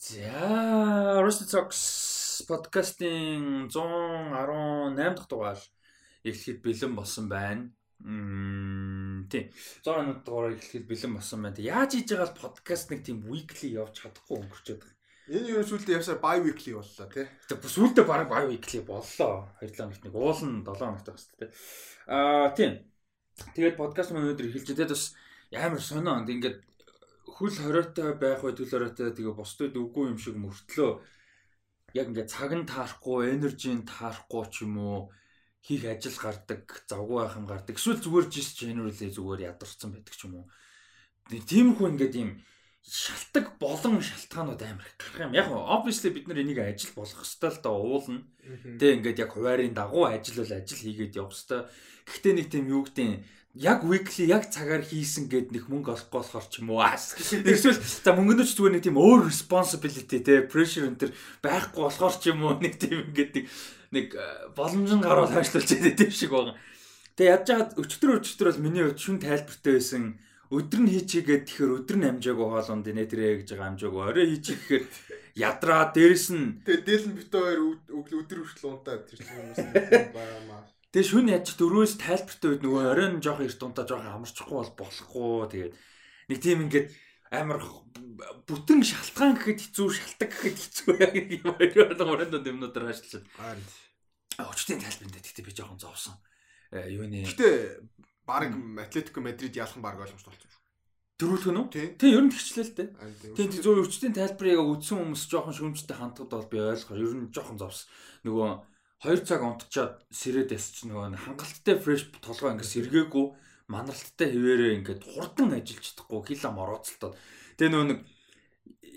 За, Rusty Talks подкастын 118 дахь дугаар эхлэхэд бэлэн болсон байна. Мм тийм. 118 дахь дугаар эхлэхэд бэлэн болсон байна. Яаж хийж байгаа л подкаст нэг тийм weekly явж чадахгүй өнгөрчөөд байгаа. Энэ юу сүлдээ явсаар bi weekly боллоо тий. Тэгээ сүулдэ баг bi weekly боллоо. 2 хоногт нэг уул нь 7 хоногт байх хэрэгтэй. Аа тийм. Тэгээд подкаст маань өнөөдөр эхэлж байгаа. Тэгээд бас амар сонио. Ингээд хөл хориотой байх бай төл хориотой тэгээ бусдад үгүй юм шиг мөртлөө яг ингээд цаг нь таарахгүй, энержийн таарахгүй ч юм уу хийх ажил гардаг, завгүй байх юм гардаг. Эсвэл зүгээр жис generally зүгээр ядарсан байдаг ч юм уу. Тиймэрхүү ингээд юм шалтак болон шалтгаанууд амар их гарах юм. Яг нь obviously бид нар энийг ажил болгох ёстой л да уулна. Тэ ингээд яг хуваарийн дагуу ажил бол ажил хийгээд явах ёстой. Гэхдээ нэг тийм юу гэдэг яг weekly яг цагаар хийсэн гэд нэг мөнгө олохгүй болохоор ч юм уу. Эсвэл за мөнгөнд ч зүгээр нэг тийм өөр responsibility те pressure энэ төр байхгүй болохоор ч юм уу нэг тийм ингээд нэг э, боломжн гаруул хайшлуулж байгаа тийм шиг байгаа. Тэгээ ядж хаад өчтөр өчтөр бол миний хувьд шүн тайлбартай байсан. Өдөр нь хийчихгээд тэгэхээр өдөр нь амжаагүй хоолунд нэ тэрэ гэж байгаа амжаагүй. Орой хийчих гэхээр ядраа дээрэс нь Тэгээ дээл нь бит хоёр өдөр хүртэл унтаад тэр хүмүүс нэг байгаамаа. Тэгээ шүн яаж дөрвөөс тайлбартай үед нөгөө оройн жоох эрт унтаа жоох амарчихгүй бол болохгүй. Тэгээд нэг тийм ингээд амар бүтэн шалтгаан гэхэд хэцүү шалтак гэхэд хэцүү юм аа. Оройн юмнуудаар ажиллаж Харин. өчтийн тайлбарт гэхдээ би жоохон зовсон. Э, юуны Гэтэ баг Атлетико Мадрид ялхан баг ойлгомжтой болсон шүү. дөрүүлгэн үү? Тий. тий ер нь тэгчлээ л дээ. Тийм. тий тий зөв өчтийн тайлбарыг үзсэн хүмүүс жоохон шүүмжтэй хандхад бол би ойлгох ер нь жоохон зовсон нөгөө 2 цаг унтчаад сэрээд ясч нөгөө хангалттай фреш толгой ингээд сэргээгүй манаралттай хിവэрээ ингээд хурдан ажиллаж чадахгүй хил ам орооцолтоод тэгээ нөгөө нэг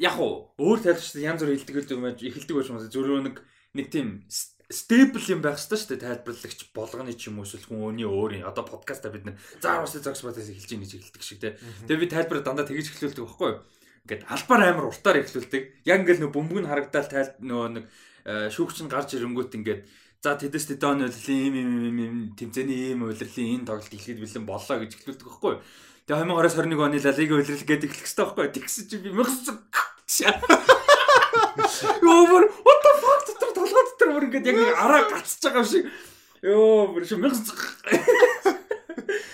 яг уу өөр тайлбарчтай янз бүр хэлдэг юм байж эхэлдэг байж маа зөвлөө нэг нэг тийм стейбл юм байх хэрэгтэй шүү дээ тайлбарлагч болгоны ч юм уу эсвэл хүн өөний өөрийн. Одоо подкаста бид нэр заа уусаа зогс бодос эхэлж ийн гэж эхэлдэг шиг те. Тэгээ би тайлбар дандаа тэгэж эхлүүлдэг байхгүй юу? Ингээд албаар амар уртаар эхлүүлдэг. Яг ингээд нөгөө бөмбөг нь харагдаал тайл нөгөө нэг шүүгч нь гарч ирэнгүүт ингээд за тэдэс тэдэн үйлрлийн ийм ийм ийм ийм тэмцээний ийм үйлрлийн энэ тоглолт эхлэхэд бэлэн боллоо гэж эхлүүлдэг байхгүй тэгээ 2021 оны лалигийн үйлрэл гэдэг эхлэх хэрэгтэй байхгүй тэгсэн чи би мэгс Йоо бүр what the fuck дотор толгой дотор бүр ингээд яг араа гацж байгаа шиг. Йоо бүр шиг мэгс.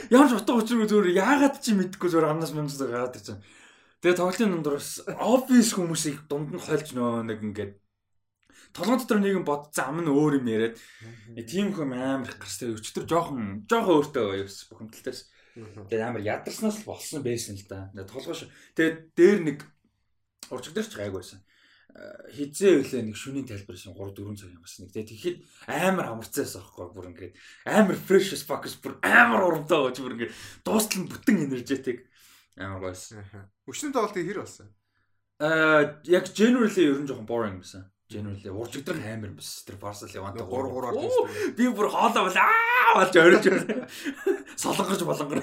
Ямар ч утга учиргүй зүгээр яагаад чи мэдэхгүй зүгээр амнаас мэмс гараад ирж байгаа. Тэгээ тоглолтын дундор бас obvious хүмүүсийг дунд нь хольж нөө нэг ингээд толгой дотор нэг юм бодцсон ам нь өөр юм яриад тийм хүм амар их гарстай өчтөр жоохон жоохон өөртөө байвс бухимдалтайс. Тэгээ амар ядарснаас л болсон байсан л да. Тэгээ толгой ш. Тэгээ дээр нэг урчигдэрч гайг байсан хизээ үлээ нэг шүний тайлбар шин 3 4 цаг юм бас нэг тий тэгэхэд амар амарцаас аахгүй бүр ингээд амар fresh fuck бүр амар урамтай гэж бүр ингээд дуустал нь бүтэн энержетик амар гойс Өчнө тоглолтыг хэр болсон? аа яг generally ер нь жоохон boring байсан generally уржигдрах амар бас тэр Barca Levante 3 3 орж ирсэн. би бүр хоолоо бол аа болж орж солонгож болонгор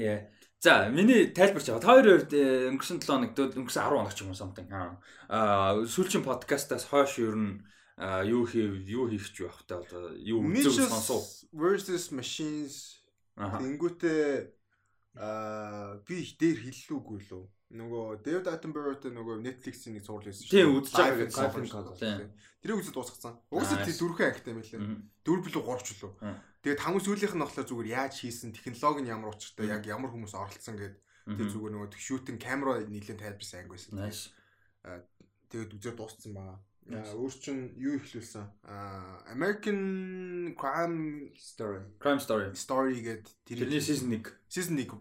яа За миний тайлбарч байгаа. Та хоёрын хувьд э, өнгөрсөн 7 хоногт өнгөрсөн 10 хоног ч юм уу something. Аа сүүлчийн подкастаас хойш ер нь юу хийв, юу хийх ч байх та одоо юу үзэв сонсов. versus machines. Тэнгүүтээ аа би их дээр хэллүүгүй лөө. Нөгөө David Attenborough-тэй нөгөө Netflix-ийн нэг зурлал хийсэн Тийм, үзэж байгаа гэж сонсон. Тэрийг үзэж дуусгацсан. Угсаа Аа, тэр дөрвөн ангитай юм лээ. Дөрв билүү 3 ч лөө. Аа. Тэгээд хамгийн сүүлийнх нь болохоор зүгээр яаж хийсэн, технологи нь ямар учиртай, яг ямар хүмүүс оролцсон гэдэг тэр зүгээр нөгөө шүүтинг камера нийлэн тайлбарсан анги байсан. Тэгээд үзээд дууссан байгаа. Аа өөр чин юу ихлүүлсэн? American Crime story. Crime Story. Story гэдэг Тэрний season 1. season 1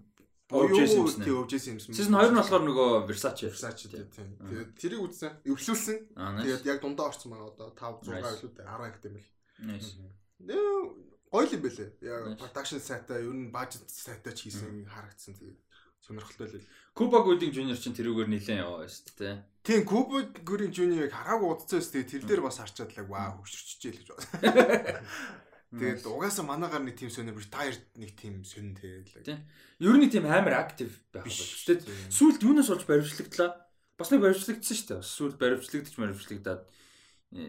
O.J. Simpson. тий OJ Simpson. Season 2 нь болохоор нөгөө Versace. Versace Тийм. тийм. Тэгээд тэрийг үзсэн. Nice. Тэгээд яг дундаа орсон байгаа одоо 5 6 Nice. илүү 10 ангит юм бэл. Nice. Нөө гоё юм бэлээ. Яг production сайтай, ер нь budget сайтай ч хийсэн харагдсан тэгээд сонирхолтой л. Cuba Gooding Jr чинь тэрүүгээр нилээн яваа шүү дээ. Тийм Cuba Gooding Jr-ыг хараагүй удацсан өс тэгээд тэр дээр бас харчаад л ваа хөвчөрчжээ л гэж байна. Тэгээд угаасаа манаагаар нэг team сонир retired нэг team сонир тэгээд. Тийм. Ер нь тийм амар актив байх шүү дээ. Сүүлд юунаас олж баримтлагдлаа? Бас нэг баримтлагдсан шүү дээ. Сүүлд баримтлагдчих баримтлагдаад э,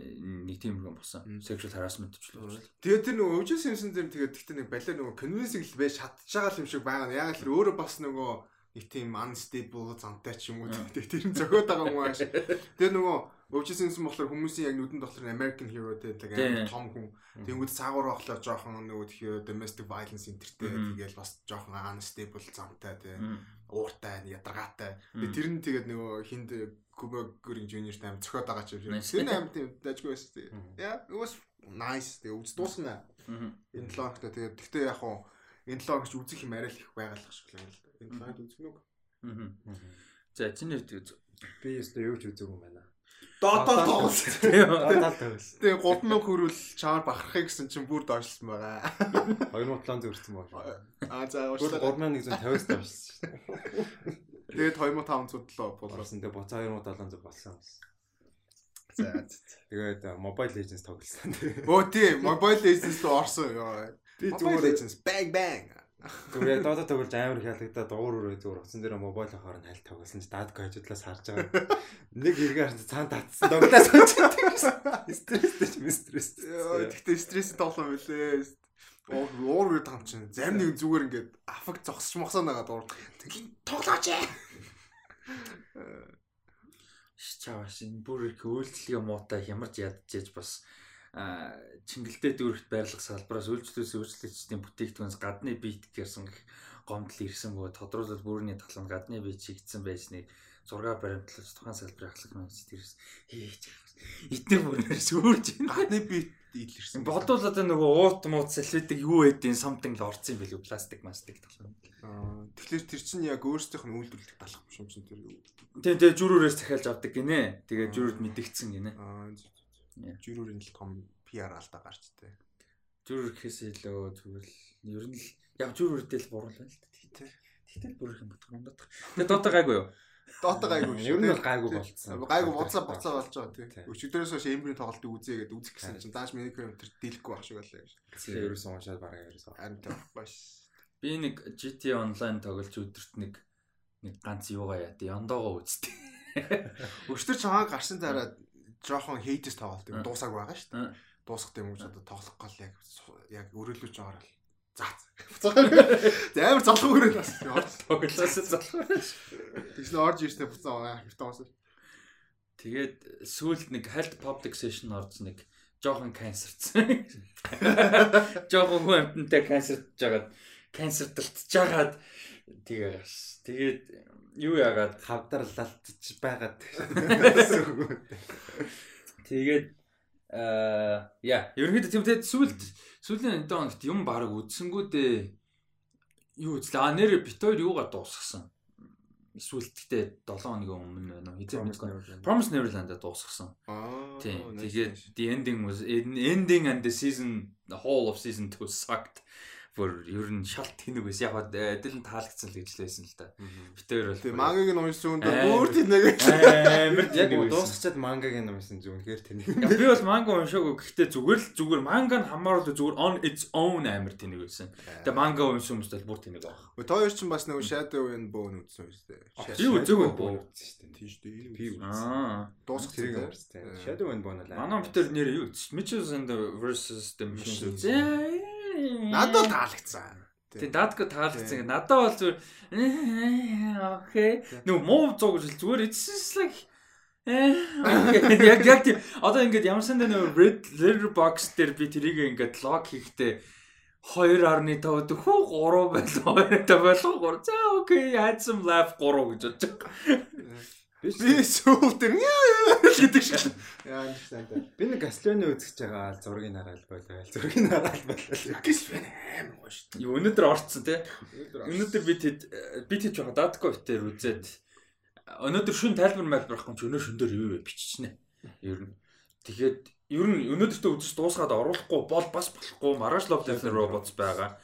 нэг тийм юм болсон. Sexual harassment ч л болж. Тэгээд тэр нөгөө OJ Simpson дээр тэгээд гэхдээ нэг балер нөгөө convincing л байж чадчихагаа юм шиг байгаа. Яг л өөрөө бас нөгөө нэг тийм unstable зантай ч юм уу тэг тэр нь зөхиод байгаа юм ааш. Тэр нөгөө өвчсөн болохоор хүмүүсийн яг нүдэнд болохоор American hero гэдэг амар том хүн. Тэнгүүд цаагуур болохоор жоохон нөгөө тхиё domestic violence энтертэй тэгэл бас жоохон unstable зантай тий. Ууртай, ядаргаатай. Тэр нь тэгээд нөгөө хинд Куба Гүрин Junior тайм зөхиод байгаа ч юм шиг. Тэр амар тийм дажгүй байсан тий. Яа, it was nice. Тэгээ үз дуусна. Энэ 7 хоногт тэгээд тэгтээ яг хуу энэ 7 хоногч үзэх юм арай л их байгалах шиг л юм л да. Энэ 7 хоногт үзэх нүг. За чиний хувьд. Би өөртөө юу ч үзег юм байна. Додол тоглос. Додол тоглос. Тэгээ 3000 хүрвэл чаар бахархыг гэсэн чинь бүр доошлсон байгаа. 2700 өрсөн байна. Аа за уушлаа 3150-аас доошлсон. Тэгээд 2500 лөө болсон. Тэгээ буцаа 2700 болсон. За. Тэгээд Mobile Legends тоглосон. Өө тий, Mobile Legends руу орсон. Би зүгээр Legends bang bang. Зүгээр додо тоглож амар хялагдаад дуур өрөө зүгээр утсан дээр мобайл ахаар нь хальт тоглосон чи дадко хажуудлаас харж байгаа. Нэг хэрэгээр цаанд татсан тоглоос очсон. Стресстэй ч стресстэй. Тэгтээ стресс тоглоом билээ. Уур уур гэдэг юм чинь зарим нэг зүгээр ингээд афаг зогсч мохсоо нагаад уур. Тоглооч ээ. Чааш энэ бүр их үйлчлэгээ муутай хямарч ядчихэж бас чингэлдээ дүүрэгт байрлах салбараас үйлчлүүлсэн үйлчлэгчдийн бүтээгдэхүүнс гадны бит гэсэн гомдол ирсэн бөгөөд тодруулал бүрний таланд гадны бит чигдсэн байсныг зураг баримтлаж тухайн салбарын ахлах менежер ирсэн. Хийж эдгээр бүрээр сүрж гадны бит илэрсэн. Бодвол одоо нөгөө уут мууд салфетик юу эдийн something л орцсон юм билүү пластик мастик талаа. Тэгэхээр тэр чинь яг өөрсдийнх нь үйлдвэрлэх талах юм шиг чинь тэр. Тийм тийм жүрүүрээс захиалж авдаг гинэ. Тэгээд жүрүүд мэдгдсэн гинэ. Аа Жирүүрийн л том PR алдаа гарч тээ. Жирүүр гэхээс илүү зүгээр л ер нь л яг жирүүрдээ л буруу л байна л тээ. Тэгтэл бүрэх юм бодох юм даа. Тэгээ доото гайгүй юу? Доото гайгүй. Ер нь бол гайгүй болцсон. Гайгүй боцоо боцоо болж байгаа тийм. Өчигдөрөөс хойш эмбрийн тоглолтыг үзээгээд үзэх гэсэн чинь дааш миний юм тэр дийлэхгүй байх шиг байлаа гэж. Тэгээ ерөөсөн уншаад бараг ерөөсөн. Харин тавахгүй ш. Би нэг GTA онлайн тоглож өдөрт нэг нэг ганц юугаа яа. Яндоогоо үзтээ. Өчтөр чамаа гарсан дараа жоохон хейтэс тоглолт юм дуусааг байгаа шүү дээ. Дуусах юм уу одоо тоглох гал яг яг өрөөлөж байгаа л За. За амар залхуу хөрөл бас. Тоглоосоо залхуу. Тэгснэ орж ирснээр буцаа байгаа хөвтөөс. Тэгээд сүүлд нэг health public session орж нэг жоохон канцерцсан. Жоохон хүн амьтантай канцертж жагаад канцерталтж жагаад тэгээ гаш. Тэгээд юу яагаад хавдарлалтж байгаад тэгээд аа яа ерөнхийдөө тийм тэгээд сүлд сүүлийн энэ хоногт юм баг үдсэнгүүдээ юу үзлээ? А нэр бит хоёр юугаар дуусгасан? Эсвэл тэгтээ 7 хоногийн өмнө байна уу? Хизээ мэдгүй. Promise Neverland-а дуусгасан. Тийм. Тэгээд the ending was ending and the season the whole of season 2 sucked бүр ер нь шалт тэнэг байсан. Яг дэлэн таалагдсан л гэж лээсэн л да. Битээр бол. Тэгээ мангагийн уншсан үндэ бүр тэнэг. Амар яг дуусчихад мангагийн уншсан зүг үнэхээр тэнэг. Би бол манга уншаагүй. Гэхдээ зүгээр л зүгээр манга нь хамааруулж зүгээр on its own амар тэнэг байсан. Тэгээ манга уншсан хүмүүс бол бүр тэнэг байгаа. Өө тоо ч бас нэг Shadow and Bone үзсэн үү. Би үзээгүй боо үзсэн шүү дээ. Тийм шүү дээ. Би үзсэн. Аа. Дуусах тэрийг үзсэн. Shadow and Bone л. Манай битэр нэр юу? Mitchell and versus the Machines. Надад таалагдсан. Тэгээ дадка таалагдсан. Надад бол зүгээр окей. Нүг муу зуг гэж зүгээр like яг яг тийм одоо ингээд ямар сандаа нөө red letterbox дээр би тэрийг ингээд лог хийхдээ 2.5 дөхөө 3 байлаа 2.5 байлаа 3 за окей had some laugh 3 гэж бодож байгаа. Би сүүл дээр гэдэг шиг. Яа understand. Би нэг Гаслоны үзэж байгаа зургийг хараад байлаа. Зургийг байлаа. Гис байна аим гоё шүү. Юу өнөөдөр орцсон тий. Өнөөдөр би тэд би тэд жоохон датко битээр үзээд өнөөдөр шүн тайлбар мэлбэрхгүй ч өнөө шүн дээр юу вэ биччихнэ. Ер нь. Тэгээд ер нь өнөөдөртөө үзэж дуусгаад оруулахгүй бол бас болохгүй Marrash Love Death Robots байгаа.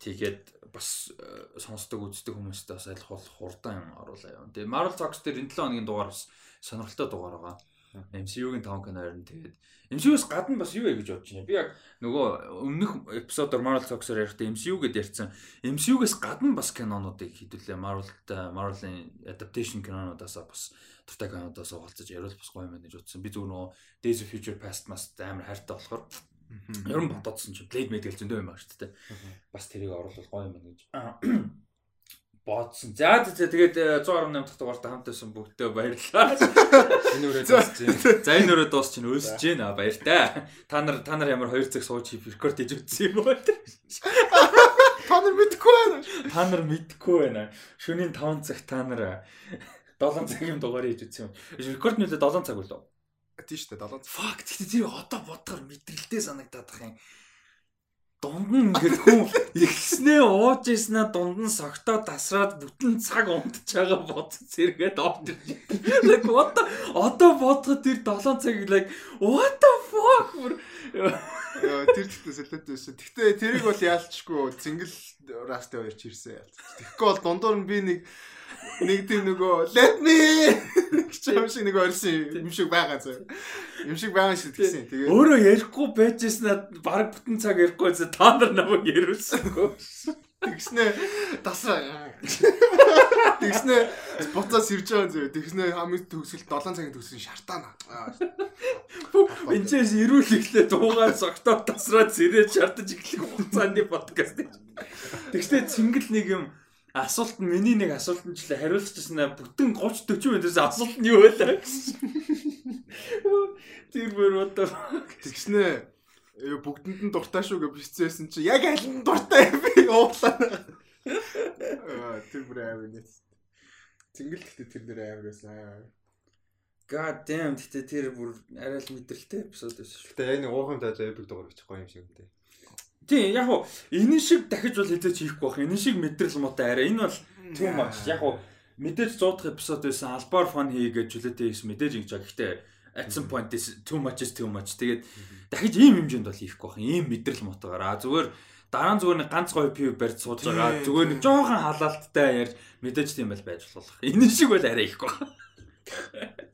Тэгээд бас сонсдог үздэг хүмүүстээ бас аль болох хурдан оруулаа юм. Тэгээ Marvel Talks дээр энэ 7 хоногийн дугаар бас сонирхолтой дугаар байгаа. MCU-гийн 5 киноор нь тэгээд MCU-с гадна бас юу вэ гэж бодож байна. Би яг нөгөө өмнөх эпизодоор Marvel Talks-оор ярихдаа MCU гэдээ ярьсан. MCU-гээс гадна бас кинонуудыг хэдүүлээ. Marvel-тай Marvel-ийн adaptation кинонуудаас бас дуртай кинонуудаас уулзаж яриул бас гоё юм байна гэж бодсон. Би зөв нөгөө Days of Future Past мас амар хайртай болохоор Ер нь бодоодсон чи Blade Metal зөндөө юм байна шүү дээ. Бас тэрийг оруулах гоё юм гэж. бодсон. За за тэгээд 118 дахь дугаарт хамт байсан бүгдөө баярлалаа. Энэ үрээ дуусч байна. За энэ өрөө дуусч чинь өлсөж байна. Баяртай. Та нар та нар ямар 2 цаг сууж рекорд хийж үзсэн юм бэ? Та нар мэдэхгүй байна. Та нар мэдхгүй байна. Шөнийн 5 цаг та нар 7 цагийн дугаар хийж үзсэн юм. Рекорд нөлөө 7 цаг болов. Тийм шүү дээ 7 цаг. Fuck тэгтээ тэр одоо бодохоор мэдрэлтэй санагдаад байх юм. Дунд нь ингээд хүн ихснээ ууж ийснэ дунд нь согтоо тасраад бүтэн цаг унтж байгаа бодц зэрэгэд орж ирж. Like what the одоо бодоход тэр 7 цаг like what the fuck Яа тэр тэгтээ солиотой байсан. Тэгтээ тэрийг бол яалчгүй зингэл растай хоёр чирсэн яалч. Тэгэхгүй бол дундуур нь би нэг нэг тийм нөгөө let me юм шиг нэг орсон юм шиг байгаа зөө. Юм шиг байгаа шиг тэгсэн. Тэгээ өөрөө ярихгүй байжснаа баг бүтэн цаг ярихгүй зэ та нар намайг яриулсангүй. Тэгснэ тасраа. Тэгснэ буцаа сэрж байгаа зөө. Тэгснэ хамгийн төгсгөл 7 цагийн төгсгөл шартаана. Энчээс ирүүл ихлээ дуугаар согтоо тасраад зэрэг шаардаж эхлэх хугацааны подкаст. Тэгснэ цэнгэл нэг юм асуулт нь миний нэг асуулт нь ч л хариулчихсан бүтэн 30 40 минутаас асуулт нь юу байлаа гэсэн. Тэр бүр одоо Тэгснэ бүгдэнд нь дуртай шүү гэж бичсэн чи яг аль нь дуртай юм бэ уурлаа. Аа тэр бүр аав нэг. Цэнгэл гэхдээ тэр нэр аав байсан. God damn гэтээ тэр бүр арай л мэдрэлтэй эпизод байсан шүү. Гэтэ яг нэг уухам тааж эпик дугаар бичих гоё юм шиг үнтэй. Тийм яг уу энэ шиг дахиж бол хэзээ ч хийхгүй бах. Энэ шиг мэдрэл муутай арай. Энэ бол too much. Яг уу мэдээж 100 дахь эпизод байсан албаар фан хийгээд жилетээ хийсэн мэдээж ингэж байгаа. Гэтэ at some point this too much is too much. Тэгээд дахиж ийм хэмжээнд бол хийхгүй бах. Ийм мэдрэл муутайгаар. А зүгээр дараа нь зүгээр нэг ганц гоё пив барьж сууж байгаа. Зүгээр нэг жоохон халаалттай ярьж мэдээж тийм байл байж болох. Энэ шиг бол арай ихгүй бах.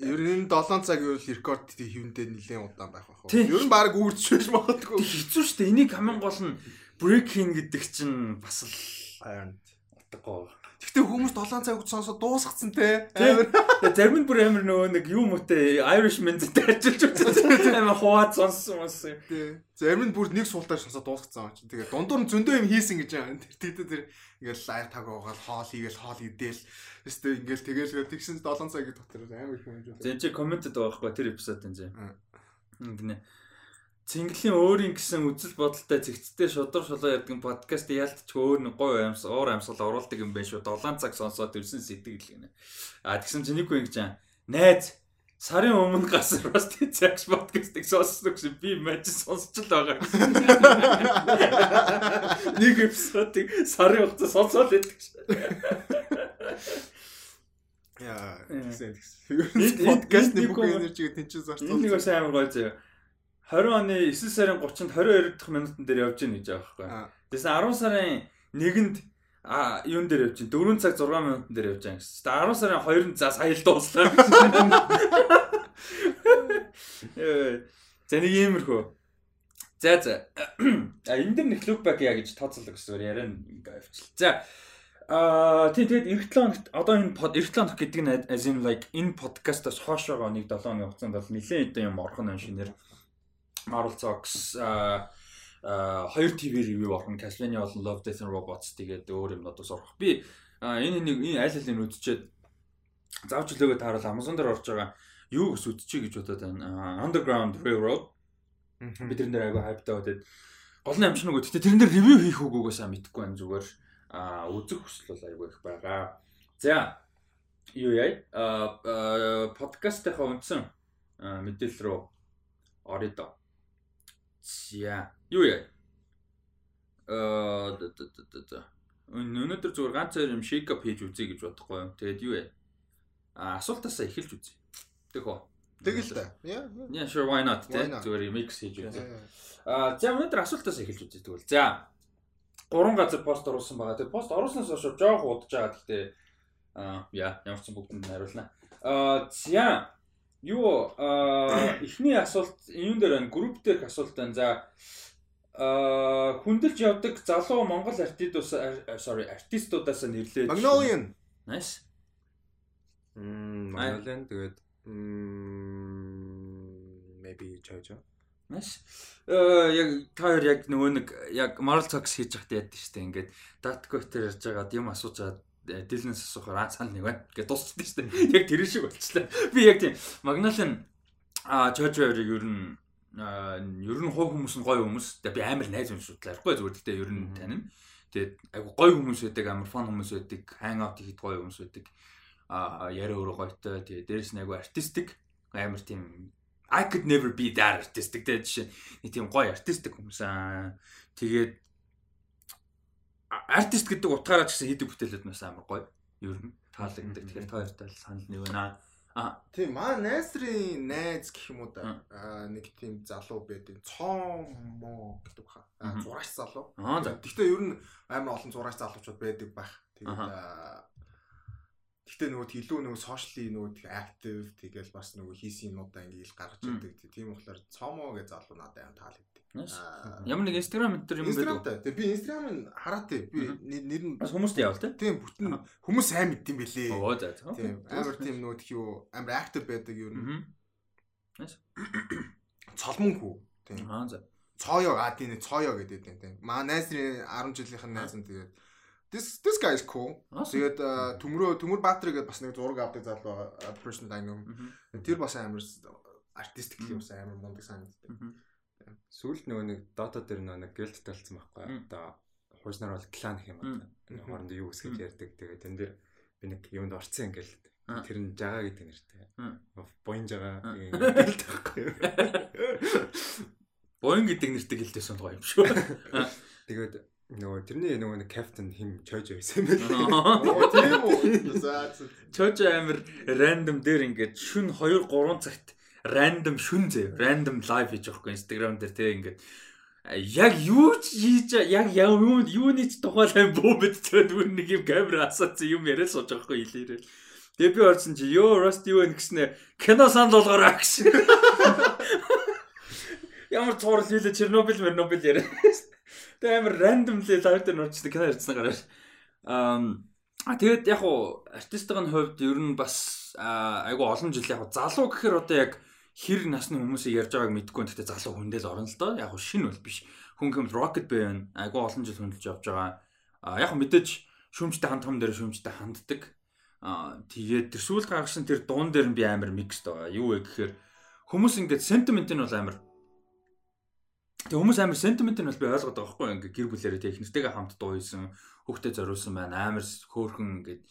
Ер нь 7 цаг юу рекорд хийвэндээ нэлээд удаан байх байх. Ер нь баг үрдчихвэж магадгүй. Хэцүү шүү дээ. Энийг хамгийн гол нь breaking гэдэг чинь бас л Харин. утгагүй. Гэхдээ хүмүүс 7 цаг үд сонсоод дуусгацсан те. Тэгээ зарим нь бүр амар нөгөө нэг юм үтэй Irishman зэтэй ажиллаж үзсэн. Амар хуваад сонссон юмс. Тий. Зарим нь бүр нэг суултаар сонсоод дуусгацсан юм чинь. Тэгээ дундуур нь зөндөө юм хийсэн гэж байгаа. Тэр тэр тэр ингээл лайв таг уугаал хоол хийгээл хоол идэл. Тэстэй ингээл тэгээл тэгсэн 7 цагийн дотор амар их юм. Зэн чи комментэд байгаа байхгүй тэр эпизодын зэ. Аа. Гинэ. Цэнгэлийн өөрийн гэсэн үзэл бодолтой зэгцтэй шудар шулуу ярьдаг подкаст яалтч өөр нэг гоё амьс уур амьсгал оруулдаг юм байна шүү. 7 цаг сонсоод ирсэн сэтгэл гинэ. А тэгсэн чинь нэг хүн ингэж аа. Найз сарын өмнө гасар бас цагш подкастыг сонссон гэсэн би мэж сонсч л байгаа. Нэг эпизодыг сарын хугацаа сонсоод байдаг шээ. Яа, тэгсэн тэгсэн. Энд- Подкастны бүх энержиг тэнцэн зарцуулсан. Нэг бас амар гоё зөө. 20 оны 9 сарын 30-нд 22 дахь минутын дээр явж гин гэж байгаа байхгүй. Тэгсэн 10 сарын 1-нд а юун дээр явж гин 4 цаг 6 минутын дээр явж байгаа гэсэн. Тэгээ 10 сарын 2-нд за сая л дууслаа. Ээ. За нэг иймэрхүү. За за. А энэ дэр нэг лүкбак яа гэж тооцоолдог гэсэн яриа ингээ авчил. За Аа тий тэгээд эх 7 хоногт одоо энэ под эх 7 хоног гэдэг нь as in like энэ подкастаас хойш байгаа нэг 7 хоногийн хугацаанд бол нэлээд хэдэн юм орхон аншинээр Marvel Talks аа 2 TV review орхон Castlevania болон Love Death and Robots тэгээд өөр юмнуудаас орох. Би энэ нэг энэ аль алийг үзчихэд завж лөгөө тааруул Amazon дээр орж байгаа юу гэс үзчихье гэж бодоод байна. Underground Railroad бид тэрэн дээр айгүй хайптай байдаг. Гол нь амчин нөгөө гэхдээ тэрэн дээр ревю хийх үгүйгээ сайн мэдэхгүй байна зүгээр. А үзэх хүсэл бол айгүй их байгаа. За юу яа? А подкастынхаа үндсэн а, мэдээлэл рүү орё доо. За юу яа? Да. Өнөөдөр зүгээр ганц хоёр юм shake up хийж үзье гэж бодохгүй юм. Тэгээд юу яа? А асуултаасаа эхэлж үзье. Үү? Тэгэл та. Яа. Yeah, sure why not зүгээр микс хийж үзье. Аа за өнөөдөр асуултаас эхэлж үзье тэгвэл. За. Гурван газар пост оруулсан байгаа. Тэгээ пост оруулснаас хойш жоох удаж байгаа. Гэхдээ аа яа ямар ч сан бүгдэнд нь хариулна. Аа за юу аа эхний асуулт юун дээр байна? Групп дээрх асуулт байна. За аа хүндэлж явдаг залуу Монгол артистуудаас sorry артистуудаас нэрлээд Magnolian. Nice. Мм, Magnolian тэгээд мм maybe Jojo. Маш э яг та хоёр яг нөгөө нэг яг Marvel Talks хийж байхад яд штэ ингээд Datco дээр ярьж байгаад юм асууж байгаа Дилэнс асуухаар аа санал нэг байна. Гэ дуусчихсан шүү дээ. Яг тэр шиг болчихлоо. Би яг тийм Магналын а Чожорыг ер нь ер нь хуу хүмүүс нь гоё хүмүүс. Тэгээ би амар найз юм шүү. Ярихгүй зүгээр гэхдээ ер нь танина. Тэгээд айгу гоё хүмүүс байдаг, амар фан хүмүүс байдаг, hang out хийх гоё хүмүүс байдаг. А яриа өөрөө гоётой. Тэгээд дээрэс нь айгу артистик амар тийм I could never be that artistic гэдэг жишээ. Нэг тийм гоё артистик хүмүүс аа. Тэгээд артист гэдэг утгаараа ч гэсэн хийдэг бүтээлүүд нас амар гоё. Ер нь таалагддаг. Тэгэхээр та хоёртай санал нэг байна. А тийм маа найзрын найз гэх юм уу да нэг тийм залуу байдаг. Цоомо гэдэг баха. Зураач залуу. Гэхдээ ер нь амар олон зураач залуучууд байдаг байх. Тэгээд Гэтэ нөгөө илүү нөгөө сошиали нөгөө актив тэгэл бас нөгөө хийсэн юмудаа ингээл гарч ирдэг. Тийм болохоор цомо гэж залуу надад юм таалагддаг. Ямар нэг Instagram төр юм бэ? Тэгээ би Instagram-ыг хараатай. Би нэр нь бас хүмүүст явал тэ. Тийм бүтэн хүмүүс сайн мэддэм бэлээ. Оо за. Тийм амар тийм тхий юу амар актив байдаг юу. Цолмон хүү. Тийм. Аа за. Цоёо аа тийм цоёо гэдэг тийм. Маа найзны 10 жилийнхэн найз нь тэгээд This this guy is cool. Тэгээд төмрөө төмөр Баатар гэдэг бас нэг зураг авдаг залуу personal dynamo. Тэр бас амар артистик юм бас амар мундаг санагддаг. Сүүлд нөгөө нэг Dota дээр нөгөө нэг guild талцсан байхгүй. Одоо хуйснаар бол клан гэх юм байна. Хоорондоо юу үсгэж ярьдаг. Тэгээд тэн дээр би нэг юунд орцсон ингээл тэр нь жага гэдэг нэртэй. Боин жага guild байхгүй. Боин гэдэг нэртэй guild-ээс гоё юм шүү. Тэгээд нөгөө тэрний нөгөө нэг капитан хим чойж байсан юм байна. Тийм үү. Чойж амир рандом дээр ингээд шүн 2 3 цагт рандом шүн зөө рандом лайв хийж байгаа хгүй Instagram дээр тэг ингээд яг юу ч хийж яг юу юуны ч тухайлан бөө мэдчихээд үр нэг юм камера асуусан юм яриад сууж байгаа хгүй илэрэл. Тэгээ би орсон чи ёо Rust юу вэ гэснээр кино санал болгоорой гэсэн. Ямар цуврал хийлээ Чернобыль Чернобыль яриа. Тэгээ амар randomly live дээр нурчдаг кино ярьсан гараад. Аа тэгээд яг уу артистын хувьд ер нь бас айгу олон жил яг залуу гэхээр одоо яг хэр насны хүмүүсийг ярьж байгааг мэдэхгүй гэхдээ залуу хүндэл орно л доо. Яг шинэ бол биш. Хүн хэм Rocket Bay байна. Айгу олон жил хөндлөж явж байгаа. А яг мэдээж шүүмжтэй хандхам дээр шүүмжтэй ханддаг. А тэгээд тэр сүүл гаргасан тэр дуун дээр нь би амар микс байгаа. Юу вэ гэхээр хүмүүс ингээд sentiment нь бол амар Тэг хүмүүс амар sentiment нь бол би ойлгоод байгаа байхгүй ингээ гэр бүлэрээ тэг ихнэртэйгээ хамт дуу хийсэн хүүхдэд зориулсан байна амар хөөхөн ингээд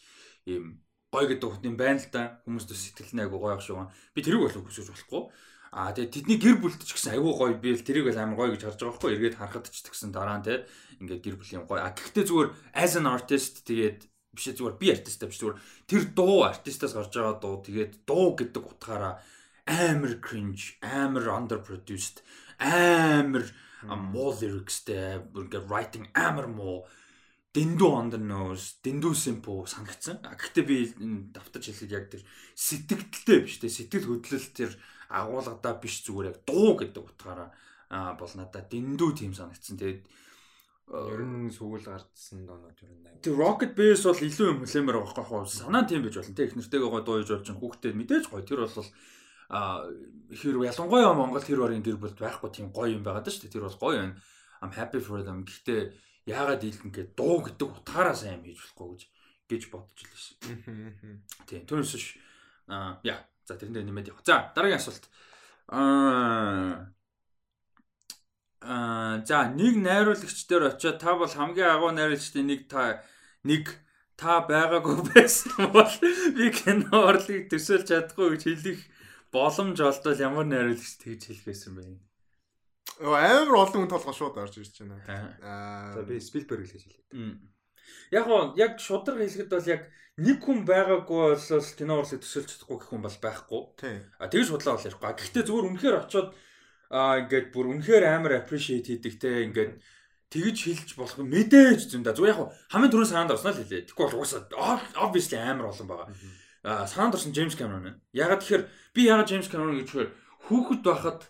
ийм гой гэдэг утны байна л да хүмүүст сэтгэл нь айгу гоё ах шүү. Би тэрийг бол хүсэж болохгүй. Аа тэгээ тэдний гэр бүлд ч гэсэн айгу гоё би л тэрийг бол амар гоё гэж харж байгаа байхгүй эргээд харахад ч гэсэн дараа нь те ингээд гэр бүлийн гоё. А гэхдээ зүгээр as an artist тэгээд биш зүгээр би артисттай биш зүгээр тэр дуу артистаас гарч байгаа дуу тэгээд дуу гэдэг утгаараа амар cringe амар underproduced амар муу lyricстэй ингээ writing амар муу дэндүү the nose дэндүү simple санагдсан. Гэхдээ би давтаж хэлэхэд яг тэр сэтгэлдэлтэй биш те сэтгэл хөдлөл тэр агуулгадаа биш зүгээр яг дуу гэдэг утгаараа бол надад дэндүү тийм санагдсан. Тэгээд ер нь сүүл гардсан доонууд ер нь. Тэр Rocket Bass бол илүү юм хүлээмээр байгаа байхгүй юу? Санаа тийм байж болно. Тэ их нэртэйгээ гой дуу хийж болж хүүхдэд мэдээж гоё. Тэр бол а хэр ялангуяа Монгол хэр барийн гэр бүлд байхгүй тийм гоё юм байгаад шүү дээ. Тэр бол гоё байна. I'm happy for them. Гэхдээ яагаад ийл ингээд дуу гэдэг утгаараа сайн хийж болохгүй гэж гэж бодож илсэн. Тийм. Түүнээс ш а яа за тэрэндээ нэмээд явах. За дараагийн асуулт. Аа Аа за нэг найруулагч дээр очиод та бол хамгийн агуу найруулагчдын нэг та нэг та байгаагүй байсан бол би кино орлыг төсөөлж чадахгүй гэж хэлэх боломж олдвол ямар найруулагч тэгж хэлэхсэн бэ? Оо амар олон хүн толгой шууд орж ирж байна. Аа. За би Спилберг л гэж хэлээ. Яг гоо яг шудраг хэлэхэд бол яг нэг хүн байгаагүй бол кино урлыг төсөөлж чадахгүй гэх хүн бол байхгүй. А тэгж судлаа бол ярихгүй. Гэхдээ зүгээр үнэхээр очиод аа ингээд бүр үнэхээр амар appreciate хийдэг те ингээд тэгж хэлж болох мэдээж зэн да. Зүгээр яг хамгийн түрүүн саанд орсноо л хэлээ. Тэгэхгүй бол угаасаа obviously амар олон байгаа. Аа саанд орсон Кэмерон байна. Ягаад тэгэхээр би ягаад Джеймс Кэмерон гэхээр хүүхэд байхад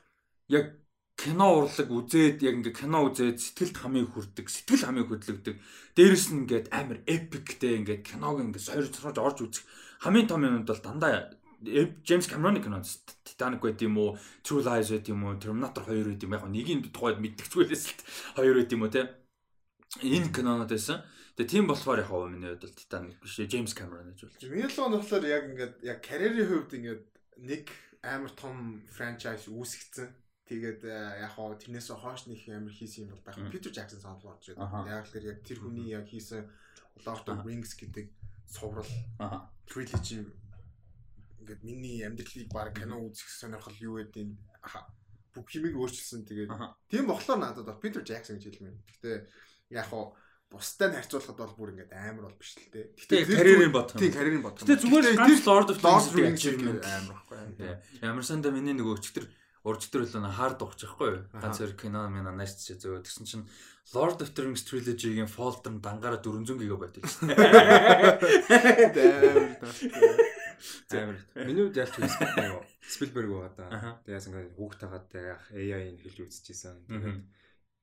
яг кино урлаг үзээд яг ингээ кино үзээд сэтгэлд хамгийн хүрдэг, сэтгэл хамгийн хөдлөгдөг. Дээрэс нь ингээд амар эпиктэй ингээд киног ингээ сойр цорж орж үзэх хамгийн том юмуд бол дандаа Джеймс Кэмероны кино Titanic байт юм уу, True Lies байт юм уу, Terminator 2 байт юм яг нэгийн тухайд мэддэгцгүйээс л 2 байт юм уу те. Энэ кинонод байсан. Тэгээ тийм болохоор яг хоо миний хувьд бол Titanic биш James Cameron гэж болж. Л болохоор яг ингээд яг карьерийн хувьд ингээд нэг амар том франчайз үүсгэсэн. Тэгээд яг хоо тэрнээс хойш нэг амар хийсэн юм бол байх. Peter Jackson санал болж байна. Яг л яг тэр хүний яг хийсэн Lord of Rings гэдэг суврал trilogy ингээд миний амьдралыг баг кино үзэх сонирхол юу гэдэг бүх юмыг өөрчилсөн. Тэгээд тийм болохоор надад бол Peter Jackson гэж хэлмээр. Гэхдээ яг хоо бустай нь харьцуулахад бол бүр ингээд амар бол биш л дээ. Гэтэ карьерийн бодох. Тийм карьерийн бодох. Гэтэ зүгээр ганц Lord of the Rings амар байхгүй. Ямар санда миний нөгөө өчтөр хаар дуучих байхгүй юу? Ганц хоёр кино минь анааш чи зөө тэгсэн чинь Lord of the Rings trilogy-гийн folder нь дангаараа 400 GB байсан. Амар. Миний үед ялч Спилберг юу? Спилберг байгаа да. Тэгээс ингээд хүүхдтэйгээ яг AI-ыг хэлж үзчихсэн.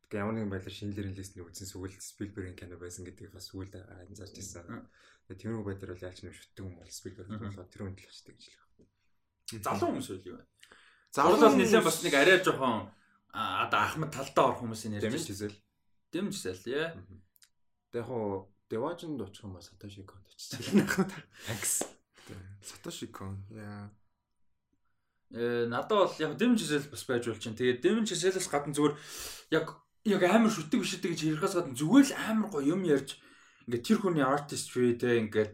Тэгээд ямар нэгэн байдлаар шинэлэрийн листний үзсэн сүгэл Спилбергийн кино байсан гэдгийг бас сүгэл анзаарч ирсэн. Тэгээд тэр үг байдлаар ялч нэг шүтдэг юм бол Спилберг болохоор тэр л очдаг гэж л байна. Залуу хүмүүс үл юу вэ? Зурлал нэлээд бас нэг арай жоохон одоо Ахмад талдаа орох хүмүүсийн ярьж дэмжижсэн. Дэмжижсэн яа. Тэг яг хуу Деважинд очих юм ба Сатоши Конд очижсэн. Тhanks. Сатоши Кон. Яа. Э надад бол яг дэмжижсэл бас байж бол чинь. Тэгээд дэмжижсэлээс гадна зүгээр яг яг амар шүтдэг бишдэг гэж ярихаас гадна зүгээр л амар гоё юм ярьж ингээд тэр хүний artistry тэ ингээд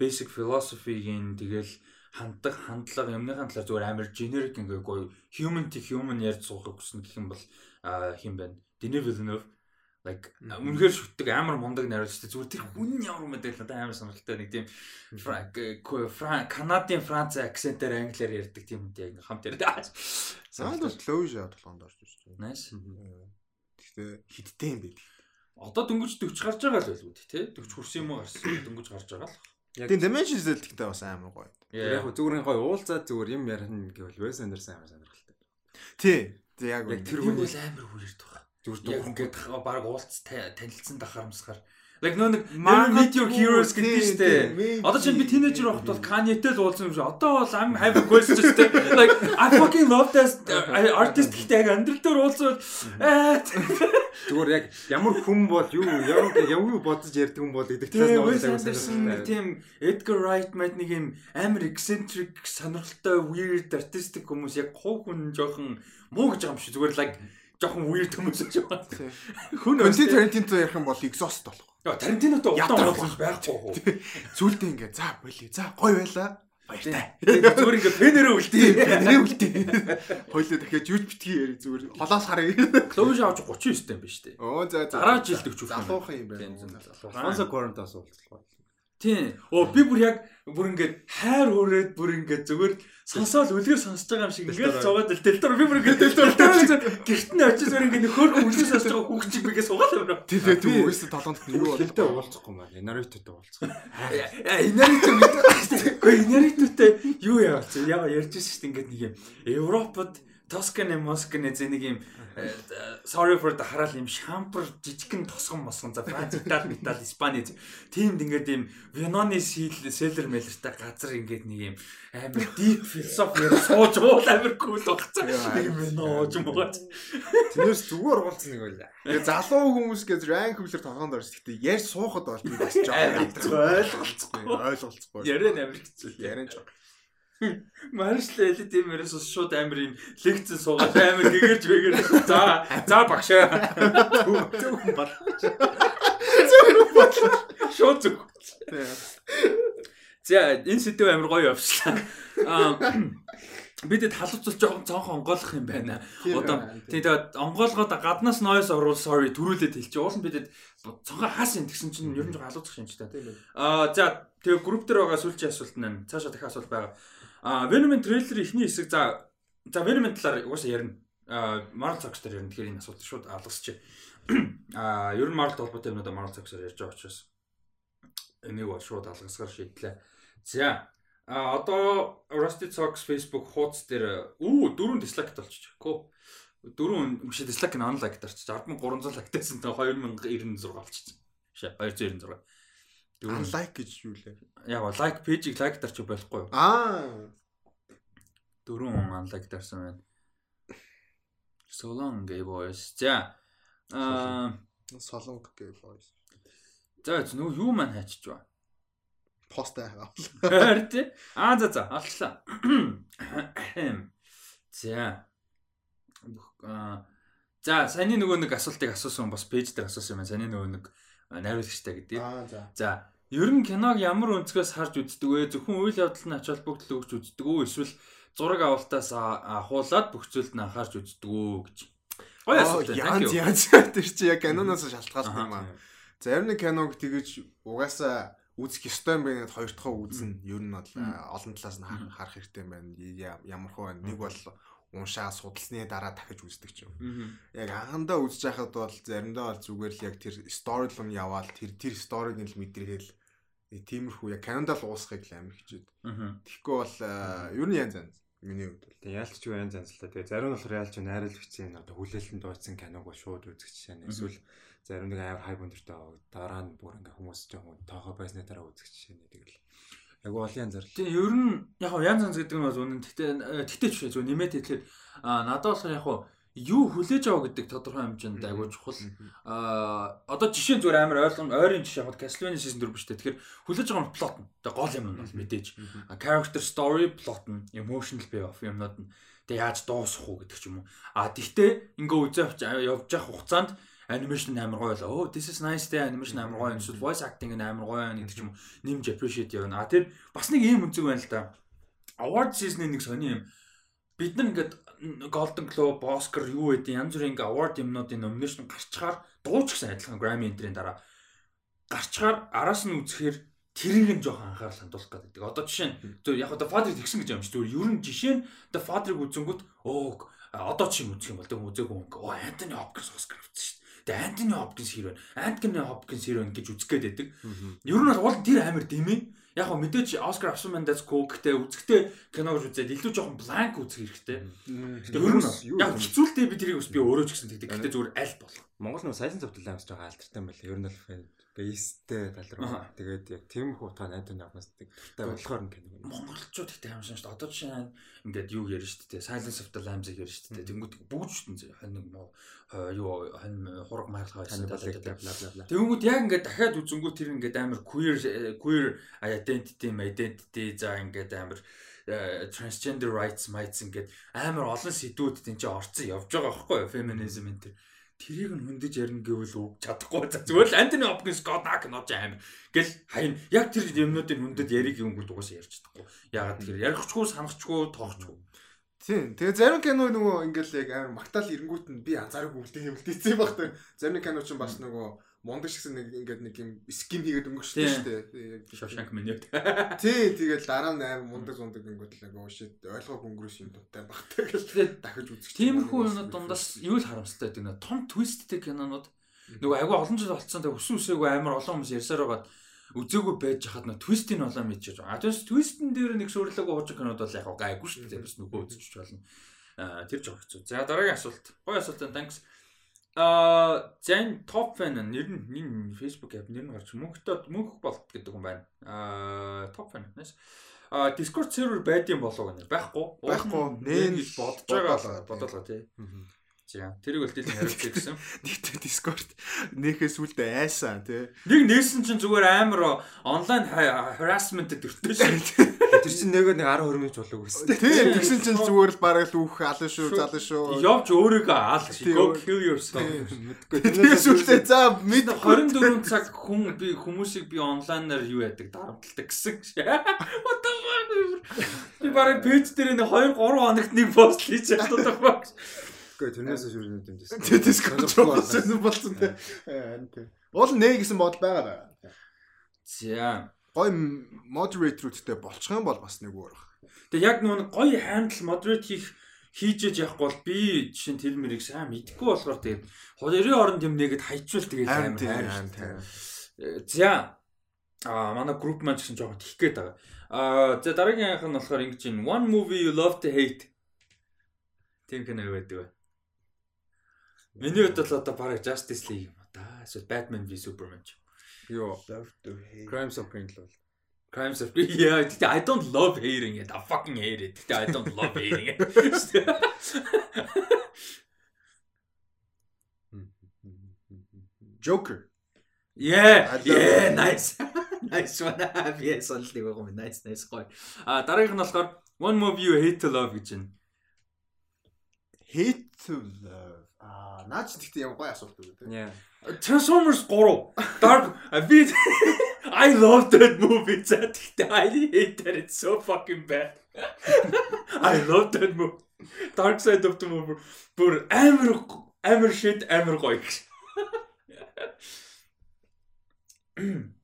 basic philosophy-гийн тэгэл ханддаг хандлага юмныхаа талаар зүгээр амар generic ингээ гоё human to human ярьж суухыг хүснэ гэх юм бол хин байна. Denis Villeneuve like үнэхээр шүтдэг амар мундаг найруулагч зүгээр тэр хүн ямар мэдээ надад амар сонирхолтой нэг тийм Канадын Франц акцентээр англиар ярьдаг тийм үү яг хамт ярьдаг. Санаад бол closure тоглоонд орж ирж байна. Nice. Гэхдээ хидтэй юм бэ. Одоо дөнгөж 40 гарч байгаа л байлгүй тий 40 хүрсэн юм уу гарсан дөнгөж гарч байгаа л. Тийм Dimension Zelda-тэй бас амар гоё. Яг зүгээр гоё уулзаад зүгээр юм ярих гэвэл Wes Anderson амар сонирхолтой. Тий. Яг тэр хүн амар хүрээд байгаа. Зүгээр дүүх ингээд баг уулз танилцсан дахарамсахаар Like нөө нэг Meet Your Heroes гэдэг шүү дээ. Одоо чинь би тинейжер байхад бол Kanye-тэй л уулзсан юм шиг. Одоо бол I'm have a question шүү дээ. Like I fucking love this artist гэхдээ яг амьдрал дээр уулзвал зүгээр яг ямар хүн бол юу ямар ямар бодож ярьдаг хүн бол гэдэг талаас нь сонирхолтой. Тийм Edgar Wright мэт нэг юм амар eccentric сонирхолтой weird artistic хүмүүс яг хов хүн жоохон муу гэж байгаа юм шиг. Зүгээр like жоохон weird хүмүүс байна. Хүн Quentin Tarantino ярих юм бол exhaust болох. Яа Тарантинотой удаан уулзах байхгүй хөө. Зүйлдээ ингээ за болий. За гоё байла. Баяртай. Зүгээр ингээ фенэрээ үлдээ. Фенэрээ үлдээ. Хойлоо дахиад юуч битгий яри зүгээр. Холоос харъя. Клоуж авч 39 юм биш үү? Оо за за. Дараа жилдэг ч үгүй. Залуухан юм байна. Франса Корнтоос уулзлаа. Тийм. Оо би бүр яг бүр ингээд хайр өрөөд бүр ингээд зүгээр сонсоол үлгэр сонсож байгаа юм шиг ингээд зугаад л дэлдор би бүр ингээд дэлдор гэрт нь очиж зүгээр ингээд нөхөр үлгэр сонсож байгаа хүүхд чиг бигээ суугаад юм. Тийм тийм үгүйс толгонд юу бол хэлтэй уулзахгүй маань Наруто-тэй уулзах. Аа Наруто мэдээ. Гэхдээ Наруто-тэй юу яавч яа ярьж байсан шүү дээ ингээд нэг юм Европод Тосканы Москаны зэ нэг юм э, sorry for the хараал юм шампар жижигхэн тосгон мосгон за Франц Итали Итали Испани тиймд ингээд юм Веноны селлер мэлэртэй газар ингээд нэг юм амар deep philosophy сууж уул амар cool багцсан нэг Вено ч юм уу Тэрнээс зүгээр уулцсан нэг байлаа. Тэгээ залуу хүмүүс гэж rank хөвлөр толгоонд орж гэхдээ ярьж суухад бол би бас жоо ойлголцохгүй ойлголцохгүй. Ярэ амар хэцүү. Ярэн жоо. Маршлээ элит юмэрээс шууд амар юм лекц суугаад амар гэгэрж бэгээр за за багшаа. Зөв бат зөв бат шууд зөв За энэ сэдв амар гоё явшлаа аа бидэд халууцуулж жоохон цонхон онгойлох юм байна. Одоо тийм. тэгээд онгойлгоод гаднаас noise оруул sorry төрүүлээд хэлчих. Уул нь бидэд цонхоо хаасан тэгсэн чинь ер нь жоохон халууцах шинжтэй. Аа за тэгээд групп дээр байгаа сүүлчийн асуулт нь цаашаа дахин асуулт байгаа. А Venom-ын трейлер ихний хэсэг за за Venom-ын талаар угаасаа ярина. А Marvel Comics дээр ярина. Тэгэхээр энэ асуулт шууд алгасчих. А ер нь Marvel толботой юмнуудаа Marvel Comics-аар ярьж байгаа учраас энийг бол шууд алгасгаар шийдлээ. За а одоо Rusty Socks Facebook хуудас дээр үү дөрөв дислайк толчих. Көө. Дөрөв биш дислайк нь unlike дарчих. 10,300 лайктайсан тэ 2096 болчихсон. Биш 296. Unlike гэж юу лээ? Яг ба лайк пэйжийг лайк дарчих болохгүй юу? Аа. Дөрөв unlike дарсан байна. So long gay boys. За. Аа Солонг gay boys. За нөгөө юу маань хайчиж ба. Пост аа. Харин тий. Аа за за алчлаа. За. Аа За саний нөгөө нэг асуултыг асуусан бас пэйж дээр асуусан юм байна. Саний нөгөө нэг найруулагчтай гэдэг. За. За ер нь киног ямар өнцгөөс харж үздэг вэ? Зөвхөн үйл явдал нь ач холбогдол өгч үздэг үү? Эсвэл зураг авалтаас ахуулаад бүх зүйлд нь анхаарч үздэг үү гэж. Гоё асуулт. Янз янз тэр чи яг киноноос шалтгаалтай юм аа. Зарим нэг киног тэгэж угаасаа үзэх ёстой юм байна гэд хоёр дахь үзнэ. Ер нь бол олон талаас нь харах хэрэгтэй юм байна. Ямар хөө нэг бол уншаа судалсны дараа дахиж үздэг ч юм. Яг анхандаа үзэж байхад бол заримдаа бол зүгээр л яг тэр руу яваал тэр тэр сториг нь л мэдрэхэл тиймэрхүү яг канонда л уусахыг л амар хичээд. Тэгэхгүй бол ер нь янз янз миний хувьд бол. Тэгээ яалч юу янз янз л та. Тэгээ зарим нь болохоор яалч найруулагчийн одоо хүлээлтэн дууцсан киног бол шууд үзэх жишээ нь эсвэл зарим нэг амар хайп өндөртэй дараа нь бүр ингээ хүмүүс жоохон тоохоо байсны дараа үзэх жишээ нь тэгэл Яг янз бүр. Тийм ер нь яг янз янз гэдэг нь бас үнэн. Гэтэ гэтэ ч шүү нэмээд хэлэхэд а надад болохоор яг юу хүлээж аваа гэдэг тодорхой хэмжээнд агуу чухал. Аа одоо жишээ зүгээр амар ойлгон ойрын жишээ яг Castlevania season 4 биш үү. Тэгэхээр хүлээж байгаа нь plot нь. Тэгээ гол юм нь бол мэдээж. Character story plot нь, emotional payoff юмнууд нь. Тэгээ яаж дуусах уу гэдэг ч юм уу. А тэгтээ ингээ үзээ явж явах хугацаанд animation амар гоё л оо this is nice те animation амар гоё эсвэл voice acting амар гоё гэдэг ч юм нэмж appreciate явна. А тэр бас нэг ийм үнцэг байна л да. Award season-ийн нэг сони юм. Бид нар ингээд Golden Globe, Oscar юу гэдэг янз бүрийн ингээ award юмнуудын nomination гарчгаар дууч гэсэн адилхан Grammy энтрийн дараа гарчгаар араас нь үзэхээр тэрийг нь жоохон анхаарал хандуулах гэдэг. Одоо жишээ нь зөв яг одоо Father тэгсэн гэж юм шүү. Зөв ер нь жишээ нь одоо Father-ыг үзэнгүүт оо одоо ч юм үзэх юм бол тэг үзээгүй юм. Оо Anthony Hopkins Oscar авчихсан шүү. Тэгээ Антони Хопкинс хэр байна? Антони Хопкинс хэр байна гэж үзэх гээд байдаг. Ер нь бол уул тэр амар дэмий. Яг го мэдээж Оскар авсан that's cool гэхдээ үзэхдээ кино гэж үзээд илүү жоохон blank үзэх хэрэгтэй. Гэтэ ер нь яг хэцүүлтэй би тэрийг бас би өөрөө ч гэсэн тэгдэг. Гэтэ зүгээр аль болох. Монгол нөө сайхан зовтол амс жоохон алдартай юм байна. Ер нь бол бейстэй тал руу. Тэгээд яг тийм хуутаа найданы авнаас дуртай болохоор нь кино. Монголчууд ихтэй юм дээ. Одоо жишээ нь ингээд юу ярьж шүү дээ. Silence of the Lambs-ыг ярьж шүү дээ. Тэнгүүд бүгд дээ. Хань нэг юу хань хураг маяглаа байсан дээ. Тэнгүүд яг ингээд дахиад үзэнгүүт тэр ингээд амар queer queer identity, identity за ингээд амар transgender rights rights ингээд амар олон сэдвүүд тийм ч орцсон явж байгаа байхгүй юу? Feminism энэ тэрийг нь хөндөж ярина гэвэл үг чадахгүй за зүгээр л Антони Хопкинс God Ack нож аим гэл хайн яг тэр юмнуудын хөндөд яриг юм гол угаасаа ярьж чадахгүй. Ягаад тэгэхээр ярихчгүй санахчгүй тоохчгүй. Тийм. Тэгээ зарим кино нөгөө ингээл яг амар магтаал ирэнгүүт нь би анзаараагүй үлдээ үлдээсэн баг та. Зарим кино ч бас нөгөө мундаг шигсэн нэг ингээд нэг юм скин хийгээд өнгөрчтэй шүү дээ. Шошанк меню. Тий, тэгээд дараа нь аим мундаг зундаг ингээд л агай ушид ойлгох өнгөрөөс юм дуттай багтай гэж дахиж үзчих. Тиймэрхүү юмнууд дундаас юу л харамсалтай гэдэг нэ том твисттэй кинонууд нөгөө агай олон жил болцсон тэг өсөн өсөөгөө амар олон хүмүүс ярьсаар байгаа үзээгүй байж хахад нөө твистийн болоо мэдчихэж байгаа. А тэгээс твистэн дээр нэг сүрлэг ууж кинод бол яг гайгүй шүү дээ. Бас нөгөө үзчих болно. А тэр жоо хэцүү. За дараагийн асуулт. Гой асуулт энэ thanks. Аа зэн топ фэн нэр нь Facebook app нэр нь гарч мөнхтэй мөнх болт гэдэг юм байна. Аа топ фэн нэс. А Discord server байдсан болов гэнэ. Байхгүй. Байхгүй. Нэн бодож байгаа бодоолгаа тий. За тэрийг бол дийлэн хариулчих гэсэн. Нийт Discord нөхөөс үлдээ айсан тий. Нэг нээсэн чинь зүгээр амар онлайн harassment төртөө шүү. Тэр чинь нөгөө нэг 10 20 минут болов гэсэн. Тий, тэгсэн чинь зүгээр л бараг л үхэх алан шүү, залан шүү. Явж өөрийгөө аал go kill yourself. Тэгээс үлдээ за мэд 24 цаг хүн би хүмүүсийг би онлайнаар юу яадаг дарамталдаг гэсэн. What the fuck? Би бараг пэйж дээр нэг 2 3 хоногт нэг пост хийж чаддаг баг. Гэхдээ тэрнээс шүүрнэ юм дэс. Тэ Discord болсон болсон тэ. Уул нэ гэсэн бодол байгаа даа. За. Гой moderator-уудтай болчих юм бол бас нэг өөр баг. Тэгээ яг нүүн гоё хандл moderate хийх хийж яж явахгүй бол би жишээ нь тэр мэрийг сайн мэдгүй болохоор тэгээд хоёрын оронд юм нэгэд хайчвал тэгээд амар хайр. За. А манай групп маань гэсэн жоохон тих гээд байгаа. А за дараагийнх нь болохоор ингэж байна. One movie you love to hate. Тийм кино байдаг бай. Миний хувьд бол одоо бараг Justice League юм да. Эсвэл Batman v Superman ч. Йоо. Love to hate. Crimes of Grindelwald. Crimes of Yeah, I don't love hating it. I fucking hate it. I don't love hating it. Joker. Yeah. Yeah, nice. Nice one. Би сонлыг байгаа юм. Nice, nice гоё. А дараагийнх нь болохоор One Movie You Hate to Love гэж байна. Hate to love. Аа, наач тэгтээ юм гоё асуулт үү те. Yeah. Transformers 3. Dark би I love that movie. Тэгтээ I hate that it's so fucking bad. I love that movie. Dark Side of the Moon бүр амар амар shit амар гоё гэж.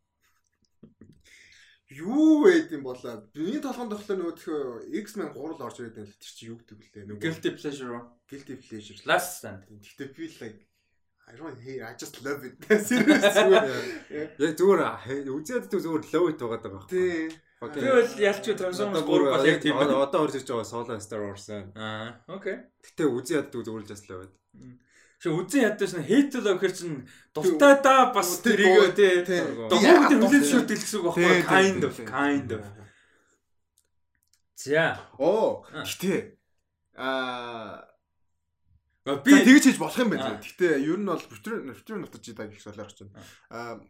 Юу байд юм болоо. Миний толгойн тоглолт нөгөө X-Men 3 л орж ирээд байна л тэр чи юу гэдэг вүлээ. Нөгөө Guilty pleasure. Guilty pleasure. Last stand. Гэхдээ би like I don't hate I just love it. Serious зүгээр. Яг зүгээр үзээд зүгээр low it байгаа даа. Тий. Би бол ялч Transformers 3 бол яг тийм байна. Одоо орж ирж байгаа Solo Star Wars. Аа, окей. Гэтэ үзээд яддаг зүгээр just low it. Ши үзэн ядаж нь love гэхэр чинь дуртай да бас тэрийг тий. Догоогд хүлээж шүрт гэсэн үг байхгүй kind of kind of. За. Оо, гэтээ аа би тэгж хийж болох юм байна. Гэтээ ер нь бол бүтэр бүтэр нутаж жидаг гэх солиорч байна. Аа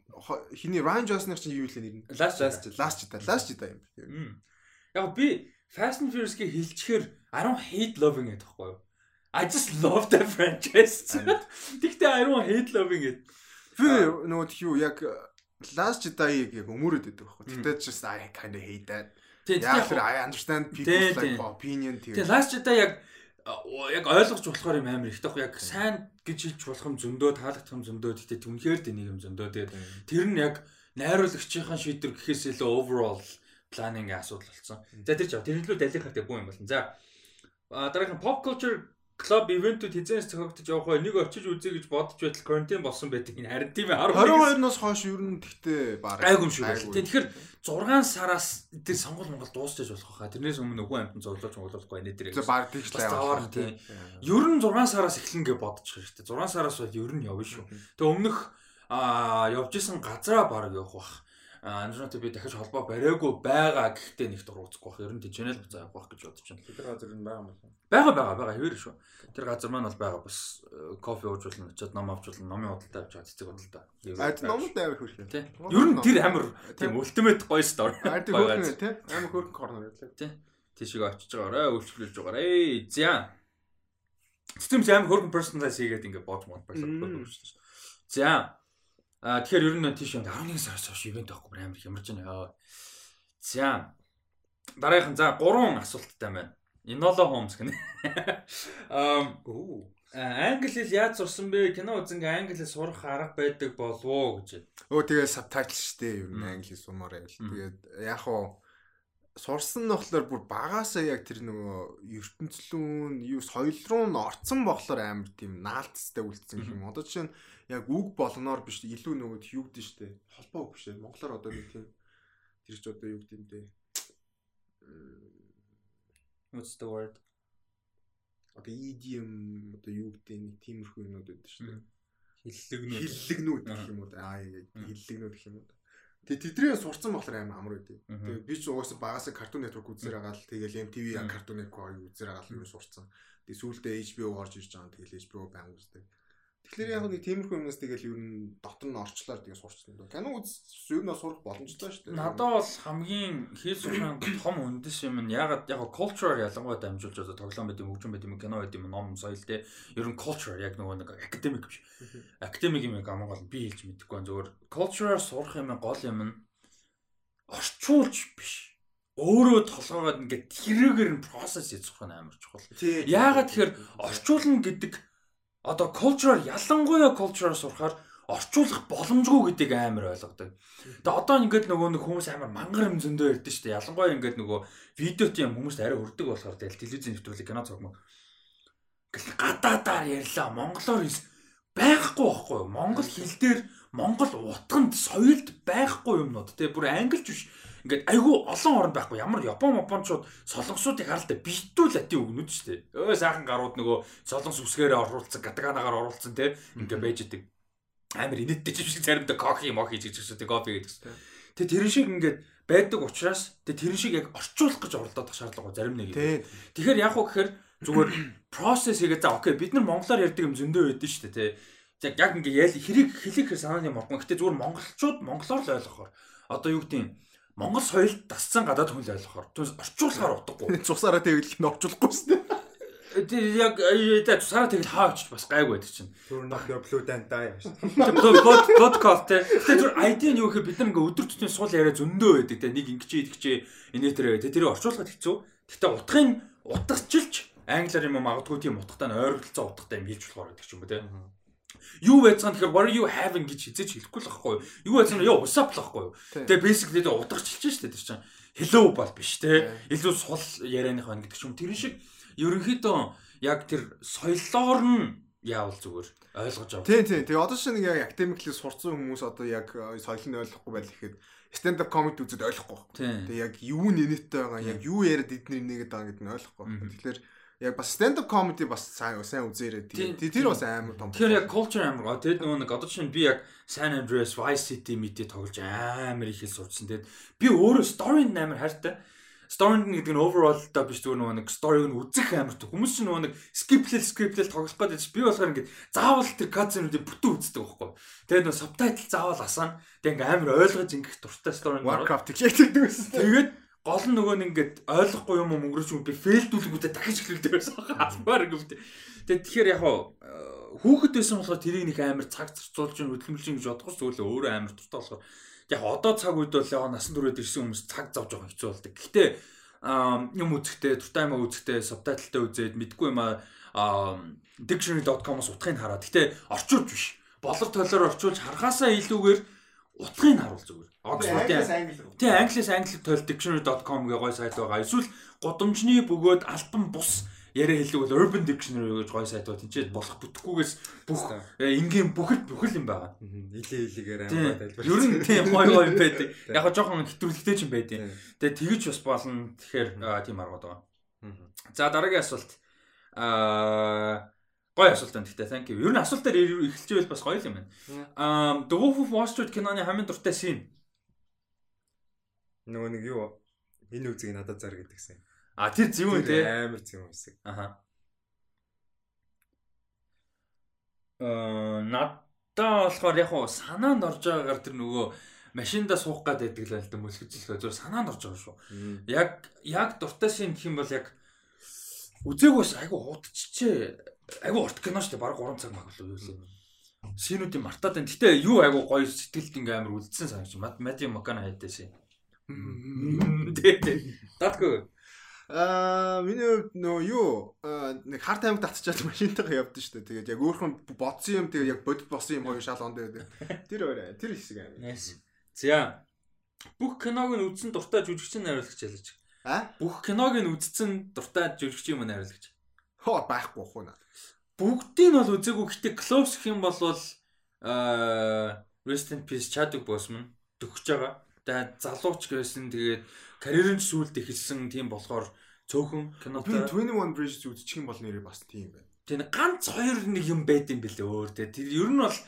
хиний Ryan Johnson-ыг чинь юу вэ нэр нь? Last Last Last Jedi. Last Jedi юм. Яг би Fast and Furious-ийг I don't hate loving гэдэг байхгүй юу? I just love the franchise. Тэгтээ I don't hate loving it. Би нөгөө юу яг Last Jedi-ийг яг өмөрөөд байдаг байхгүй. Тэгтээ just I kind of hate that. Л I understand people's like opinion тийм. Тэгээ Last Jedi яг яг ойлгож болохоор юм амар ихтэй яг сайн гэж хэлж болох юм зөндөө таалагдах юм зөндөө гэхдээ түнхээр тэнийг юм зөндөө тэгээд тэр нь яг найруулагчийн шийдвэр гэхээс илүү overall planning асуудал болсон. За тэр ч тэр илүү далих хэрэгтэй бүү юм болно. За дараагийн pop culture клуб ивентүүд хизээс зохиогдож явах бай нэг очиж үзье гэж бодож байтал карантин болсон байдаг. Энэ харин тийм ээ 22-оос хойш ер нь тэгтээ баг айгум шүү. Тэгэхээр 6 сараас тэр сонгол Монгол дуусчиж болох хаа. Тэрнээс өмнө нөгөө амтан зоглож моглуулахгүй нэ тэр. Баг тийч л тийм. Ер нь 6 сараас эхлэн гэж бодож дээ. 6 сараас бол ер нь явна шүү. Тэгээ өмнөх аа явж исэн газараа баг явах бах. Андронтой би дахиж холбоо бариагүй байгаа гэхдээ нэг дурууцгүй бах. Ер нь тийчэнэл буцаа явах бах гэж бодож байна. Тэр газар нь байгаа юм байна. Байгаа байгаа байгаа хэвэр шүү. Тэр газар маань бол байгаа бас кофе уужуулна, очиод ном авчулна, номын худалдаа авч байгаа цэцэг худалдаа. А номд амар юм. Тий. Ер нь тэр амар тийм ультимейт гоё стори. А тэр хөрх тий. Амар хөрх корнер байлаа. Тий. Тийшээ очиж байгаарай, үйлчлүүлж байгаарай. За. Системс амар хөрх personalize хийгээд ингээд боож мод person шүү. За. А тэгэхээр ер нь тийш 11 сараас хойш ивент авахгүй амар хямарж байна. За. Дараагийн за 3 асуулттай байна. Enola Holmes гэнэ. Ам оо англи хэл яаж сурсан бэ? Кино үзэнгээ англи хэл сурах арга байдаг болов уу гэж. Өө тэгээ сабтайтл штэ ер нь англи хэл сумаар байл. Тэгээд яг уу сурсан нь болохоор бүр багаасаа яг тэр нөгөө ертөнцлүүн юу соёл руу н орцсон болохоор амар тийм наалтцтай үлдсэн юм. Одоо жишээ нь яг үг болгоноор биш илүү нөгөө юу гэдэг штэ. Холбоо биш. Монголоор одоо нэг тийм тэр ч одоо юу гэдэг юм бэ? What's the word? Одоо EDM одоо юу гэдэг нэг тиймэрхүү юмнууд байдаг дээ. Хиллэгнүүд. Хиллэгнүүд гэх юм уу? Аа хиллэгнүүд гэх юм уу? Тэгээ тэдрээ сурцсан болохоор амар амар байдیں۔ Тэгээ би ч угаасаа багасаа Cartoon Network үзээр байгаа л тэгэл MTV Cartoon Network үзээр байгаа л юу сурцсан. Тэгээ сүүлдээ HBO орж ирж байгаа. Тэгэл HBO баян үздэг. Тэгэхээр яг нэг тиймэрхүү юмнаас тэгэл ер нь дотор нь орчлоор тэгээ сурчсан доо. Кино үз ер нь сурах боломжтой шүү дээ. Надад бол хамгийн хийл сурахын том үндэс юм нь ягаад яг culture ялангуяа дамжуулж одоо тоглоом байт юм, хөгжим байт юм, кино байт юм, ном, соёл те ер нь culture яг нөгөө нэг academic биш. Academic юм гаман гол би хэлж мэдэхгүй зүгээр culture сурах юм гол юм нь орчуулж биш өөрөө толгоогод ингээд тэрүүгээр нь процесс хийж сурах нь амар чухал. Яагаад тэгэхээр орчуулна гэдэг одоо culture ялангуяа culture сурахаар орчуулах боломжгүй гэдгийг амар ойлгодог. Тэгээ одоо ингээд нөгөө нэг хүмүүс амар мангар юм зөндөө ярьдэн шүү дээ. Ялангуяа ингээд нөгөө видео тийм хүмүүст арай хүрдэг болохоор тэгэл телевизэн нэвтрүүлэг кино цогмог. Гадаадаар ярьлаа. Монголоор байхгүй байхгүй юу? Монгол хэл дээр Монгол утганд соёлд байхгүй юмнууд тий бүр англич биш ингээд айгүй олон орнд байхгүй ямар япон япончууд солонгосуудыг харалтаа битүү латин үгнүүд шүү дээ. Өө сайхан гарууд нөгөө солонгос үсгээрээ оруулсан, катаганагаар оруулсан те ингээд байж идэг. Амар инээдтэй ч биш заримдаа кофе мохи гэж гэж үү кофе гэдэг. Тэгээ тэрэн шиг ингээд байдаг учраас тэгээ тэрэн шиг яг орчуулах гэж оролдох шаардлага зарим нэг. Тэгэхээр яг уу гэхээр зүгээр process хийгээ за окей бид нар монголоор ярьдаг юм зөндөө байдэн шүү дээ те яг яг ингээ ял хэрэг хэлэх санааны моргон. Гэтэ зүгээр монголчууд монголоор л ойлгохоор одоо юу гэдэг юм Монгол соёлд тасцсан гадаад хүн л ойлгохоор орчуулахаар утгагүй. Цусаараа тэгэл н орчуулахгүй шүү дээ. Тэр яг яа цусаараа тэгэл хаа очиж бас гайгүй байдаг чинь. Түр нөх блүдэн даа яаш. Под подкаст те. Тэр зүгээр ID нь юу гэхээр бид нар ингээ өдөр тутмын суул яриа зөндөө байдаг те. Нэг ингэчээ идэгчээ инээ тэр те. Тэрийг орчуулахад хэцүү. Гэтэ утгын утгачилж англиар юм магадгүй тийм утгатай нь ойролцоо утгатай юм хэлж болохоор байдаг ч юм уу те. Юу байцгаан тэгэхээр what are you having гэж хизээч хэлэхгүй л байхгүй юу? Юу байцгаан ёо up л байхгүй юу? Тэгээ basically тэгээ утгачлж штэ тэр чинь hello бол биш те. Илүү сул ярианых байна гэдэг ч юм. Тэр шиг ерөнхийдөө яг тэр соёлоор нь яавал зүгээр ойлгож авах. Тийм тийм. Тэгээ одоо шинэ яг академикли сурцсан хүмүүс одоо яг соёлыг нь ойлгохгүй байл гэхэд stand up comedy үзээд ойлгохгүй. Тэгээ яг юу нэнэттэй байгаа, яг юу яриад эдний нэгэд байгаа гэдэг нь ойлгохгүй. Тэгэхээр яг бас stand up comedy бас сайн сайн үзээрэй. Тэр бас амар том. Тэгэхээр яг culture амар. Тэгээд нөгөө нэг одоо чинь би яг San Andreas Vice City мэдээ тоглож амар их хэл сурчсан. Тэгээд би өөрөө story-нд амар хайртай. Story гэдэг нь overall та биш зүгээр нөгөө нэг story-г нь үзэх амар төг. Хүмүүс чинь нөгөө нэг script-лэл script-лэл тоглох гэдэг би болохоор ингээд заавал тэр cutscene-үүдийг бүтэн үздэг байхгүй. Тэгээд нөгөө subtitle заавал асаана. Тэгээд ингээд амар ойлгож ингэх дуртай story. Warcraft хийдэг гэсэн. Тэгээд гол нь нөгөө нь ингээд ойлгохгүй юм өнгөрөөч юм би фейлдүүлгүүдэд дахиж эхлүүлдэг байсан хаа албаар гэвч тэгээ тэгэхээр яг хүүхэд байсан болохоор тэрийг нэг амар цаг зарцуулж хөдөлмөрлж гэж бодох зүйлээ өөрөө амар дуртай болохоор яг одоо цаг үед бол яг насан туршид ирсэн хүмүүс цаг зовж байгаа хэцүү болдог. Гэхдээ юм үзэхдээ дуртай юм үзэхдээ субтитлтай үзээд мэдгүй юм аа dictionary.com-оос утгыг хараад. Гэхдээ орчуулж биш. Болор толоор орчуулж харахаасаа илүүгээр утгыг харуул зүгээр. Oxford-ийн тий англиас англи тойл dictionary.com гэх гой сайт байгаа. Эсвэл гудамжны бөгөөд альбан бус яриа хэлдэг бол urban dictionary гэж гой сайт байна. Тинчээд болох бүтггүйгээс бүх энгийн бүхэл бүхэл юм байгаа. Илээ илээгээр амар тайлбар. Ер нь тийм гой гой байдаг. Яг го жоохон хэтрүүлэгтэй ч юм байдیں۔ Тэгээ тэгэж бас болно. Тэгэхээр тийм аргууд байгаа. За дараагийн асуулт. Аа Гой асуулт байна гэхдээ thank you. Ер нь асуултаар эхэлчихвэл бас гоё юм байна. Аа The Wolf of Wall Street киноны хамгийн дуртай шин. Нөгөө нэг юу энэ үзгийг надад зар гэдэгсэн. А тэр зөв үү те амар зөв үсэг. Аха. Э надаа болохоор яг хуу санаанд орж байгаагаар тэр нөгөө машинда суух гад байдаг л да мөлхөжлөхөө зөв санаанд орж байгаа шүү. Яг яг дуртай шин гэх юм бол яг үзээгөөс айгу хутчихжээ айгу урт кино шүү дээ. Бараг 3 цаг маг болов юу лээ. Шинүүдийн мартаад байна. Гэтэ юу айгу гоё сэтгэлд ингээм амар үлдсэн санагч. Мади Макана хайдээсэн. Тэ тэ. Татгүй. Аа миний хувьд нөө юу нэг хар таймд татчихад машинтайгаа явдсан шүү дээ. Тэгээд яг өөрхөн бодсон юм тэгээд яг бодит болсон юм хоёр шал онд байдаг. Тэр өөрөө тэр хэсэг амар. За. Бүх киног нь үзсэн дуртай жүжигчин найруулагч ялж. А? Бүх киног нь үзсэн дуртай жүжигчин юм найруулагч. Хоо байхгүй хуу наа. Бүгдийг нь бол үзээгүй гэхдээ close гэх юм бол аа Rest in Peace Chadwick Boseman төгсөж байгаа. Залууч гэсэн тэгээд карьерын сүүлд эхэлсэн тийм болохоор цөөхөн кинотой. Би 21 Bridges үзчих юм бол нэрээ бас тийм байна. Тэгээд ганц хоёр нэг юм байд юм бэлээ өөр тэгээд тэр ер нь бол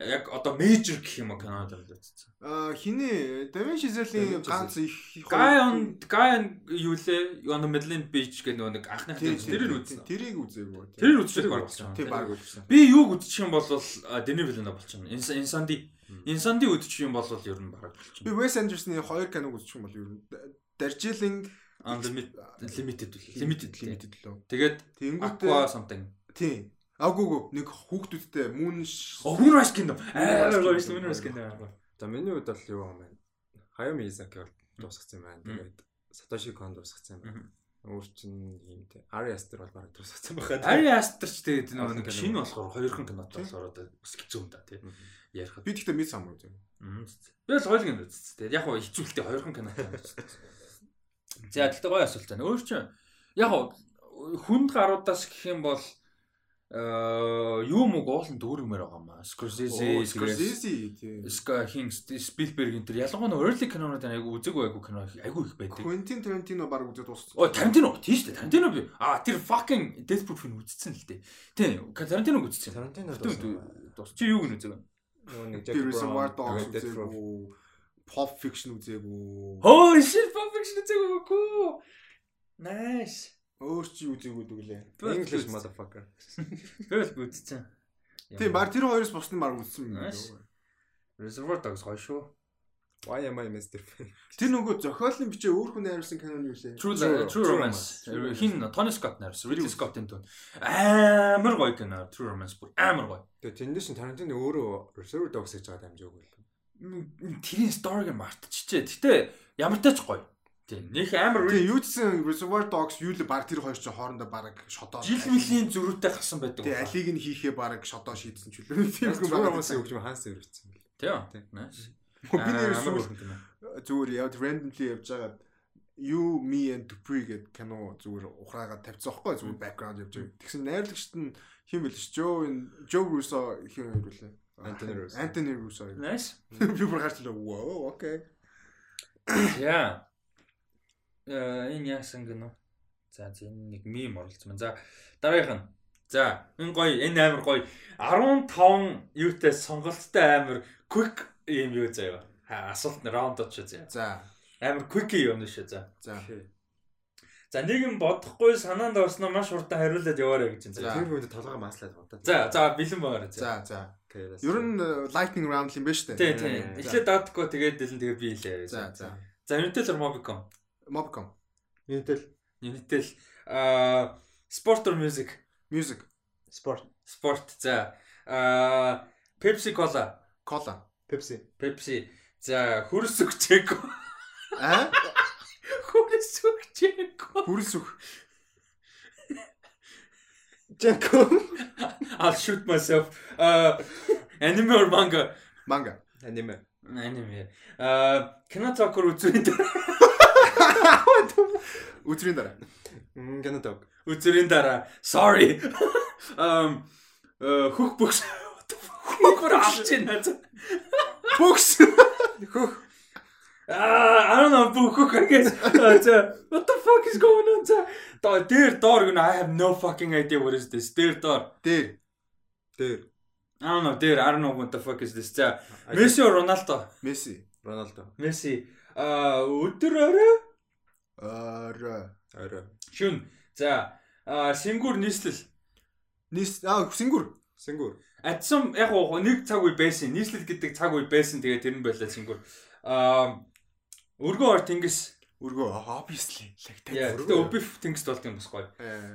яг одоо мейжер гэх юм уу л үзсэн. Аа хиний Давинчи Зэлийн ганц их Гайон Гайон юу лээ? Young Medlin Beach гэх нэг анхны тэрийг үзсэн. Тэрийг үзээгүй. Тэрийг үзчихэж баг болсон. Тийм баг үзсэн. Би юуг үзчих юм бол Denis Villeneuve болчихно. Insandi Insandi үзчих юм бол ер нь баг болчихно. Би Wes Anderson-ы хоёр киног үзчих юм бол ер нь Darjeeling Unlimited Limited Limited Limited лөө. Тэгээд Aqua something. Тийм. Агуугүй нэг хүүхдүүдтэй мөн Moon Rush кино. Аа гоё Moon Rush кино. За миний хувьд бол юу юм бэ? Hayao Miyazaki бол дуусгацсан байна. Тэгээд Satoshi Kon дуусгацсан байна. Өөр чин юм те. Ari Aster бол бараг дуусгацсан байхад. Ari Aster ч тэгээд нэг шинэ болохоор хоёрхан кинот бол ороод юм да тий. Ярихад. Би тэгтээ мэд сам үү. Би бол гоё юм үзсэн. Тэгээд яг хоо хэцүүлтэй хоёрхан кинот үзсэн. За тэгтээ гоё асуулт байна. Өөр чинь яг хүнд гаруудаас гэх юм бол юу мөг уулын дүүрмээр байгаа маа. Scorsese, Scorsese тийм. хин Spielberg-ийн тэр ялангуяа early кинонууд айгу үзээгүй айгу кино айгу их байдаг. Quentin Tarantino баг үзээд дууссан. Ой, Tarantino тийм шүү дээ. Tarantino би а тэр fucking Death Proof film үзсэн л дээ. Тийм, Tarantino үзсэн. Tarantino дууссан. Чи юуг нь үзээгүй? Нөгөө нэг Jack Brown үзээгүй. Pop Fiction үзээгүй. Holy shit, Pop Fiction үзээгүй. Nice. Өөр чи үзээгүй дүглээ. English motherfucker. Тэгэл үзсэн. Тийм баг тэр хоёроос бусны баг үзсэн юм. Reservoir Dogs гоё шүү. Why am I Mr. Fame? Тэр нөгөө зохиолын бичээ өөр хүн найруулсан кинон юу лээ? True True Romance. Хин Tony Scott найруулсан. Ridley Scott-ын дүн. Амар гоё кино True Romance бүр амар гоё. Тэгээ тэндээс нь Тарантино өөрөө Reservoir Dogs гэж байгаа дамжаагүй л. Тэрийн сториг мартчихжээ. Гэтэ ямар тач гоё. Тийм. Нөх амар Тийм юу гэсэн Reservoir Dogs юу л баг тэр хоёр ч хоорондоо баг шодоо. Жил мөлийн зөрүүтэй гасан байдаг. Тийм алиг нь хийхээ баг шодоо шийдсэн ч үлээ. Тийм хүн баг бас өгч хаанс ирсэн. Тийм. Nice. Би нэр зүгээр явд randomly явж байгаа You Me and Dupree гэдэг кино зүгээр ухраагаад тавьсан байхгүй зүгээр background явж байгаа. Тэгсэн найрлагчт нь хин бэлш Joe Joe Russo хин хэвлээ. Anthony Russo. Anthony Russo. Nice. Би бүр гарчлаа. Wow, okay. Yeah. Э энэ яасан гэнэ. За за энэ нэг мим оролцсон. За дараагийнх нь. За энэ гоё энэ амар гоё 15 юутай сонголттой амар quick ийм юу заяа. Асуулт раундод шүү заяа. За. Амар quickie юм шүү за. За. За нэг юм бодохгүй санаанд орсноо маш хурдан хариулаад яваарэ гэж байна. Тэр үед толгой маслаад бодоо. За за бэлэн байгаарай. За за. Ер нь lightning round юм байна шүү дээ. Тий, тий. Эхлээд даадаггүй тэгээд дэлэн тэгээд би хэлээ. За за. За Unitel Mobicom. Mobicom. Unitel. Unitel аа Sport or Music? Music. Sport. Sport. За. Аа Pepsi Cola. Cola. Pepsi. Pepsi. За, хөрс өгчээгүй. Аа? Хөрс өгчээгүй. Хөрс өг. Жако. I'll shoot myself. Uh anime or manga? Manga. Anime. Anime. Uh кино цокор үзүүн дээр. Үзрийн дараа. Кино цок. Үзрийн дараа. Sorry. Um хөх бүкс. Хөх авч байна. Бокс. Хөх. Аа, I don't know guess. За, what the fuck is going on? За, дээр доор гэнэ I have no fucking idea what is this. Дээр доор. Дээр. Дээр. I don't know, дээр I don't know what the fuck is this. За, Messi or Ronaldo? Messi. Ronaldo. Messi. Аа, өдөр орой? Орой. Орой. Шүн. За, аа, Сингур нийслэл. Нийс аа, Сингур. Сингур. Адсан яг гоо нэг цаг үе байсан. Нийслэл гэдэг цаг үе байсан. Тэгээ тэр нь байлаа Сингур. Аа, өргөө ор тэнгис. Өргөө obviously. Лагтай. Гэтэ Obif тэнгис болт юм бас гоё.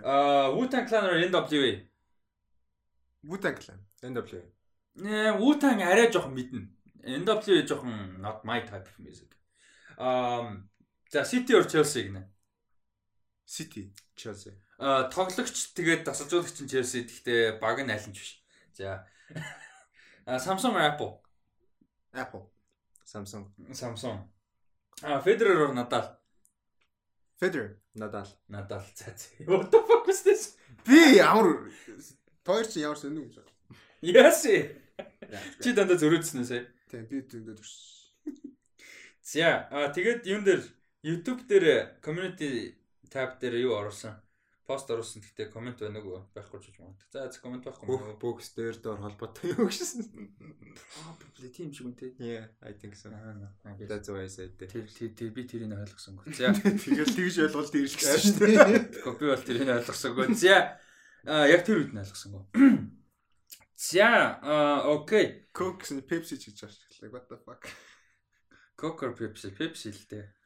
Аа, Wu-Tang Clan or NWA? Wu-Tang Clan. NWA. Нэ, Wu-Tang арай жоохон мэднэ. NWA жоохон not my type of music. Аа, за City or Chelsea гинэ. City. Chelsea. Аа, тоглогч тэгээд тасалжуулагч нь Chelsea гэхдээ баг нь аль нь ч биш. За. А Samsung Apple. Apple. Samsung. Samsung. А Federer or Nadal. Federer. Nadal. Nadal. За. What the fuck is this? Би ямар Тоор чи ямар сонир юм шиг. Яси. Чи дандаа зөрөөдсөн үү сая? Тийм би зөндөө төрсөн. За а тэгээд юун дээр YouTube дээр community tab дээр юу оруулсан? Пост оруулсан. Гэхдээ комент байна уу? Байхгүй ч гэж магадгүй. За за комент байхгүй. Бүх бокс дээр доор холбоотой юу гэсэн. Probably тийм шиг үнтэй. Yeah, I think so. That's why I said that. Тэр тэр би тэрийг ойлгосонгүй. За тэгэл тэгж ойлголт ирж гисэн шүү дээ. Би бол тэрийг ойлгосонгүй. За яг тэр үед нь ойлгосонгүй. За окей. Coke гэсэн Pepsi ч гэж ашиглаа. What the fuck. Coke or Pepsi? Pepsi л дээ.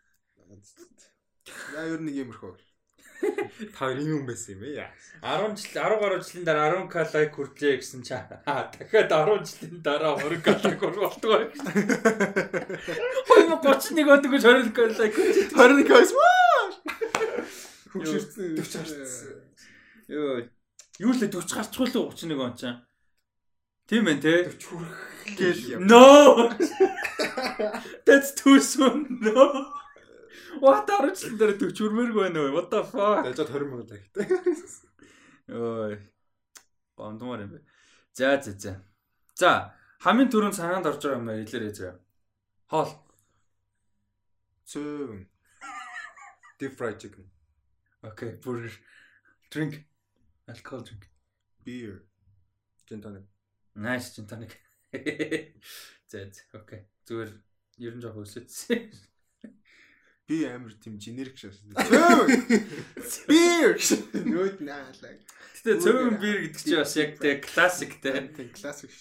Яа ер нэг юмрхөө. Та юм байсан юм ээ. 10 жил 10 гаруй жилийн дараа 10 калайк хүртлээ гэсэн чаа. Дахиад 10 жилийн дараа 20 калайк болтгоо. 2031 онд гэж 20 калайк. 20 калайк. Хөгшөрсөн. 40 гарсан. Йоо. Юу л 40 гарчихгүй л 31 он чаа. Тийм ээ те. 40 хүрэх. No. That's too soon. No. What you дээр 40 хүрмээргүй байна уу? What the fuck? Дажаад 20 мянга лагтай. Ой. Гомдмаар юм бэ. За за за. За, хамгийн түрүүнд санаанд орж байгаа юм хэлээрэй зөө. Хоол. Цөөн. Deep fried chicken. Okay, burger. Drink. Alcohol drink. Beer. Gin tonic. Nice gin tonic. За за. Okay. Зүгээр ер нь жоох өсөцсөн. Би амар тийм generic шээс. Beer. Нөөд наалаа. Гэтэ цөөн бир гэдэг чинь бас яг тэг классик те. Тэг классик.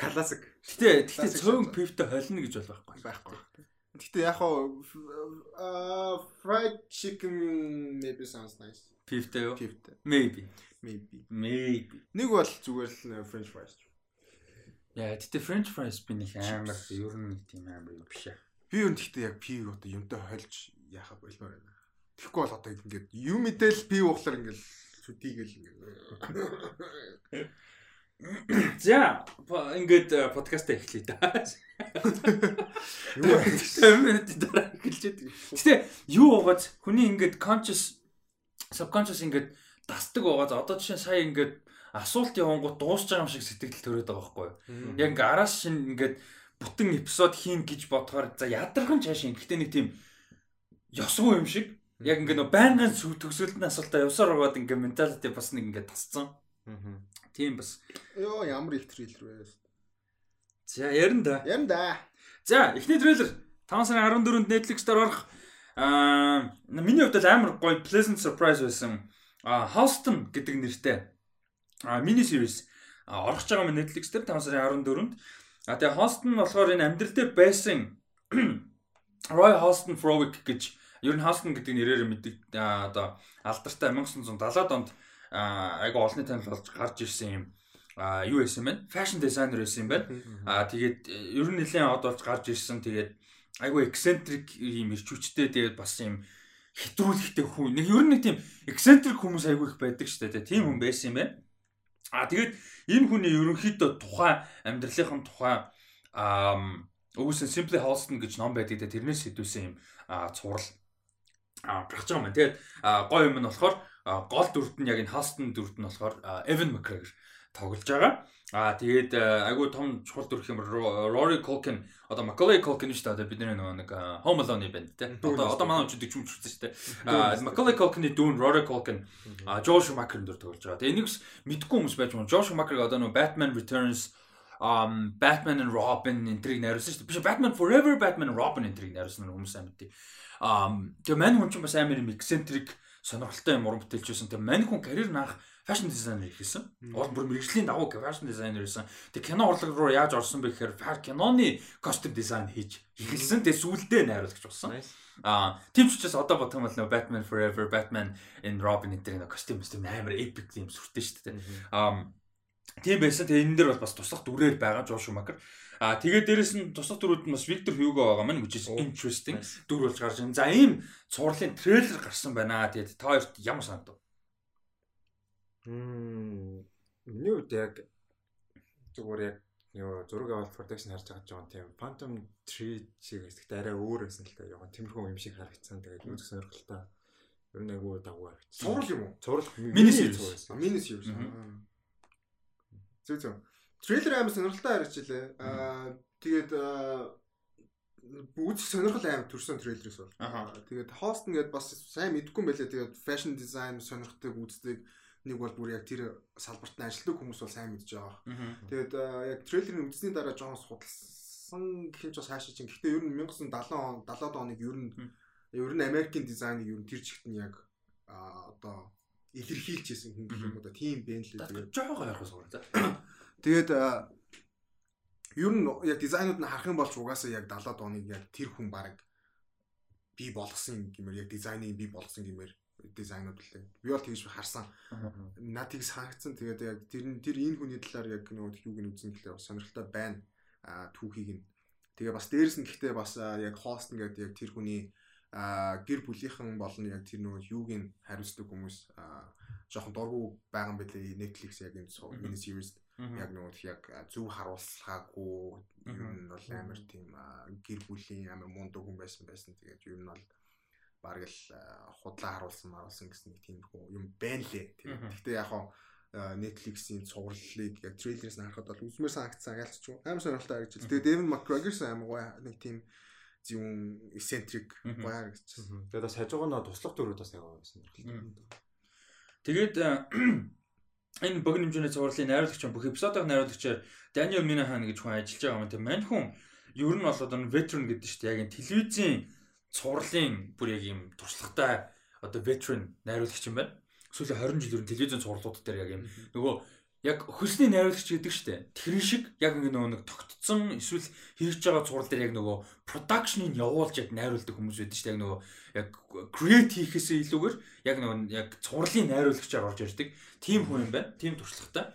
Классик. Гэтэ гэтэ цөөн пивтэй холно гэж бол байхгүй. Байхгүй. Гэтэ яг аа fried chicken maybe sounds nice. Пивтэй юу? Пивтэй. Maybe. Maybe. Maybe. Нэг бол зүгээр л french fries. Яа, гэтэ french fries би нэг амар ер нь тийм амар юу биш аа. Би юу гэхдээ яг пив одоо юмтай хольж яхаа болмоор байна. Тэгэхгүй бол одоо ингээд юм мэдээл пив уухлаар ингээд сүдийгэл ингээд За ингээд подкаст эхлэе да. юу минут дараа байдаг. Гэтэ юу угааз хүний ингээд conscious subconscious ингээд дасдаг угааз одоо жишээ сая ингээд асуулт явангууд дуусч байгаа юм шиг сэтгэл төрөөд байгаа байхгүй юу. Яг ингээд араас шин ингээд бүтэн эпизод хийн гэж бодохоор за ядархан цааш юм. Гэтэ нэг тийм ёсгүй юм шиг. Яг ингээд нөө байнгын төгсгөлтний асуултаа явсаар байгаад ингээд менталити бас нэг ингээд тасцсан. Тийм бас. Йоо ямар их трейлер вэ? За ярина да. Ярина да. За эхний трейлер 5 сарын 14-нд Netflix дээр орох аа миний хувьд амар гоё pleasant surprise байсан. А Houston гэдэг нэртэй а мини series орох гэж байгаа Netflix дээр 5 сарын 14-нд. А тэгээ Houston болохоор энэ амьдрал дээр байсан Roy Houston Frowick гэж ер нь Houston гэдэг нэрээр мэддэг одоо алдартай 1970-ад онд айгу олонний танил болж гарч ирсэн юм юу байсан бэ? Fashion designer байсан юм байна. А тэгээд ер нь нэлээд од болж гарч ирсэн. Тэгээд айгу eccentric юм ирч хүчтэй тэгээд бас юм хэтрүүлэхтэй хүн. Нэг ер нь нэг тийм eccentric хүмүүс айгу их байдаг шүү дээ. Тийм хүн байсан юм байна. А тэгээд энэ хүний ерөнхийдөө тухайн амьдралынхын тухай аа Өвсөн Simply Holston гэж ном байдаг. Тэрнээс хэдүүлсэн юм цуврал гарч байгаа юм. Тэгээд гоё юм нь болохоор гол дүрд нь яг энэ Holston дүрд нь болохоор Evan McGregor тоглож байгаа. Аа тэгээд айгүй том чухал дүрх юм Rory Culkin одоо Macaulay Culkin шүү дээ бидний нөгөө нэг Home Alone-ы банд те. Одоо одоо манай юм ч үзсэн шүү дээ. Аа Macaulay Culkin-ы дүүн Rory Culkin аа Joel Schumacher дүр тоглож байгаа. Тэгээд энэс мэдгүй хүмүүс байж байгаа. Joel Schumacher одоо нөгөө Batman Returns um Batman and Robin энтрийг найруулсан шүү дээ. Биш Batman Forever Batman and Robin энтрийг найруулсан хүмүүс сайн мэдээ. Um тэгээ мань хүн ч бас амар юм eccentric сонирхолтой юм уран бүтээлч байсан. Тэгээ мань хүн карьер наах фэшн дизайнер хийсэн. Уул бүр мэрэгжлийн дагуу фэшн дизайнер хийсэн. Тэг кино урлаг руу яаж орсон бэ гэхээр киноны костюм дизайн хийж эхэлсэн. Тэг сүүлдээ найруулагч болсон. Аа, тийм ч учраас одоо бодох юм бол нөө Batman Forever, Batman in Robin гэдэг нэг костюм костюм амар epic юм сүртэй шүү дээ. Аа, тийм байсан. Тэгээ энэ дэр бол бас туслах дүрээр байгаа Josh Schumacher. Аа, тэгээ дээрэс нь туслах дүрүүд нь бас Victor Hugo байгаа маань which is interesting дүр болж гарч байна. За, ийм цуурлын трейлер гарсан байна. Тэгээд та хоёрт ямар санагдав? Мм. Миний хувьд яг зүгээр яг ёо зураг аваад production харж байгаа жоон тийм Phantom 3 шиг хэсэгт арай өөр байсан л та ёо тиймэрхүү юм шиг харагдсан. Тэгээд үзэх сонирхолтой. Ер нь айгүй дагуу харагдсан. Цуврал юм уу? Цуврал Mini series. Mini series. Зүг зүг. Трейлер амар сонирхолтой харагдчихлээ. Аа тэгээд үзэх сонирхол амар төрсөн трейлерээс бол. Тэгээд хост ингээд бас сайн мэдгүй юм байлээ. Тэгээд fashion design сонирхдаг үздэг нэг бол бүр яг тэр салбарт нь ажилладаг хүмүүс бол сайн мэдж байгаа. Тэгээд яг трейлерыг үзсний дараа жоон судалсан гэх юм ч бас хаашаа чинь. Гэхдээ ер нь 1970 70-ад оныг ер нь ер нь Америкийн дизайныг ер нь тэр чигт нь яг одоо илэрхийлж ирсэн хүн гэх юм да тийм бэ л тэгээд жоогоо ярих суурай. Тэгээд ер нь яг дизайнууд нь харах юм бол угаасаа яг 70-ад оныг яг тэр хүн баг бий болгосон гэмээр яг дизайныг бий болгосон гэмээр дизайнууд лээ. Би бол тэгж харсан. Наад тийг санагдсан. Тэгээд яг тэр тэр энэ хүний талаар яг нөгөө юуг нь үзэн гэхлээр сонирхолтой байна. А түүхийг нь. Тэгээ бас дээрэс нь гэхдээ бас яг хост ингээд яг тэр хүний гэр бүлийнхэн болон яг тэр нөгөө юуг нь хариуцдаг хүмүүс жоохон дургу байгаа юм билээ Netflix яг энэ mini series яг нөгөө яг зөв харуулсахаагүй ер нь бол амар тийм гэр бүлийн амар мундаг хүн байсан байсан тэгээд ер нь бол бараг л худлаа харуулсан маруулсан гэсэн нэг тийм юм байна лээ. Гэхдээ яг хаа Netflix-ийн цувралыг яг трейлерээс нь харахад бол үзмээр санагдсан ялцч юу. Амар сонирхолтой харагдаж байна. Тэгээ Devin McGregor амар гоё нэг тийм юм eccentric гоё харагдчихсан. Тэгээ бас хажуугаа туслах дүрүүд бас аягаа сонирхолтой. Тэгээд энэ богино хэмжээний цувралын найруулагч бүх эпизодыг найруулагчаар Daniel Minahan гэж хүн ажиллаж байгаа юм. Тэгээ мань хүн ер нь бол одоо veteran гэдэг чинь яг энэ телевизийн цувралын бүр яг юм туршлагатай одоо veteran найруулагч юм байна. Сүүлийн 20 жилээр телевизэн цувралууд дээр яг юм нөгөө яг хөлсний найруулагч гэдэг штэ. Тэр шиг яг ингэ нөгөө нэг тогтцсон эсвэл хийж байгаа цуврал дээр яг нөгөө production-ыг явуулж яг найруулдаг хүмүүс байдаг штэ. Яг нөгөө яг create хийхээсээ илүүгээр яг нөгөө яг цувралын найруулагчаар орж ирдэг. Тим хүн юм байна. Тим туршлагатай.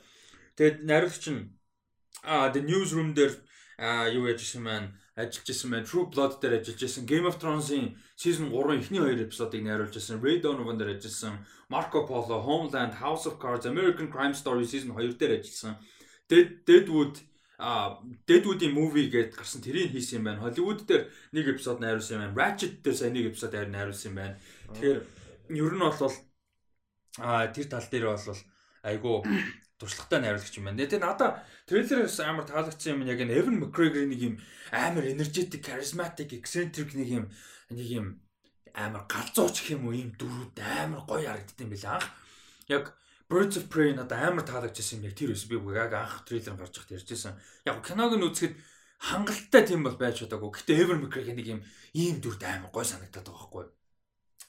Тэгээд найруулагч нь а the newsroom дээр юу яжсэн маань ажиллаж исэн байна. True Blood дээр ажиллаж исэн. Game of Thrones-ийн season 3 эхний хоёр эпизодыг найруулж исэн. Ray Donovan дээр ажилласан. Marco Polo, Homeland, House of Cards, American Crime Story season 2 дээр ажилласан. Dead Deadwood а Deadwood-ийн movie гээд гарсан тэрийг хийсэн юм байна. Hollywood дээр нэг эпизод найруулсан юм байна. Ratchet дээр сайн нэг эпизод найруулсан юм байна. Тэгэхээр ер нь бол а тэр тал дээр бол айгу туршлагатай найруулагч юм байна. Тэгээ надаа трейлерээс амар таалагдсан юм яг энэ Evan McGregor нэг юм амар energetic, charismatic, eccentric нэг юм нэг юм амар галзууч гэх юм уу ийм дөрүүд амар гоё харагдсан юм байна анх. Яг Birds of Prey надад амар таалагдсан юм яг тэр өс би яг анх трейлер гарч ихт ярьжсэн. Яг киног нь үзэхэд хангалттай тийм бол байж чадаагүй. Гэтэ Evan McGregor нэг юм ийм дүрд амар гоё санагдаад байгаа байхгүй.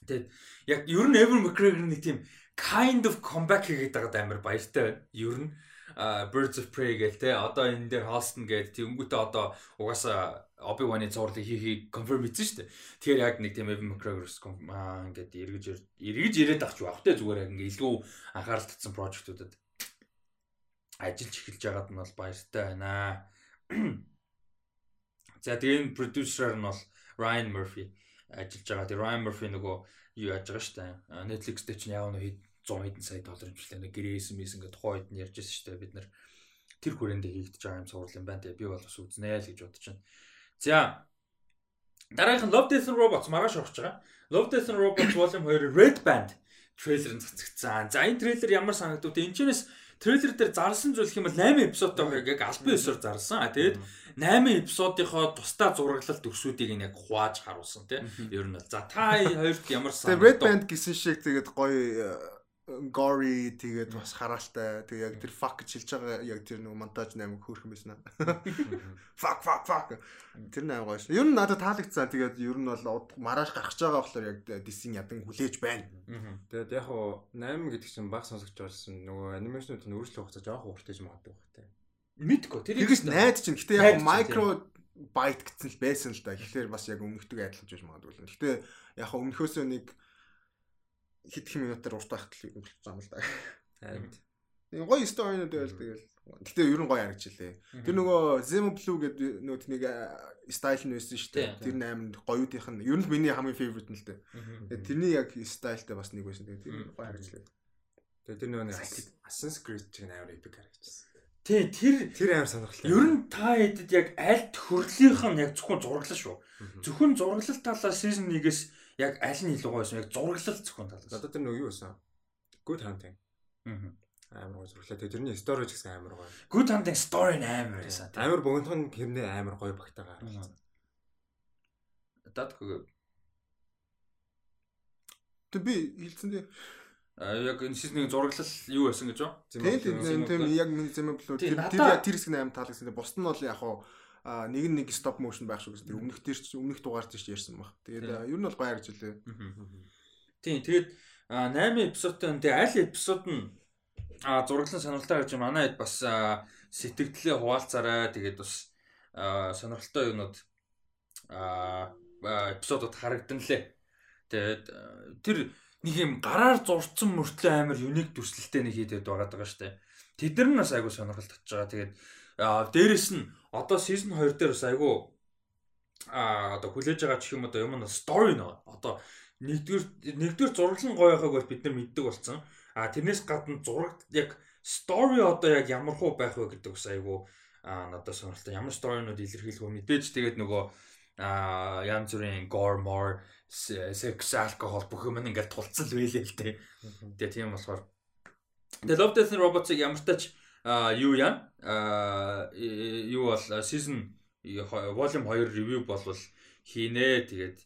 Тэгээд яг ер нь Evan McGregor нэг тийм kind of comeback хийгээд байгаа амар баяртай байна. Ер нь Birds of Prey гэл те одоо энэ дээр Halston гээд тэнгүүтээ одоо угаасаа Obi-Wan-ы зурлыг хийхийг confirm хийсэн шүү дээ. Тэгэхээр яг нэг тийм Evan McGregor-с ингээд эргэж эргэж ирээд авч байх те зүгээр яг ингээд илүү анхаарал татсан прожектуудад ажиллаж эхэлж байгаад нь бол баяртай байна. За тэгээ энэ продюсер нь бол Ryan Murphy ажиллаж байгаа. Тэгээ Ryan Murphy нөгөө юу яаж байгаа шүү дээ. Netflix дээр чинь яав нэг 100 хэдэн сая доллар хэмжлээ нэг гэрээс мэс ингээд тухайн үед нь ярьж байсан шүү дээ бид нар тэр хүрээндээ хийгдэж байгаа юм сурвал юм байна те би бол бас үзнэ л гэж бодож байна. За дараагийнх нь Love Death and Robots маргааш орж байгаа. Love Death and Robots Volume 2 Red Band трейлер нь цацгдсан. За энэ трейлер ямар санагдав те энэчнээс трейлер дээр зарласан зүйл хэм бол 8 эпизодтой яг албан ёсоор зарласан. А тэгээд 8 эпизодынхоо тусдаа зураглалт өсвүүдийг нь яг хувааж харуулсан тийм. Ер нь бол за та хоёрт ямар санагдав? Тэгээд Red Band гэсэн шиг тэгээд гоё gory тэгээд бас хараалтай. Тэгээ яг тэр fuck гэж хэлж байгаа яг тэр нэг монтаж наймаг хөөрхөн байсан аа. Fuck fuck fuck. Тэр нэг гоё шүү. Ер нь надад таалагдсан. Тэгээд ер нь бол маргааш гарч байгаа болохоор яг дисийн ядан хүлээж байна. Тэгээд яг хуу 8 гэдэг чинь баг сонсогч болсон нөгөө анимашнууд нь өөрчлөлт хугацаа жоох уртаж магадгүй багтай. Мэдгүй. Тэр ихс найд чинь. Гэтэ яг micro byte гэсэн л байсан л да. Тэгэхээр бас яг өмнөхдөг адилхан байж магадгүй. Гэтэ яг өмнөхөөсөө нэг хэдхэн минутаар урт байхад л өнгөрч байгаа юм л да. Харин. Гоё сторинууд байл тэгэл. Гэтэ ер нь гоё харагчлаа. Тэр нөгөө Zemo Blue гэдэг нөгөө нэг стайл нь байсан шүү дээ. Тэр амин гоёудынх нь ер нь миний хамгийн favorite нь л дээ. Тэрний яг стайлтай бас нэг байсан. Тэгээ тэр гоё харагчлаа. Тэгээ тэр нөгөө Assassin's Creed чинь амар epic харагдчихсан. Тий, тэр тэр амар сонирхолтой. Ер нь та хэдэд яг аль төрлийнх нь яг зөвхөн зураглал шүү. Зөвхөн зураглал талаас season 1-ээс яг аль нь илүү гоё байсан яг зураглал зөвхөн талаас. Одоо тэр нөгөө юу байсан? Good hunting. Аа. Амар гоё зураглаа. Тэгээ тэрний story ч гэсэн амар гоё. Good hunting story амар байсан. Амар богинохон хэрнээ амар гоё багтаагаар харагдсан. Дадгүй. Тэг би хэлсэн дээ. А яг энэ сизний зураглал юу байсан гэж ба? Тийм тийм тийм яг зэм блүү тэр тэр тэр хэсэг нь аим таалагдсан. Бус нь бол яг хаа а нэг нэг стоп моушн байх шүү гэсэн. Өмнөх дээр ч өмнөх дугаар дээр ч ярьсан баг. Тэгээд ер нь бол гоё харж илээ. Тийм тэгээд 8 эпизодтой энэ аль эпизод нь зураглан сонирхолтой гэж манай хэд бас сэтгэлдээ хуваалцаарай. Тэгээд бас сонирхолтой юмнууд эпизодод харагдан лээ. Тэгээд тэр нэг юм гараар зурцсан мөртлөө амар юник дүрслэлтэй нэг хийдэд байгаа даа штэ. Тэдэр нь бас айгу сонирхол татж байгаа. Тэгээд дээрэс нь одоо season 2 дээр бас айгүй а одоо хүлээж байгаа ч юм одоо юм нь story нөө одоо нэгдүгээр нэгдүгээр зураглан гоё байгааг бол бид нар мэддэг болсон. А тэрнээс гадна зураг яг story одоо яг ямар хуу байх вэ гэдэг бас айгүй а надад сонирхолтой. Ямар story-нууд илэрхийлэх вэ? Мэдээж тэгээд нөгөө а янз бүрийн gore more sex alcohol бүх юм ингээд тулцсан л байлээ л дээ. Тэгээ тийм болохоор The Love Death and Robots-ыг ямар тач а юу яа? А юу бол season volume 2 review болвол хийнэ. Тэгээд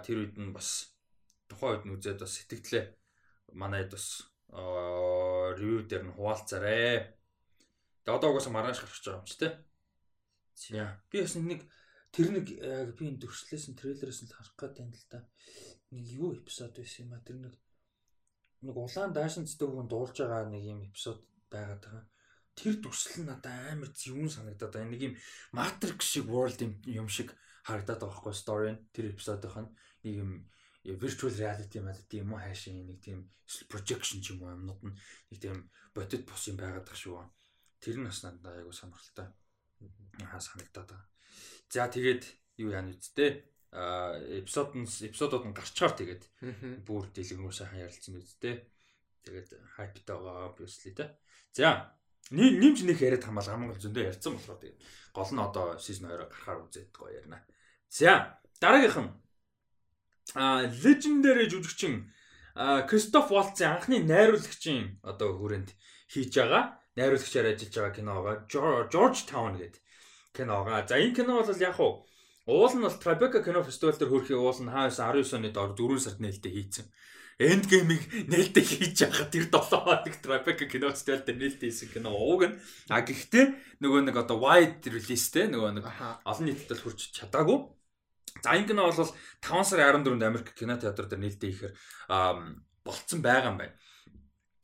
тэр үед нь бас тухайн үед нь үзээд бас сэтгэлээ манайд бас ревю дээр нь хуваалцаарэ. Тэгээ одоо угаасаа маргааш гарч байгаа юм чи тээ. За би бас нэг тэр нэг би энэ төгслөөс нь трейлерээс нь харах гээд байна л да. Нэг юу эпизод байсан юм а? Тэр нэг нэг улаан даашинцтэй хүн дуулж байгаа нэг юм эпизод байгаад байгаа. Тэр дүрслэл нь надад амар зөвүүн санагдаад байна. Нэг юм Matrix шиг world юм шиг харагдаад байгаа байхгүй story нь тэр эпизодынх нь нэг юм virtual reality мэддэг юм уу хайшин нэг тийм projection ч юм уу юмнууд нь нэг тийм бодит бус юм байгаад тах шүү. Тэр нь бас надад айгу сонирхолтой. Аа санагдаад байгаа. За тэгээд юу яа нүцтэй а эпизод нь эпизодууд нь гарчаар тэгээд бүр дэлгэрэнгүй сайхан ярилцсан үсттэй. Тэгээд хайптай байгаа obviously те. За нэмж нэг яриад хамаал хамгийн зөндөө ярьсан болохоор тэгээд гол нь одоо season 2 гарахаар үзээд гоё ярина. За дараагийнх нь а legendary жүжигчин Кристоф Волцын анхны найруулагчийн одоо хүрээнд хийж байгаа найруулагчаар ажиллаж байгаа киноога George Town гэдэг киноога. За энэ кино бол яг уу Уул нь бол Tribeca кино фестивал дээр хөрхийн уул нь хаас 19 оны доор 4 сард нээлттэй хийцэн. Энд геймийг нээлттэй хийж байгаа тэр 7 хоног Tribeca кино фестивал дээр нээлттэй хийсэн кино ууг нь. А гэхдээ нөгөө нэг одоо wide releaseтэй нөгөө нэг олон нийтэд хүрч чадаагүй. За энэ кино бол 5 сарын 14-нд Америк кино театр дээр нээлттэй хийхээр болцсон байгаа юм байна.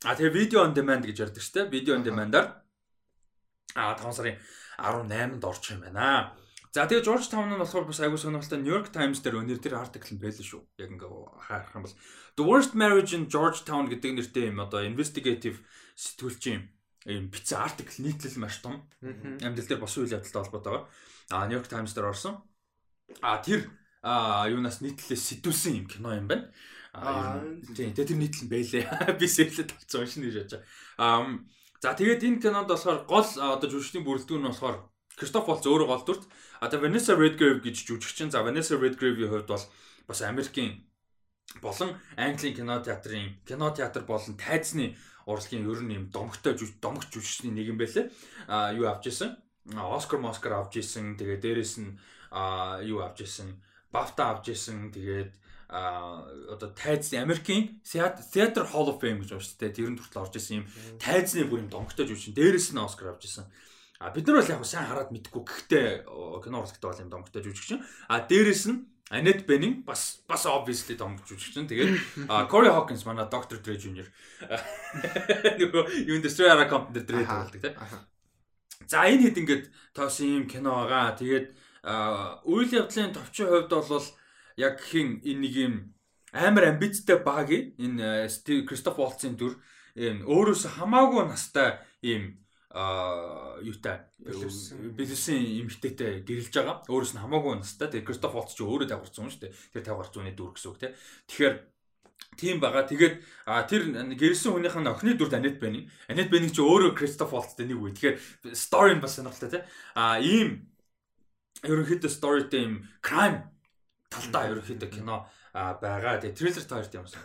А тэгээ видео on demand гэж ярьдаг шүү дээ. Видео on demand-аар а 5 сарын 18-нд орчих юм байна. За тэгээ George Town нь болохоор бас аягүй сонирхолтой New York Times дээр өнөр тэр артикл нь байлаа шүү. Яг ингээ харах юм бол The Worst Marriage in Georgetown гэдэг нэртэй юм одоо investigative сэтгүүлчийн юм бицэн артикл нийтлэл маш том. Амьдрал дээр бос үйл явдалтай холбоотойгоор а New York Times дээр орсон. А тэр юунаас нийтлэлээс сэтүүлсэн юм кино юм байна. А тийм тэр нийтлэл нь байлээ. Би сэрлэд авсан уншина гэж бодож. А за тэгээд энэ кинонд болохоор гол одоо жүжигчдийн бүрэлдэхүүн нь болохоор Кристоф Волц өөрөө гол дүрт. А та Vanessa Redgrave гэж жүжигчин. За Vanessa Redgrave-ийн хувьд бол бас Америкийн болон Английн кино театрын кино театр болон тайзны урлагийн ер нь юм домогтой домогч жүжигчний нэг юм байлээ. А юу авч исэн? Оскар Москар авч исэн. Тэгээ дээрэс нь юу авч исэн? Бафта авч исэн. Тэгээд а одоо тайзны Америкийн Theater Hall of Fame гэж байна шүү дээ. Тэрэн хүртэл орж исэн юм тайзны бүр юм домогтой жүжигчин. Дээрэс нь Оскар авч исэн. А бид нар бол яг сайн хараад мэдгүй гэхдээ кино урлагтай бол юм домогтой жүжигчин. А дээрэс нь Annette Bening бас бас obviously домогч жүжигчин. Тэгээд Corey Hawkins манай Dr. Dre Jr. Нөгөө юу Industrial Era Company дээр тоглодог тийм. За энэ хэд ингээд тоосон юм кино байгаа. Тэгээд үйл явдлын товчийн хувьд бол яг хин энэ нэг юм амар амбицтай багийн энэ Кристоф Волцын дүр энэ өөрөөсөө хамаагүй настай ийм а юутай бэлсэн эмхтэйтэй гэрэлж байгаа. Өөрөөс нь хамаагүй настай. Тэгээ Кристоф Волц ч өөрөө дагварсан юм шүү дээ. Тэр 50 гарц зууны дүр гэсэн үг те. Тэгэхээр тийм байгаа. Тэгээд тэр гэрэлсэн хүнийх нь охины дүрд Анет Бэни. Анет Бэни ч өөрөө Кристоф Волцтэй нэг үе. Тэгэхээр story нь бас сонирхолтой те. А ийм ерөнхийдөө storyтэй юм crime талдаа ерөнхийдөө кино а байгаа. Тэгээ трейлер таард юмсан.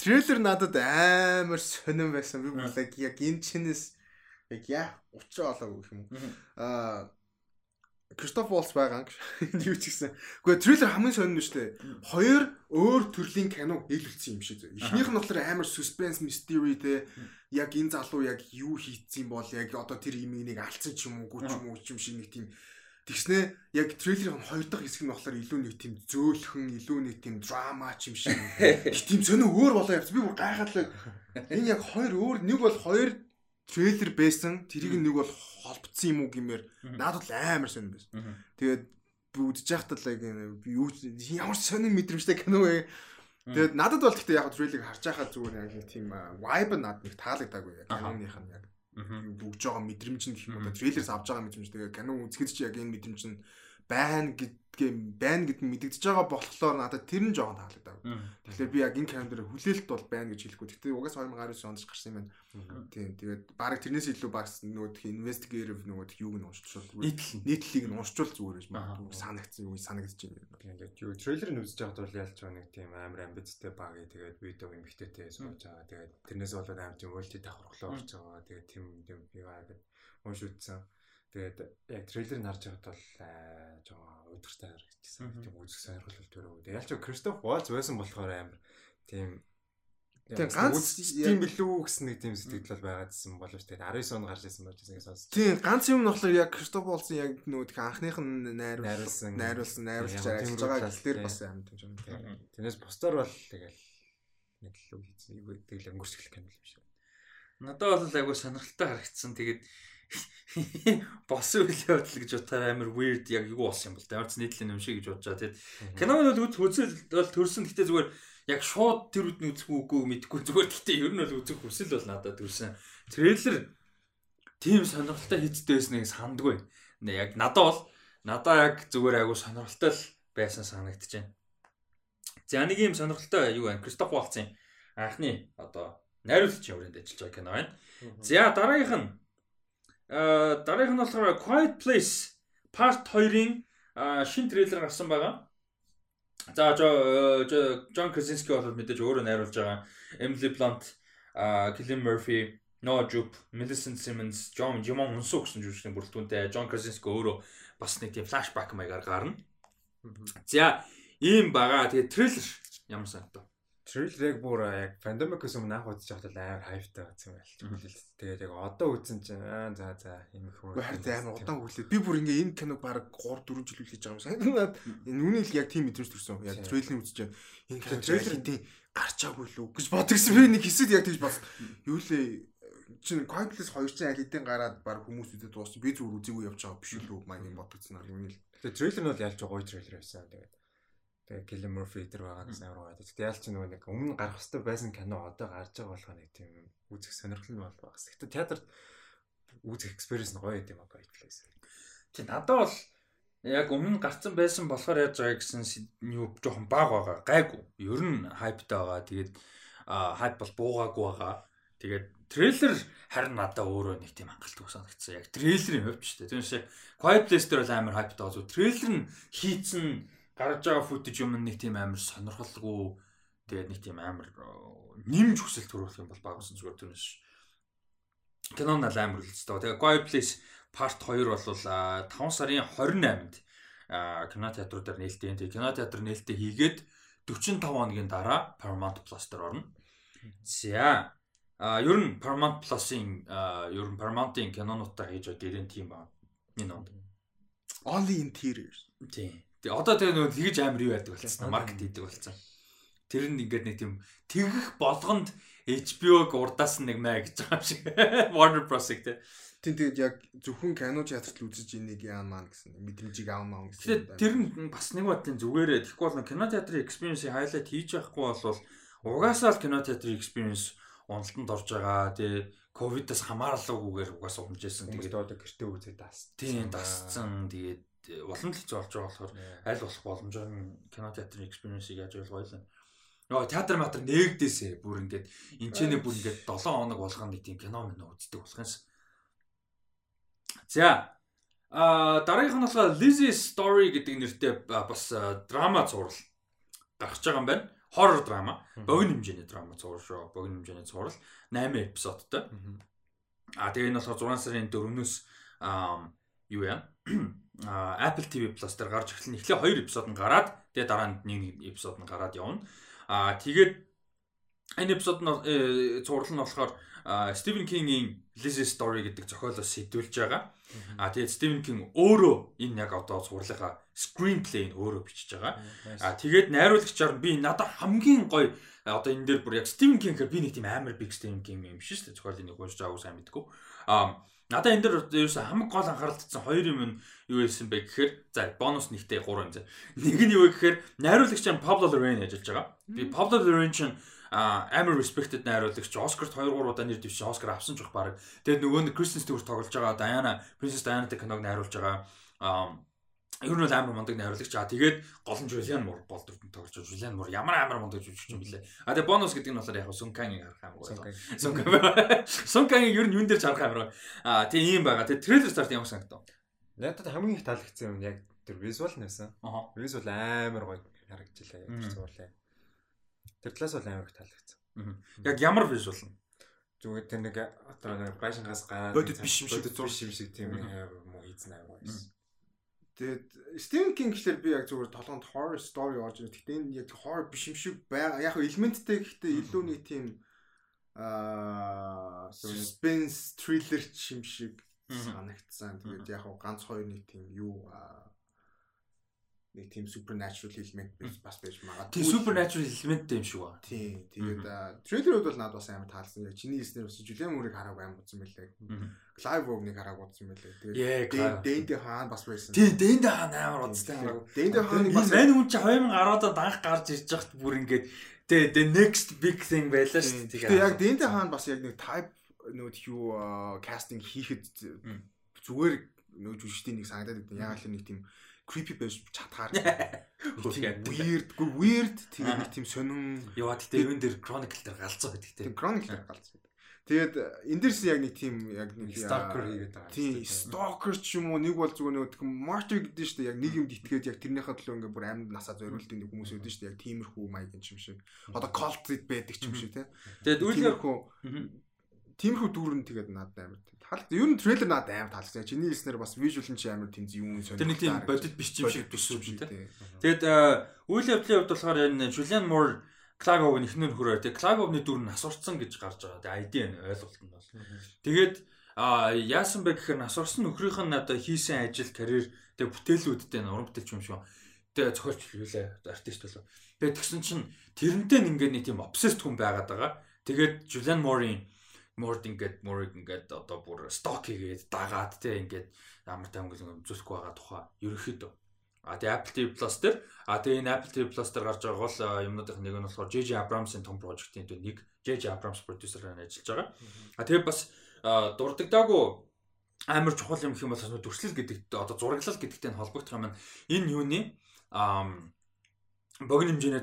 Трейлер надад амар сонирн байсан. Би яг энэ чинээс яг яа учраа олоогүй гэх юм уу. Аа Кристоф Волс байгаа юу ч гэсэн. Гэхдээ трейлер хамгийн сонирн нь шүү дээ. Хоёр өөр төрлийн кино нийлүүлсэн юм шиг. Эхнийх нь болохоор амар suspense mystery те яг энэ залуу яг юу хийцсэн бол яг одоо тэр имийг нэг алдсан ч юм уу, гүч юм уу ч юм шиг нэг тийм Тэгснэ яг трейлерын хоёр дахь хэсэг нь болохоор илүү нэг тийм зөөлхөн, илүү нэг тийм драма ч юм шиг. Их тийм сонио өөр болоо явц. Би бүр гайхаад л энэ яг хоёр өөр нэг бол хоёр трейлер байсан. Тэрийг нэг бол холбогдсон юм уу гэмээр. Надад бол амар сонир байсан. Тэгээд үдчих яхад л юу ямар сонир мэдрэмжтэй кино вэ? Тэгээд надад бол гэхдээ яг трейлерыг харж байхад зүгээр яг тийм vibe надад нэг таалагдаагүй. Яг киноных нь яг бүгж байгаа мэдрэмж нь гэх юм уу трейлерс авж байгаа мэдрэмж. Тэгээ кино үзэхэд чи яг энэ мэдрэмж нь байна гэдгээ байна гэд мэдэгдэж байгаа болохоор надад тэр нь жоохон таалагдав. Тэгэхээр би яг энэ календар хүлээлт бол байна гэж хэлэхгүй. Гэхдээ угаас 2019 онд гарсан юм байна. Тийм. Тэгээд баг тэрнээс илүү багс нөгөө investigative нөгөө юуг нь уншчихвал нийтлэлийг нь уншчвал зүгээр гэж магадгүй санагдсан юу санагдаж байна. Тэгээд юу трейлер нь үзэж байхад бол ялч нэг тийм амар амбицтай баг. Тэгээд видео эмхтэйтэй сууж байгаа. Тэгээд тэрнээс болоод амар тийм мөлти давхарлаа орж байгаа. Тэгээд тийм тийм би байгаа унш үзсэн. Тэгээд яг трейлерыг харж байхад бол жоо өдөртэй харагдчихсан. Тийм үзэх сонирхол төрөө. Тэгээд ялч Кристоф Волц байсан болохоор амар тийм Тийм ганц тийм билүү гэсэн нэг тийм сэтгэл бол байгаадсэн боловч тэгээд 19 он гарч ирсэн болж байгаа сонс. Тийм ганц юм нь болохоор яг Кристофолсон яг нөгөө тэг анхных нь найруулсан найруулсан найруулж ажиллаж байгаа гэл дээр бас амар тийм юм тийм. Тэрнээс бусдаар бол тэгэл нэг л үг хийсэн. Юу тэгэл өнгөрсгөх юм биш. Надад бол айгу сонирхолтой харагдсан. Тэгээд босс үйл явдал гэж бодохоор амар weird яг юу болсон юм бол ч нийтлэн юм шиг гэж бодож байгаа. Тэгээд киног бол үзэл бол төрсөн. Гэтэ зүгээр яг шууд тэр үдний үзэх үгүй мэдэхгүй зүгээр гэхдээ ер нь бол үзэх хүсэл бол надад төрсэн. Трейлер тийм сонирхолтой хийцтэй байсныг сандгүй. Нэ яг надад бол надад яг зүгээр айгу сонирхолтой л байсан байна. За нэг юм сонирхолтой юу вэ? Кристоф Валцын анхны одоо найруулагчийн хүрээнд ажиллаж байгаа кино байна. За дараагийнх нь дараагийнх нь болохоор Quiet Place Part 2-ын шин трейлер гарсан байгаа. За Джон Красински бол мэдээж өөрөө найруулж байгаа. Emily Blunt, Cillian Murphy, Noah Jupe, Millicent Simmons, John Jimon Unsu гэсэн жүжигчдийн бүрэлдэхүүнтэй Джон Красински өөрөө бас нэг тийм флашбак маягаар гарна. За ийм байгаа. Тэгээ трейлер ямар санагдав? Трейлер яг бүр яг Pandemic-ээс өмнө анх үзэж байхдаа амар хайптай байсан юм байл. Тэгээд яг одоо үзсэн чинь аа за за юм их хөө. Харин амар удаан хүлээ. Би бүр ингээ энэ киног баг 3 4 жил үлээж байгаа юм санагдаад энэ үнэ л яг тийм мэдрэмж төрсөн. Яг трейлерыг үзэж байна. Энэ кино трейлер тийм гарч аагүй лүү гэж бодгосон. Би нэг хэсэг яг тийж бос. Юу лээ чинь Coinless 2 чинь аль хэдийн гараад баг хүмүүс үдээд дууссан. Би зүгээр үзээгүй явж байгаа биш үү маяг юм бодгоцсон юм л. Тэгээд трейлер нь бол ялж гоё трейлер байсан. Тэгээд Тэгээ Gillian Murphy тэр байгаа нь амар гоё. Тэгтээ яалч нөгөө нэг өмнө гарах хэвээр байсан кино одоо гарч байгаа болохоор нэг тийм үзэх сонирхол нь бол багс. Гэтэ театрт үзэх экспириенс нь гоё юм аа гоё place. Чи надад бол яг өмнө гарцсан байсан болохоор яаж байгаа гэсэн юу жоохон баг байгаа. Гайгүй. Ер нь хайптай байгаа. Тэгээд хайп бол буугаагүй байгаа. Тэгээд трейлер харин надад өөрөө нэг тийм хангалттай санагдсан. Яг трейлерийн хувьд ч тийм шүү. Quiet Place дээр бол амар хайптай байгаа. Трейлер нь хийцэн гарч байгаа футаж юм нэг тийм амар сонирхолгүй тэгээд нэг тийм амар нэмж хүсэл төрүүлэх юм бол багсан зүгээр төрнөш. Кинон ал амар үлдсэн. Тэгээ Quiet Place Part 2 бол 5 сарын 28-нд кино театруудаар нээлттэй. Тэгээ кино театр нээлттэй хийгээд 45 хоногийн дараа Paramount Plus дээр орно. За а ер нь Paramount Plus-ын ер нь Paramount-ын кинонуудаа хийж байгаа гэрэн тийм ба. Энэ онд. Only in theaters. Тийм. Тэгээ одоо тэгээ нөгөө тэгж амар юу яадаг болсон. Маркет хийдэг болсон. Тэр нь ингээд нэг тийм тэгэх болгонд HBO-г урдаас нэг маа гэж байгаа юм шиг. Warner Bros-ыг тий. Тийм тэгээд яг зөвхөн кино театрт л үзэж инийг яан маань гэсэн мэдрэмжийг аавнаа гэсэн. Тэр нь бас нэг бодлын зүгээрээ тэгэхгүй бол кино театрын experience-ийг хайлайт хийж явахгүй бол угаасаа л кино театрын experience уналтанд орж байгаа. Тэгээ ковидоос хамааралгүйгээр угаасаа унжсэн. Тэгээд одоо гэртээ үзээд дас. Тийм дасцсан. Тэгээд улам л хэцүү болж байгаа болохоор аль болох боломжоор кино театрын experience-ийг яаж ойлгох байлаа. Нөгөө театр матер нээгдээсээ бүр ингээд энэ ч нэ бүр ингээд 7 хоног болгоно нэг тийм кино мөн үздэг болох юмс. За а дараагийнх нь болохоор Lizzy Story гэдэг нэртэй бас драма зурвал гарч байгаа юм байна. Хоррор драма. Богино хэмжээний драма зурвал шүү. Богино хэмжээний зурвал 8 эпизодтой. А тэгээ энэ болохоор 6 сарын 4-өөс юу яа Apple TV Plus дээр гарч эхлэн эхлээ 2 эпизод нь гараад тэгээ дараа нь нэг эпизод нь гараад явна. Аа тэгээд энэ эпизод нь цуврал нь болохоор Стивен Кингийн Lizzie Story гэдэг зохиолоос сэдвүүлж байгаа. А тэгээд Стивен Кинг өөрөө энэ яг одоо цувралынхаа screenplay-г өөрөө бичиж байгаа. А тэгээд найруулагчаар би надад хамгийн гоё одоо энэ дээр бүр яг Стивен Кингээр би нэг тийм амар big Стивен Кинг юм биш шүү дээ. Зохиолыг нэг уншиж байгаагүй сайн мэдгүй. А Надаа энэ дээр ерөөсөө хамаг гол анхаарал татсан хоёр юм юу хэлсэн бэ гэхээр за бонус нэгтэй 3 юм. Нэг нь юу вэ гэхээр найруулагч нь Pablo Larraín ажиллаж байгаа. Би Pablo Larraín чинь амар respected найруулагч Оскарт 2 3 удаа нэр дэвшиж Оскар авсан ч баг. Тэгээд нөгөө нь Kristen Stewart тоглож байгаа Diana Princess Diana-тай киног найруулж байгаа. Ер нь бол амар мундаг найруулагч. Аа тэгээд гол нь Julian Moore болдорт тоглож байгаа. Julian Moore ямар амар мундаг жүжигч юм блэ. Аа тэгээд бонус гэдэг нь болохоор яг Kang-ыг харах амар Kang. Sun Kang-ыг ер нь юун дээр харах амар гоё. Аа тийм юм байгаа. Тэгээд трейлер старт ямар санагдав? Надад хамгийн их таалагдсан юм яг тэр visual нэсэн. Visual амар гоё харагдчихлаа тэр зурлаа. Тэр талаас бол амар их таалагдсан. Яг ямар visual нь? Зүгээр тэр нэг одоо гайшингаас гаа бодит биш юм шиг зурш юм шиг тийм муу хийцэн амар байсан. Тэгээд Stephen King гэхэлэр би яг зүгээр толгонд horror story орж ирээ. Гэхдээ энэ яг horror биш юм шиг байгаа. Яг элементтэй гэхдээ илүү нэг тийм аа suspense thriller юм шиг санагдсан. Тэгээд яг ганц хоёр нэг тийм юу нэг тийм supernatural element бас байж магадгүй. Тийм supernatural element юм шиг ба. Тийм. Тэгээд трейлерүүд бол надад бас амар таалсан. Яг чиний хэлснээр бас Julian Moore-ыг хараагүй амар үзсэн байлээ. Clive Owen-ыг хараагүй үзсэн байлээ. Тэгээд Дэнди хаан бас байсан. Тийм, Дэнди хаан амар үзсэн хараагүй. Дэнди хааныг бас мань хүн чи 2010-ад анх гарч ирж байхад бүр ингээд тэгээ the next big thing байлаа шүү дээ. Тэгээд яг Дэнди хаан бас яг нэг type нүүд юу кастинг хийхэд зүгээр нөө жүжигчдийн нэг санагдаад байдаг. Яг л нэг тийм creepy байж чадхаар. Weird гоо weird тэгээ нэг тийм сонин. Яа тэгтээ юун дээр chronicle дээр галзуу байдаг тийм chronicle дээр галзуу байдаг тэгээд энэ дэрс яг нэг тийм яг нэг stalker хийгээд байгаа тийм stalker ч юм уу нэг бол зүгээр нэг martyr гэдэг нь шүү дээ. Яг нэг юмд итгээд яг тэрнийхээ төлөө ингээ бүр амьд насаа зориулдаг нэг хүмүүс үүдэн шүү дээ. Яг тиймэрхүү маяг юм шиг. Одоо cult байдаг ч юм шиг тийм тэгээд үйл яг тиймэрхүү дүүрэн тэгээд надад амар Тал ер нь трейлер надад амар таалагдсан. Чиний хэлснээр бас вижюал нь чи амар тийм юм сонирхолтой. Тэр нэг тийм бодит биш юм шиг төсөв шүү дээ. Тэгэд үйл явдлын хувьд болохоор энэ Julian Moore Клаговын ихнэр хүрээ. Тэгээ Клаговны дүр нь асуурсан гэж гарч байгаа. Тэгээ ID нь ойлголт нь бол. Тэгээд а яасан бэ гэхээр асуурсан нөхрийнх нь одоо хийсэн ажил, карьер, тэгээ бүтээлүүдтэй уран бүтээлч юм шиг. Тэгээ зохиолч хэлээ артист болов. Тэгээ тэгсэн чинь тэрнтэй ингээд нэг тийм obsessed хүн байгаад байгаа. Тэгээд Julian Moore-ийн Морд ингээд Мориг ингээд одоо бүр сток хийгээд дагаад те ингээд ямар тайван зүсэхгүй байгаа тухай ерөнхийдөө А тэгээ Apple TV Plus дээр а тэгээ энэ Apple TV Plus дээр гарч байгаа гол юмнуудын нэг нь болохоор JJ Abrams-ын том прожектын нэг JJ Abrams продюсераар ажиллаж байгаа. А тэгээ бас дурддагдаагүй амар чухал юм гэх юм бол төрслөл гэдэг одоо зураглал гэдэгтэй холбогдох юм. Энэ юуны богино хэмжээний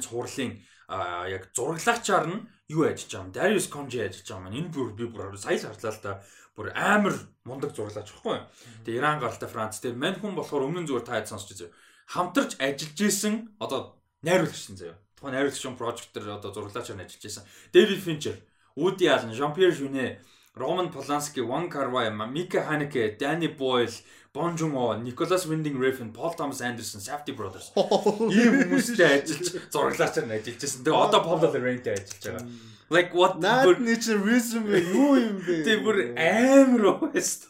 цувралын яг зураглаачаар нь юу ажиллаж байгаа юм. Darius Conji ажиллаж байгаа юм. Энэ бүр би бүр сая шаардлаа л да бүр амар мундаг зураглаач байхгүй. Тэгээ Иран гаралтай Франц тэгээ мань хүн болохоор өмнө нь зүгээр таад сонсч байгаа. Хамтарч ажиллаж исэн одоо найруулагч нь заяа. Тухайн найруулагчийн прожект дээр одоо зураглаачаар ажиллаж исэн. Дэвид Финчер, Woody Allen, Jean-Pierre Jeunet, Roman Polanski, Wong Kar-wai, Mika Haneke, Danny Boyle, Bon Joon-ho, Nicholas Winding Refn, Paul Thomas Anderson, Safety Brothers. Ийм хүмүүстэй ажиллаж зураглаачаар нь ажиллаж байсан. Тэгээ одоо Paul Lorraine-тэй ажиллаж байгаа. Like what нэг чинь resume юу юм бэ? Тэгээ бүр амар уус.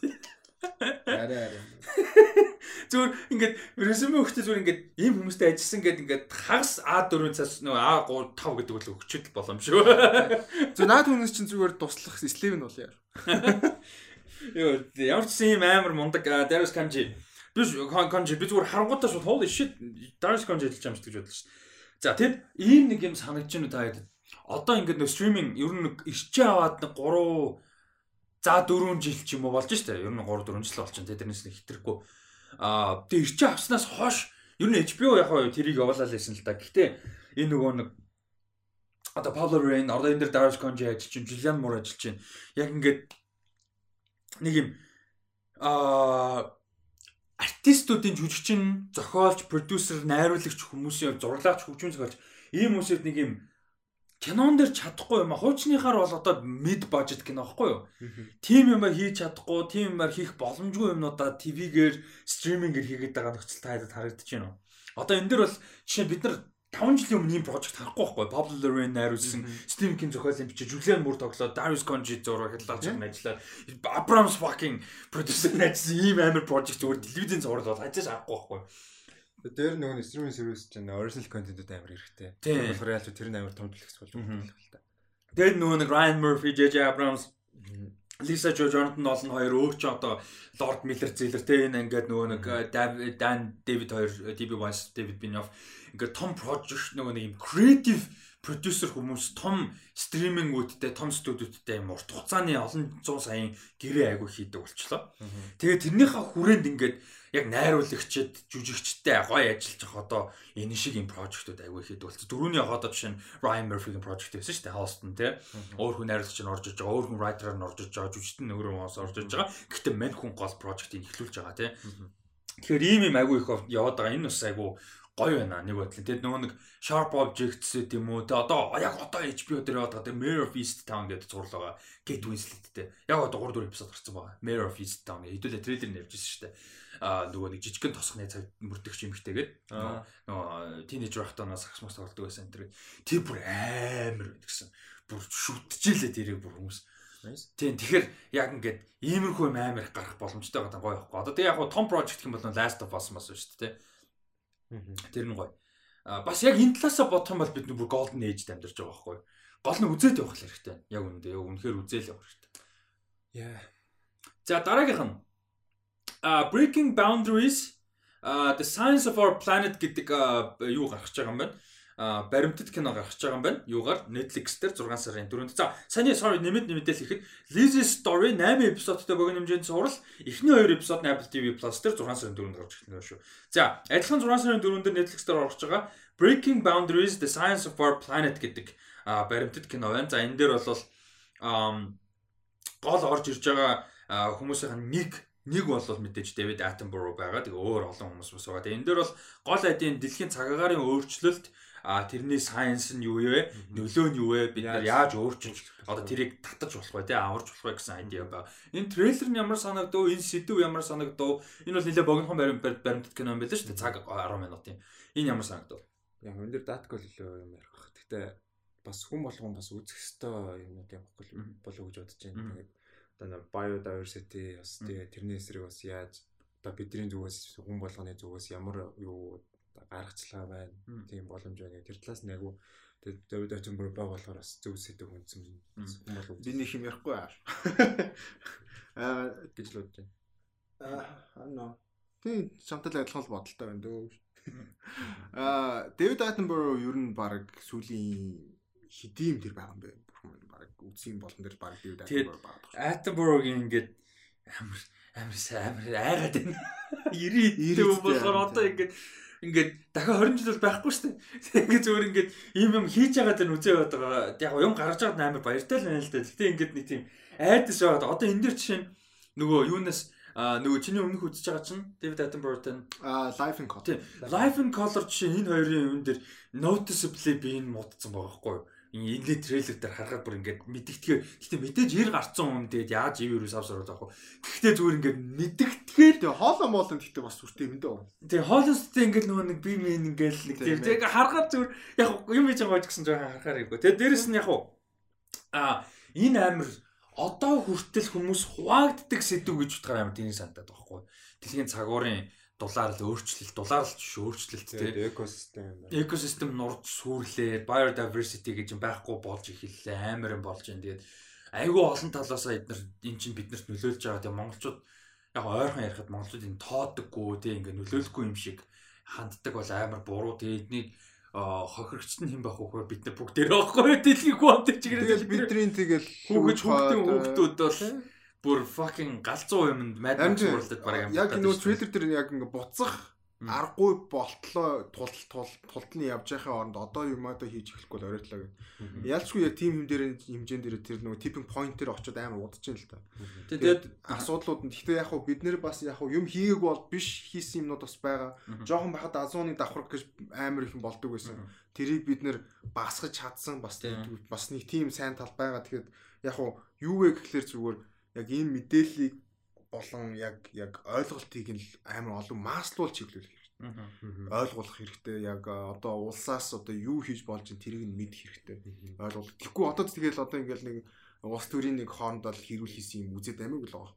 Арай арай. Зүгээр ингээд resume өгөхдөө зүгээр ингээд ийм хүмүүстэй ажилласан гэдэг ингээд хагас А4 цаас нөө А3 5 гэдэг бол өгчөд боломжгүй. Зөв наад хүмүүс чинь зүгээр туслах Slave нь бол яар. Йоо ямар ч юм амар мундаг Darius Kanji. Би Kanji би зүгээр харангуйтаа шууд holy shit Darius Kanji хэлж шиг гэж бодлоо шүү. За тэгэд ийм нэг юм санагдаж байна та хэд. Одоо ингээд нэг стриминг ер нь ирчээ аваад нэг 3 за 4 жил ч юм уу болж штэ. Ер нь 3 4 жил болж байна. Тэрнээс нэг хитрхгүй. Аа тэгээ ирчээ авснаас хойш ер нь HBO яг хаа тэрийг явуулаад байсан л да. Гэхдээ энэ нөгөө нэг одоо Pablo Rain, одоо энэ дээр Darius Kanji ажиллаж чинь, Julian Moore ажиллаж чинь. Яг ингээд нэг юм аа артистуудын жүжигчин, зохиолч, продюсер, найруулагч хүмүүсийн зурлаач, хөгжим зохиолч ийм хүмүүсэд нэг юм кинон дээр чадахгүй юм а хуучныхаар бол одоо mid budget кино байхгүй юу? Тим юм хийж чадахгүй, тим юмар хийх боломжгүй юмнуудаа ТV-гээр стримингээр хийгээд байгаа нөхцөл тайлд харагдаж байна. Одоо энэ дээр бол жишээ бид нар 5 жилийн өмнө ийм прожект харахгүй байхгүй. Pablo Lorraine найруулсан Stephen King зохиолын бичиж Julian Moore тоглоод Darius Conji зураг хялгаж байгаа ажиллаад Abrams fucking producer найзсан ийм амар прожект зүгээр телевизэн зураг бол хажиж авахгүй байхгүй. Дээр нөгөө streaming service чинь original content-ууд амар хэрэгтэй. Тийм болохоор яаж тэр нь амар том төлөвс болж байгаа л та. Тэгээд нөгөө нэг Ryan Murphy, JJ Abrams Лиса Жо Джонатан Нолн хоёр өөр ч одоо Лорд Миллер Зиллер те энэ ингээд нөгөө нэг Дан Дэвид хоёр DB Wise Дэвид Биньоф ингээд том project нөгөө нэг юм creative продюсер хүмүүс том стримингүүдтэй том студиудтай юм урт хугацааны олон 100 саяын гэрээ айгу хийдэг болчлоо. Тэгээд тэрнийхээ хүрээнд ингээд яг найруулагчид жүжигчтэй гоё ажиллаж байгаа одоо энэ шиг юм прожектууд айгүй хийдэг болсон. Дөрөвний жишээ нь Ryan Murphy-гийн прожект байсан шүү дээ. Houston тий. Өөр хүн найруулагч нь орж иж байгаа, өөр хүн writer нь орж иж байгаа, жүжигчтэй нөгөө хүмүүс орж иж байгаа. Гэхдээ мань хүн гол прожектыг эхлүүлж байгаа тий. Тэгэхээр ийм юм айгүй их яваад байгаа. Энэ бас айгүй гоё байна нэг бодлоо. Тэгэд нөгөө нэг Sharp Objects гэдэг юм уу. Тэ одоо яг одоо HBO дээр яваад байгаа Mayor of East Town гэдэг зурлал байгаа. Kate Winslet-тэй. Яг одоо 3 4 эпизод гарсан байгаа. Mayor of East Town хэдүүлээ трейлер нь явжсэн шүү дээ. Аа нөгөө нэг жижигхэн тосхны цаг мөрдөгч юмхтэйгээд нөгөө тинейжер байхдаа сакс мас тоглодог байсан энэ. Тэр бүр амар гэсэн. Бүр шүтчихлээ тэрийг бүр хүмүүс. Тийм тэгэхээр яг ингээд иймэрхүү амар их гарах боломжтой байгаа гоё байхгүй. Одоо тэг яг том project гэх юм бол Last of Us мас шүү дээ. Тэр нь гоё. А бас яг энэ талаасаа бодох юм бол бид нүр Golden Age-д амьдарч байгаа байхгүй. Гол нь үзээд явах хэрэгтэй. Яг үнэндээ яг үнэхээр үзээл явах хэрэгтэй. Яа. За дараагийнх нь а Breaking Boundaries uh the science of our planet гэдэг юу гаргаж байгаа юм байна баримтат кино гаргаж байгаа юм байна. Юугаар Netflix дээр 6 сарын 4-нд. За, саяны sorry нэмэт нэмэтэл ихэд Lizzy Story 8 эпизодтой богино хэмжээнд сурал эхний 2 эпизод нь Apple TV Plus дээр 6 сарын 4-нд гарч ирэх нь шүү. За, адилхан 6 сарын 4-нд Netflix дээр орж байгаа Breaking Boundaries: The Science of Our Planet гэдэг баримтат кино байна. За, энэ дээр бол гол орж ирж байгаа хүмүүсийн нэг нэг бол мэдээж David Attenborough байгаа. Тэгээ өөр олон хүмүүс бас байгаа. Тэгээ энэ дээр бол гол адийн дэлхийн цагаагаарын өөрчлөлт а тэрний сайенс нь юу вэ? Нөлөө нь юу вэ? Бид нар яаж өөрчилж одоо тэрийг татаж болох вэ? Тэ аварч болох вэ гэсэн айдиа байна. Энэ трейлер нь ямар санагдав? Энэ сэдв ямар санагдав? Энэ бол нэлээ богинохон баримт баримтат кино юм байл шүү дээ. Цаг 10 минутын. Энэ ямар санагдав? Яг энэ дэр даткол илүү юм ярих бах. Гэтэ бас хүн болгон бас үзэх ёстой юмнууд явахгүй болов гэж бодож байна. Тэгээд одоо biodiversity бас тэгээ тэрний эсрэг бас яаж одоо бидний зүгээс хүн болгоны зүгээс ямар юу гаргачлаа байна. Тийм боломж байна. Тэр талаас нь агуу тэгээд Дэвид Атенберг баг болохоор бас зөв сэдв хүнсэн юм болов. Би нэг юм ярихгүй аа. Аа гэж л бодож байна. Аа нөө. Тийм чамтай адилхан бодолтой байна дөө. Аа Дэвид Атенберг ер нь баг сүүлийн хэдийн тэр байгаа юм бэ? Бурхан баг үсгийн болон дээр баг Дэвид Атенберг байгаа. Атенбергийн ингээд амар амар амар айгаад байна. 90 90 болохоор одоо ингээд ингээд дахиад 20 жил бол байхгүй шүү дээ. Ингээд зөвөр ингээд ийм юм хийж байгаа дэр үзээ яваад байгаа. Яг юм гаргаж байгаад амар баяртай л байна л да. Гэтэ ингээд нэг тийм айдас яваад одоо энэ дэр жишээ нөгөө юунаас а нөгөө чиний өмнөх үзэж байгаа чинь David Attenborough-ын а Life in Color. Life in Color жишээ энэ хоёрын юм дээр noticeably би энэ муудсан байгаа байхгүй юу? Энэ трейлер дээр харахад бүр ингээд мэддэгтгээр гэхдээ мэдээж 90 гарцсан хүн тэгээд яаж ивэрүүс авс ороод авах вэ? Гэхдээ зүгээр ингээд мэддэгтгээр тэгээд хоолоо моолон гэхдээ бас сүртэй юм дөө. Тэгээд хоолосттэй ингээд нөгөө нэг би мэн ингээд нэг тийм тэгээд харахад зүгээр яг юм хийж байгаа ч гэсэн жоохон харахаар ирэхгүй. Тэгээд дээрэс нь яг аа энэ амир одоо хүртэл хүмүүс хуваагддаг сэдв гэж утгаар амар тийм санагдаад байгаа хгүй. Дэлхийн цагуурын дулаар л өөрчлөлт, дулаар л өөрчлөлт тийм экосистем. Экосистем нурж сүрлээ, biodiversity гэж юм байхгүй болж эхэллээ, амар юм болж байна. Тэгээд айгүй олон талаасаа эднэр эн чинь биднэрт нөлөөлж байгаа. Тэгээд монголчууд яг ойрхон ярихад монголчууд энэ тооддаггүй тийм ингээ нөлөөлөхгүй юм шиг ханддаг бол амар буруу. Тэгээд эднийг хохирогчт нь хэн байх вэ? Бид нар бүгдээрээ байхгүй дэлхийг хуваамтай чигээр бидний тэгэл хүүгэж хүүхдийн хүүхдүүд бол бүр fucking галзуу юмд Mad World-д бараг юм. Яг нөгөө трейлер дээр яг ингээ буцах аргагүй болтлоо тул тул тултны явж байхын оронд одоо юм одоо хийж эхлэхгүй л оройлоо гэд. Ялчгүй яг тим юм дээр хэмжээнд дээр тэр нөгөө tipping point дээр очиод амар удаж байна л да. Тэгээд асуудлууд нь гэхдээ яг хуу бид нэр бас яг хуу юм хийгээг бол биш хийсэн юмнууд бас байгаа. Жохон байхад азууны давхар гэж амар их юм болдог байсан. Тэрийг бид нэр багасгаж чадсан бас бас нэг тийм сайн тал байгаа. Тэгэхээр яг хуу юу вэ гэхлээр зүгээр яг энэ мэдээллийг болон яг яг ойлголтыг нь амар олон маслуулж чиглүүлэх хэрэгтэй. Ойлгуулах хэрэгтэй. Яг одоо улсаас одоо юу хийж болж ин тэрийг нь мэдэх хэрэгтэй. Ойлгуул. Тэгэхгүй одоо тэгэл одоо ингээл нэг улс төрийн нэг хоорондоо хэрүүл хийсэн юм үзээд амиг л байгаа.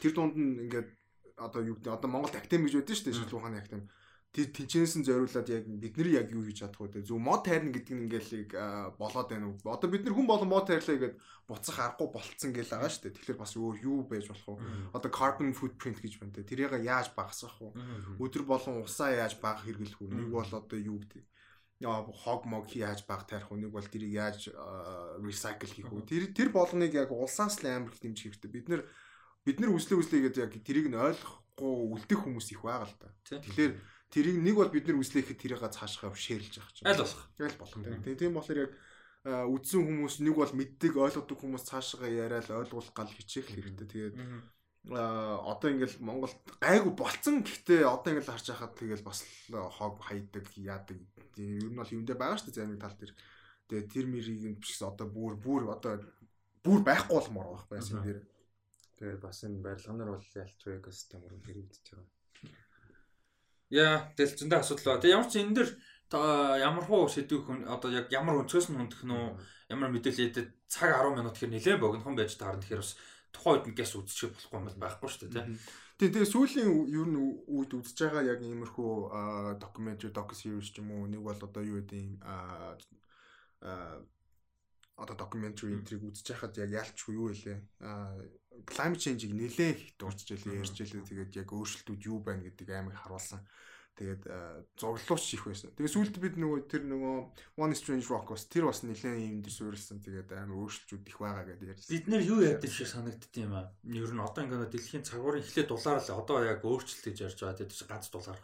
Тэр дунд нь ингээд одоо юу гэдэг одоо Монголд актем гэж байдаг шүү дээ шилжүүлэх ухааны актем тэр тэнчнээс нь зориулаад яг бид нар яг юу хийж чадах вэ? Зөв мод тайрна гэдэг нь ингээл болоод байна уу? Одоо бид нар хүн болон мод тайрлаа гэдэг буцах аргагүй болцсон гэл байгаа шүү дээ. Тэгэхээр бас өөр юу байж болох вэ? Одоо carbon footprint гэж байна те. Тэрийг яаж багасгах вэ? Өдөр болон усаа яаж бага хэрэглэх вэ? Нэг бол одоо юу гэдэг хог мог яаж баг тарих вэ? Нэг бол тэрийг яаж recycle хийх вэ? Тэр тэр болгоныг яг улсаас л амар их дэмжих хэрэгтэй. Бид нар бид нар үслээ гэдэг яг тэрийг нь ойлгохгүй үлдэх хүмүүс их байгаа л та. Тэгэхээр Тэрийг нэг бол бид нар үзлэхэд тэрийг цаашгаа шеэрлж байгаа чинь. Аль болох. Аль болох тийм. Тийм болохоор яг үдсэн хүмүүс нэг бол мэддэг ойлгодог хүмүүс цаашгаа яриад ойлгуулах гал хичээх хэрэгтэй. Тэгээд одоо ингээл Монголд гайгүй болцсон гэхдээ одоо ингээл харж байхад тэгэл бас хог хайдаг яадаг ер нь бол юмдээ байгаа шүү дээ зарим тал дээр тэгээ тэр мэрийг нь биш одоо бүр бүр одоо бүр байхгүй болмоор байх байсан дээр тэгээд бас энэ барилганаар бол ялч экосистем руу хэрэгжиж байгаа яа зөндөө асуудал ба тэгээ ямар ч энэ дэр ямар хуу сэдвэх хүн одоо яг ямар өнцгөөс нь хүндэх нөө ямар мэдээлэл цаг 10 минут хэр нэлээд богинохон байж таарна тэгэхээр бас тухайн үед нь гэс үзчих болохгүй юм бол байхгүй шүү дээ тийм. Тэгээ сүүлийн юу н үед үзэж байгаа яг иймэрхүү докюментари доку series ч юм уу? Нэг бол одоо юу гэдэг юм а одоо докюментари энтриг үзэж байхад яг ялчгүй юу вэ? а climate change-ийг нэлээд их дурдж илээ ярьж илээ тэгээд яг өөрчлөлтүүд юу байна гэдэг аймаг харуулсан. Тэгээд зурлууч их байсан. Тэгээд сүүлд бид нөгөө тэр нөгөө One Strange Rock бас тэр бас нэлээд юм дээр суурилсан. Тэгээд амар өөрчлөлтүүд их байгаа гэдэг ярьж. Бид нэр юу яадаг шиг санагддсан юм аа. Ер нь одоо ингээд дэлхийн цагуурын эхлээд дулаарлаа. Одоо яг өөрчлөлт гэж ярьж байгаа. Тэгээд ганц дулаар.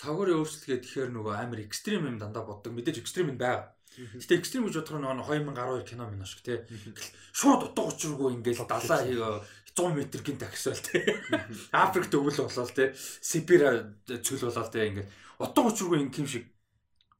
Цагуурын өөрчлөлт гэдэг тэгэхээр нөгөө амар экстрим юм дандаа боддог. Мэдээж экстрим юм байгаа. Гэтэ экстрим гэж бодохоор нөгөө 2012 кино минь шиг тий. Шууд утга учиргүй ингээд далаа 100 м гин таксвал тий. Африк төвөл болол тий. Сибир цөл болол тий ингээд утга учиргүй ингээм шиг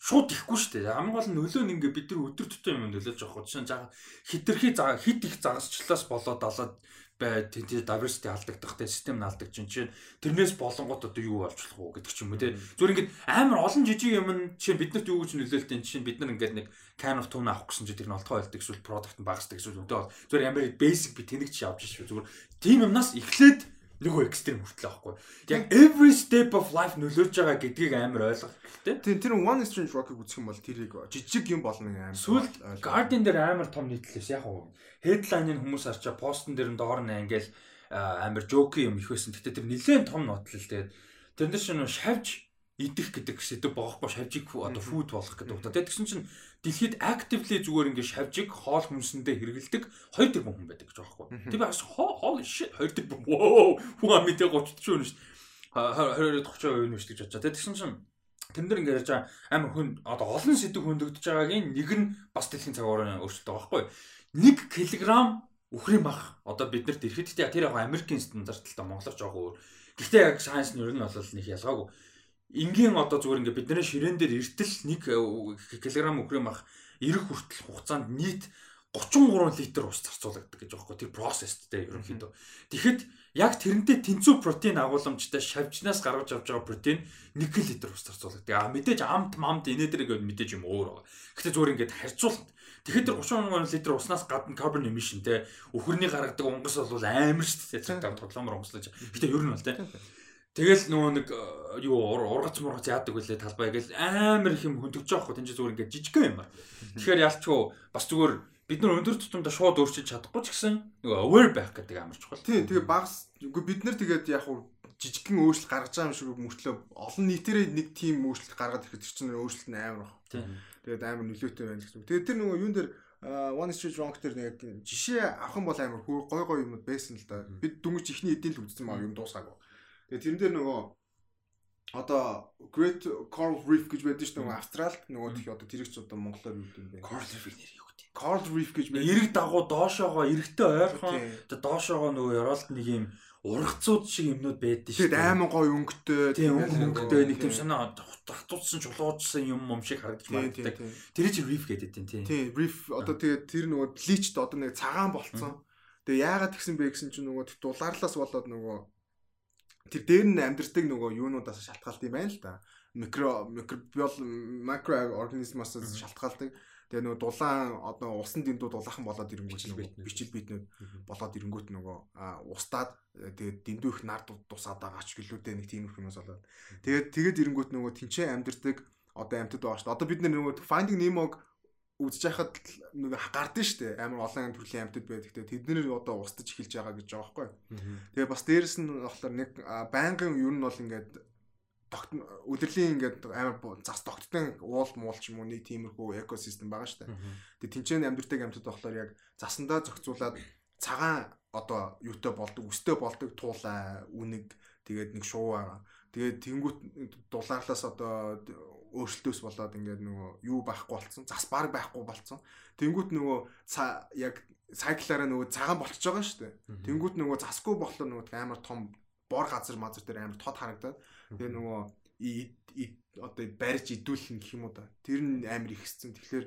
шууд ихгүй шүү дээ. Хамгийн гол нь нөлөө нь ингээ бид нар өдөр тутмын юм нөлөөлж байгаа. Жишээ нь хитрхи хит их загасчлаас болоод далаад бай тийм diversity алдагдах те систем нь алдагч чинь тэрнээс болонгот одоо юу болж болох уу гэдэг ч юм уу те. Зүгээр ингээд амар олон жижиг юм чинь биднэрт юу гэж нөлөөлтөө чинь бид нар ингээд нэг can of tuna авах гэсэн чинь тэр нь олдгоо байлдаг эсвэл product нь багасдаг эсвэл өдөө зүгээр амар basic би тэнэгч авч шүү. Зүгээр тийм юмнаас эхлээд нөгөө экстрим хүртэл байхгүй. Яг every step of life нөлөөлж байгаа гэдгийг амар ойлгох хэрэгтэй. Тийм тэр One Strange Rock-ыг үзэх юм бол тэрийг жижиг юм болно амар. Сүүл Guardian дээр амар том нийтлээс яг уу headline-ыг хүмүүс харчаа постн дээр нь доор нь ангиэл амар жоки юм их байсан. Гэтэ тэр нэлээд том нотлол тэгээд тэрнэр чинь шавж идэх гэдэг сэдв боохгүй шавжиг одоо фуд болох гэдэг утга. Тэгсэн чинь дэлхийд actively зүгээр ингээд шавжиг хоол хүнсэндээ хэрэгэлдэг 2 тэрбум хүн байдаг гэж байгаа байхгүй. Тэр бас хоол shit 2 тэрбум. Воо. Хүн амитэ 30 ч үнэ шүү дээ. 20 30% үнэ шүү гэж бодож. Тэгсэн чинь тэн дээр ингээд ярьж байгаа амар хүн одоо олон сэдв хөндөгдөж байгаагийн нэг нь бас дэлхийн цагаараа өөрчлөлт байгаа байхгүй. 1 кг үхрийн бах одоо бид нарт ирэхэд тэр яг Америкийн стандарттай монголоор жоох өөр. Гэхдээ яг сайенс нь ер нь бол нэг ялгаагүй энгийн одоо зүгээр ингээ бидний ширээн дээр эртэл 1 кг өхрөм ах эрэх хүртэл хугацаанд нийт 33 литр ус зарцуулагддаг гэж хэрэг. Тэр процесстэй ерөнхийдөө. Тэгэхэд яг тэрнтэй тэнцүү протеин агуулмжтай шавжнаас гаргаж авч байгаа протеин 1 литр ус зарцуулагддаг. А мэдээж амт мамт инээдрэг мэдээж юм өөр байгаа. Гэхдээ зүгээр ингээд харьцуулахад Тэгэхэд тэр 33 литр уснаас гадна carbon emission те өхөрний гаргадаг унгас бол амар шүү дээ. Тоглоомор унгаслаж. Гэтэ ер нь бол те. Тэгэл нөгөө нэг э, юу ургац мургац яадаг үлээ талбай гэл амар их юм хөндөгж байгаа хөө тэнцээ зүгээр ингээд жижигхэн юм байна. Тэгэхээр ялчгүй бас зүгээр бид нар өндөр тутамдаа шууд өөрчилж чадахгүй ч гэсэн нөгөө aware байх гэдэг амар чухал. Тий, тэгээ багс бид нар тэгээд яг хуу жижигхэн өөрчлөлт гаргаж байгаа юм шиг мөртлөө олон нийтээрээ нэг тийм өөрчлөлт гаргаад ирэхэд тэр чинь өөрчлөлт нь амар баг. Тэгээд амар нөлөөтэй байна гэсэн. Тэгээд тэр нөгөө юун дээр One Street Wrong дээр нэг жишээ авах юм бол амар гой гой юмуд байсан л да. Бид дүнгийн ихний эдийн л үзсэн маа юм дуусаагүй. Тэгээ тэрэн дээр нөгөө одоо Great Coral Reef гэж байдаг шүү дээ Австралид нөгөө тхи одоо тэрэгч одоо монголоор юу гэдэг бэ? Coral Reef нэр юу гэдэг? Coral Reef гэж байдаг. Эрэг дагуу доошоогоо эрэгтэй ойрхон одоо доошоогоо нөгөө ёроолт нэг юм ургацууд шиг юмнууд байдаг шүү. Тэгээд айман гой өнгөтэй, тийм өнгөтэй нэг тийм санаа татуутсан чулуужсан юм юм шиг харагдаж магаддаг. Тэр чинь reef гэдэг тийм. Тийм, reef одоо тэгээд тэр нөгөө bleached одоо нэг цагаан болцсон. Тэгээ яагаад тэгсэн бэ гэсэн чинь нөгөө дулаарлаас болоод нөгөө тэр дээр нь амьдэрдэг нөгөө юунуудаас шалтгаалт юм байна л да. Микро микробиол макро организмаас шалтгаалдаг. Тэгээ нөгөө дулаан одоо усан дэндүү дулаахан болоод ирэнгүүт нөгөө бичил биетнүүд болоод ирэнгүүт нөгөө устдаад тэгээ дэндүү их нар тусаад байгаа ч гэлүүдээ нэг тийм их юмс болоод. Тэгээд тэгээд ирэнгүүт нөгөө тэнцээ амьдэрдэг одоо амьтад байгаа шүү дээ. Одоо бид нөгөө Finding Nemo-г үзэж байхад нэг гардыг штэ амар олон төрлийн амьтад байдаг. Тэгээ тэд нэр одоо устж эхэлж байгаа гэж байгаа байхгүй. Тэгээ бас дээрэс нь болохоор нэг байнгын ер нь бол ингээд удирлийн ингээд амар зас тогтдон уул муул ч юм уу нэг тиймэрхүү экосистем байгаа штэ. Тэгээ тэнцэн амьдэрдэг амьтад болохоор яг засандаа зохицуулаад цагаан одоо юутай болдог, өстэй болдог туулаа, үнэг тэгээд нэг шуу байгаа. Тэгээд тэнгуут дулаарлаас одоо өөрчлөлтөөс болоод ингээд нөгөө юу байхгүй болцсон. Зас баг байхгүй болцсон. Тэнгүүт нөгөө яг сайклаараа нөгөө цагаан болчихж байгаа шүү дээ. Тэнгүүт нөгөө засгүй болохоор нөгөө амар том бор газар мазар дээр амар тод харагдаад тэгээ нөгөө одоо барьж идүүлэх гэх юм уу да. Тэр нь амар ихссэн. Тэгэхээр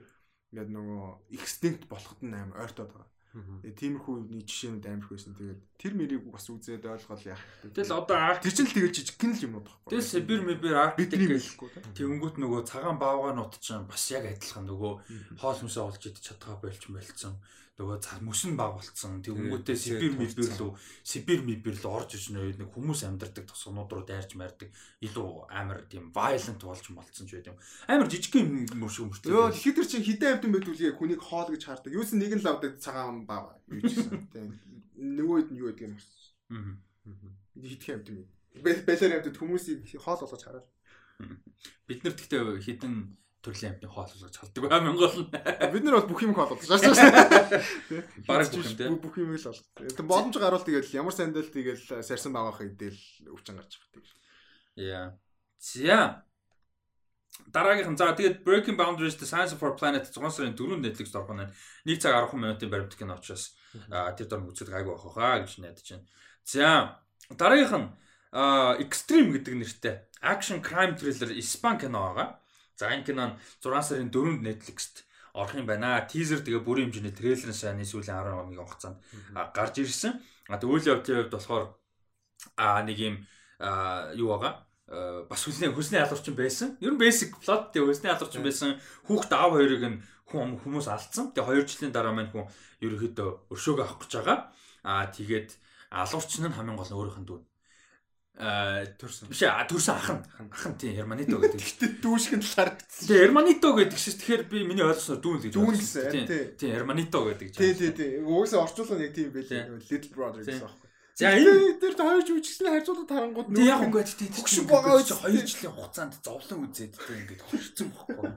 ингээд нөгөө extinct болоход нь амар ойртоод байгаа. Тэгээ тиймэрхүү жишээнүүд амирх байсан. Тэгээд тэр мэрийг бас үзээд ойлгол яах вэ? Тэгэл одоо арк тэр чинь л тэгэл жижигхэн л юм уу байхгүй. Тэгэл Сибир мибир арктик гэлэхгүй. Тэнгүүт нөгөө цагаан баавгаанууд чинь бас яг адилхан нөгөө хоол хүнсээ олж идэж чадгаа байлч байлцсан нөгөө мөсөн баг болцсон. Тэнгүүтээ Сибир мибир лөө Сибир мибир л орж иж нэг хүмүүс амьдардаг тосгонууд руу дайрч мардаг илүү амар тийм violent болж болцсон ч байт юм. Амар жижигхэн юм шиг өмөртэй. Йоо тэгэхээр чинь хідэн амьд байдгүй хүнийг хоол гэж хардаг. Юус нэг нь лавдаг цагаан баг юу гэсэн. Тийм. Нөгөөд нь юу гэдэг юм бэ? Аа. Хидхэн амьд юм. Бэлэр амьд хүмүүсийг хоол болгож хараа. Бид нар гэхдээ хідэн төрлийн амтны хоол болгож халдаг бай Монгол нь. Бид нар бол бүх юм хоол болгож шаашаа. Бараг бүх юм тийм. Бүх юм л бол. Тэгээ боломж гарвал тэгэл ямар сандал тэгэл сарсан багаах идэл өвчин гарч байгаа тийм. Яа. За. Дараагийнх нь за тэгээд Breaking Boundaries The Science of Our Planet 6 сарын 4-нд Netflix орох нь 1 цаг 10 минутын баримт кино учраас тэр дор үзэл гайгүй байх хаа гэж найдаж байна. За. Дараагийнх нь Extreme гэдэг нэртэй action crime thriller Испан кино байгаа. За энэ кино нь 6 сарын 4-нд Netflix-т орох юм байна. Тизер тэгээ бүрийн хэмжээний трейлер нь сайн сүүлийн 10 хоногийн хугацаанд гарч ирсэн. А тэгвэл явдлын хувьд болохоор а нэг юм юу байгаа бас хүлнээ хүснээ алуурчин байсан. Ер нь basic plot тэгээ хүснээ алуурчин байсан. Хүүхд аав хоёрыг нь хүн хүмүүс алдсан. Тэгээ 2 жилийн дараа маань хүн ерөөхдөө өршөөгөө авах гэж байгаа. Аа тэгээд алуурчин нь хамгийн гол нь өөрийнх нь дүү төрсөн. Биш аа төрсөн ах нь. Ах нь тийм Германито гэдэг. Гэтэ дүүшгэн талаар. Тийм Германито гэдэг чинь тэгэхээр би миний ойлгосноор дүүн гэж. Дүүн гэсэн. Тийм Германито гэдэг. Тийм тийм тийм. Угсаа орчуулга нэг тийм байлээ. Little brother гэсэн аахгүй. За энэ дээр хоёр жүжигчний харьцуулалт харангууд нэг яг үгүй тийм тийм байгаа гэж 2 жилийн хугацаанд зовлон үзээд тийм ингээд хорцсон байхгүй.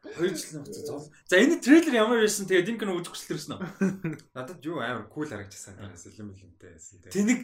2 жилийн хугацаа зов. За энэ трейлер ямар байсан тэгээд энэ кино үзэх хүсэл төрсөн үү? Надад юу амар кул харагдчихсан танаас элем элемтэй байсан тийм. Тэнийг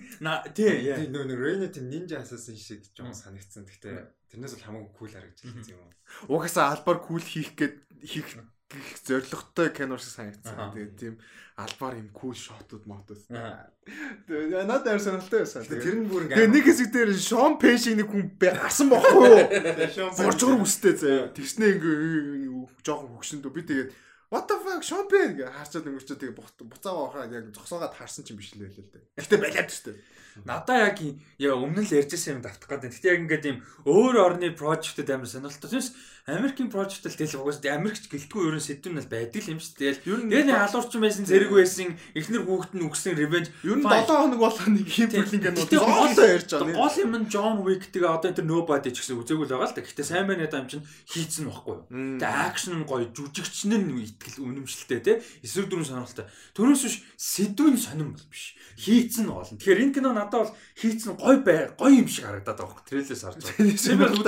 тий нөө нэг Rene тийм ninja assassin шиг жоо санагдсан. Гэхдээ тэрнээс бол хамаагүй кул харагдчихсан юм. Угаасаа албаар кул хийх гээд хийх гих зоригтой кино шиг санагдсан. Тэгээд тийм албаар юм кул шотууд мотод. Тэгээд надад сонирхолтой байсан. Тэр нь бүр ингээд нэг хэсэг дээр Шон Пэшиг нэг хүн гарсан бохгүй юу? Боржгор үстэй заяа. Тэгснэ ингээ жоохон хөгшөндөө би тэгээд What the fuck Шон Пэн гэж харцаад өнгөрчөө тэгээ буцаа авахаа яг зогсоогоод харсан ч юм биш л байлээ л дээ. Гэтэ балиад шүү дээ. Надаа яг яа өмнө л ярьжсэн юм давтах гэдэг. Гэтэ яг ингээд юм өөр орны прожектэд амар сонирхолтой. Тэрс Америкийн прожект л тэгэл угаас Америкч гэлтгүй ерөн сэдвэн л байдаг юм шүү дээ. Тэгэл нь халуурчин байсан зэрэг байсан эхнэр хүүхэд нь өгсөн ревенж ер нь 7 хоног болох нэг юм бүлинг нь гол ярьж байгаа. Гол юм нь Джон Уик тэгээ одоо тэр Nobody ч гэсэн үзээгүй л байгаа л да. Гэтэ сайн байна даа юм чинь хийцэн байхгүй юу. Тэгээ акшн гоё жүжигчин нь итгэл үнэмшилтэй те. Эсрэг дүрэн сонирхолтой. Төрөөс биш сэдвэн сонирм биш. Хийцэн болно. Тэгэхээр энэ кино надад бол хийцэн гоё бай гоё юм шиг харагдаад байгаа хөөх. Трейлээс харж байгаа. Тийм үү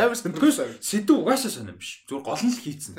амар сонирхолтой. Сэдв угаасаа сонирм биш. Зүгээр гол нь л хийцэн.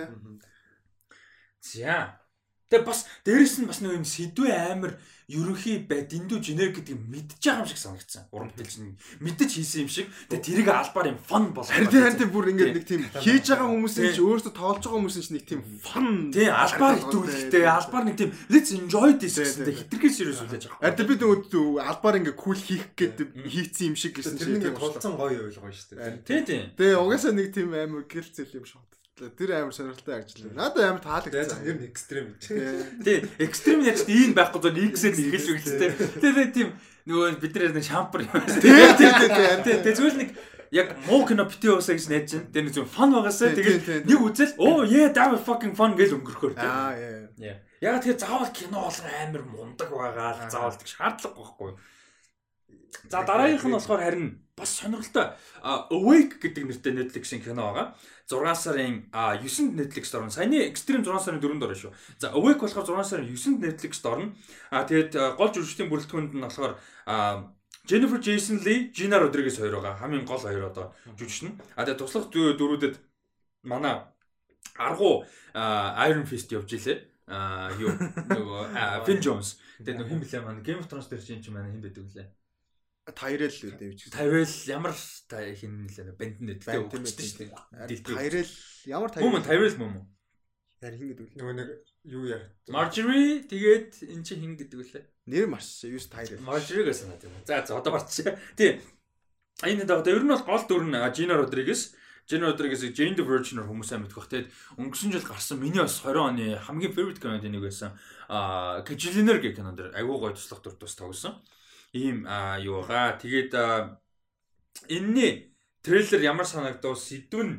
За. Тэгээ бас дээрэс нь бас нэг юм сэдвээ амар ерөнхий бай дэндүү генерик гэдэг мэдж байгаа юм шиг санагдсан. Уран бүтээлч нь мэдэж хийсэн юм шиг. Тэгээ тэрийг албаар юм фон болох. Харин харин бүр ингээд нэг тийм хийж байгаа хүмүүсийн ч өөртөө тоолж байгаа хүмүүсийн ч нэг тийм фон. Тий албаар хэтрүүлэхтэй албаар нэг тийм let's enjoy this гэсэн хитрхээс serious үлээж байгаа. Харин би нөгөө албаар ингээд кул хийх гэдэг хийцэн юм шиг гэсэн чинь тийм тулцсан гоё ойлгоо шүү дээ. Тий тий. Тэгээ угаасаа нэг тийм амар гэлцэл юм шиг Тэр амар сонирхолтой ажил. Надад амар таалагдсан. Ер нь экстрем. Тий, экстрем яаж ийм байхгүй зөв X-ээр нэгэлж үгэлтэй. Тэгээ тийм нөгөө бидний нэг шампар юм. Тий, тий, тий. Тэгээ зүгээр нэг яг муу кино бити уусаа гэж найдаж байна. Тэгээ нэг зөв фан байгаасаа тэгээ нэг үзэл оо yeah that was fucking fun гэж өнгөрөхөөр. Аа яа. Яг тэгээ заавал кино болгоо амар мундаг байгаа л заавал тэг шаардлага байхгүй. За дараагийнх нь болохоор харин бас сонирхолтой Awake гэдэг нэртэй Netflix-ийн кино байгаа. 6 сарын 9-нд Netflix-д орно. Саяны Extreme 6 сарын 4-нд орно шүү. За Awake болохоор 6 сарын 9-нд Netflix-д орно. А тэгээд гол жүжигчдийн бүрэлдэхүүнд нь болохоор Jennifer Jason Leigh, Gina Rodriguez хоёр байгаа. Хамгийн гол хоёр одоо жүжигч нь. А тэгээд туслах дөрүүдэд манай аргу Iron Fist явж илээ. А юу нөгөө Finn Jones. Тэгээд хэн блэ маань Game of Thrones дээр чинь маань хэн байдаг лээ. Тайрел үү гэж. Тайрел ямар хин нэлээ банд нь гэдэг тийм үү. Тайрел ямар Тайрел? Мөн Тайрел мөн мөн. Яр хин гэдэг нөгөө нэг юу яа. Marjorie тэгээд эн чинь хин гэдэг үлээ. Нэр марч юус Тайрел. Marjorie гэсэн санаад байна. За за одоо марч. Тийм. Энэ дэвд ер нь бол гол дүр нь Gina Rodriguez Jenna Rodriguez-ийг Jane the Virgin-оор хүмүүсээ мэдэх бах. Тэгээд өнгөрсөн жил гарсан миний бас 20 оны хамгийн favorite кинод нэг байсан. Аа Kajillionaire гэх кинон дэр айгүй гоё туслах дүр тус тогсон ийм юугаа тэгээд энэний трейлер ямар санагдав? Сэдв нь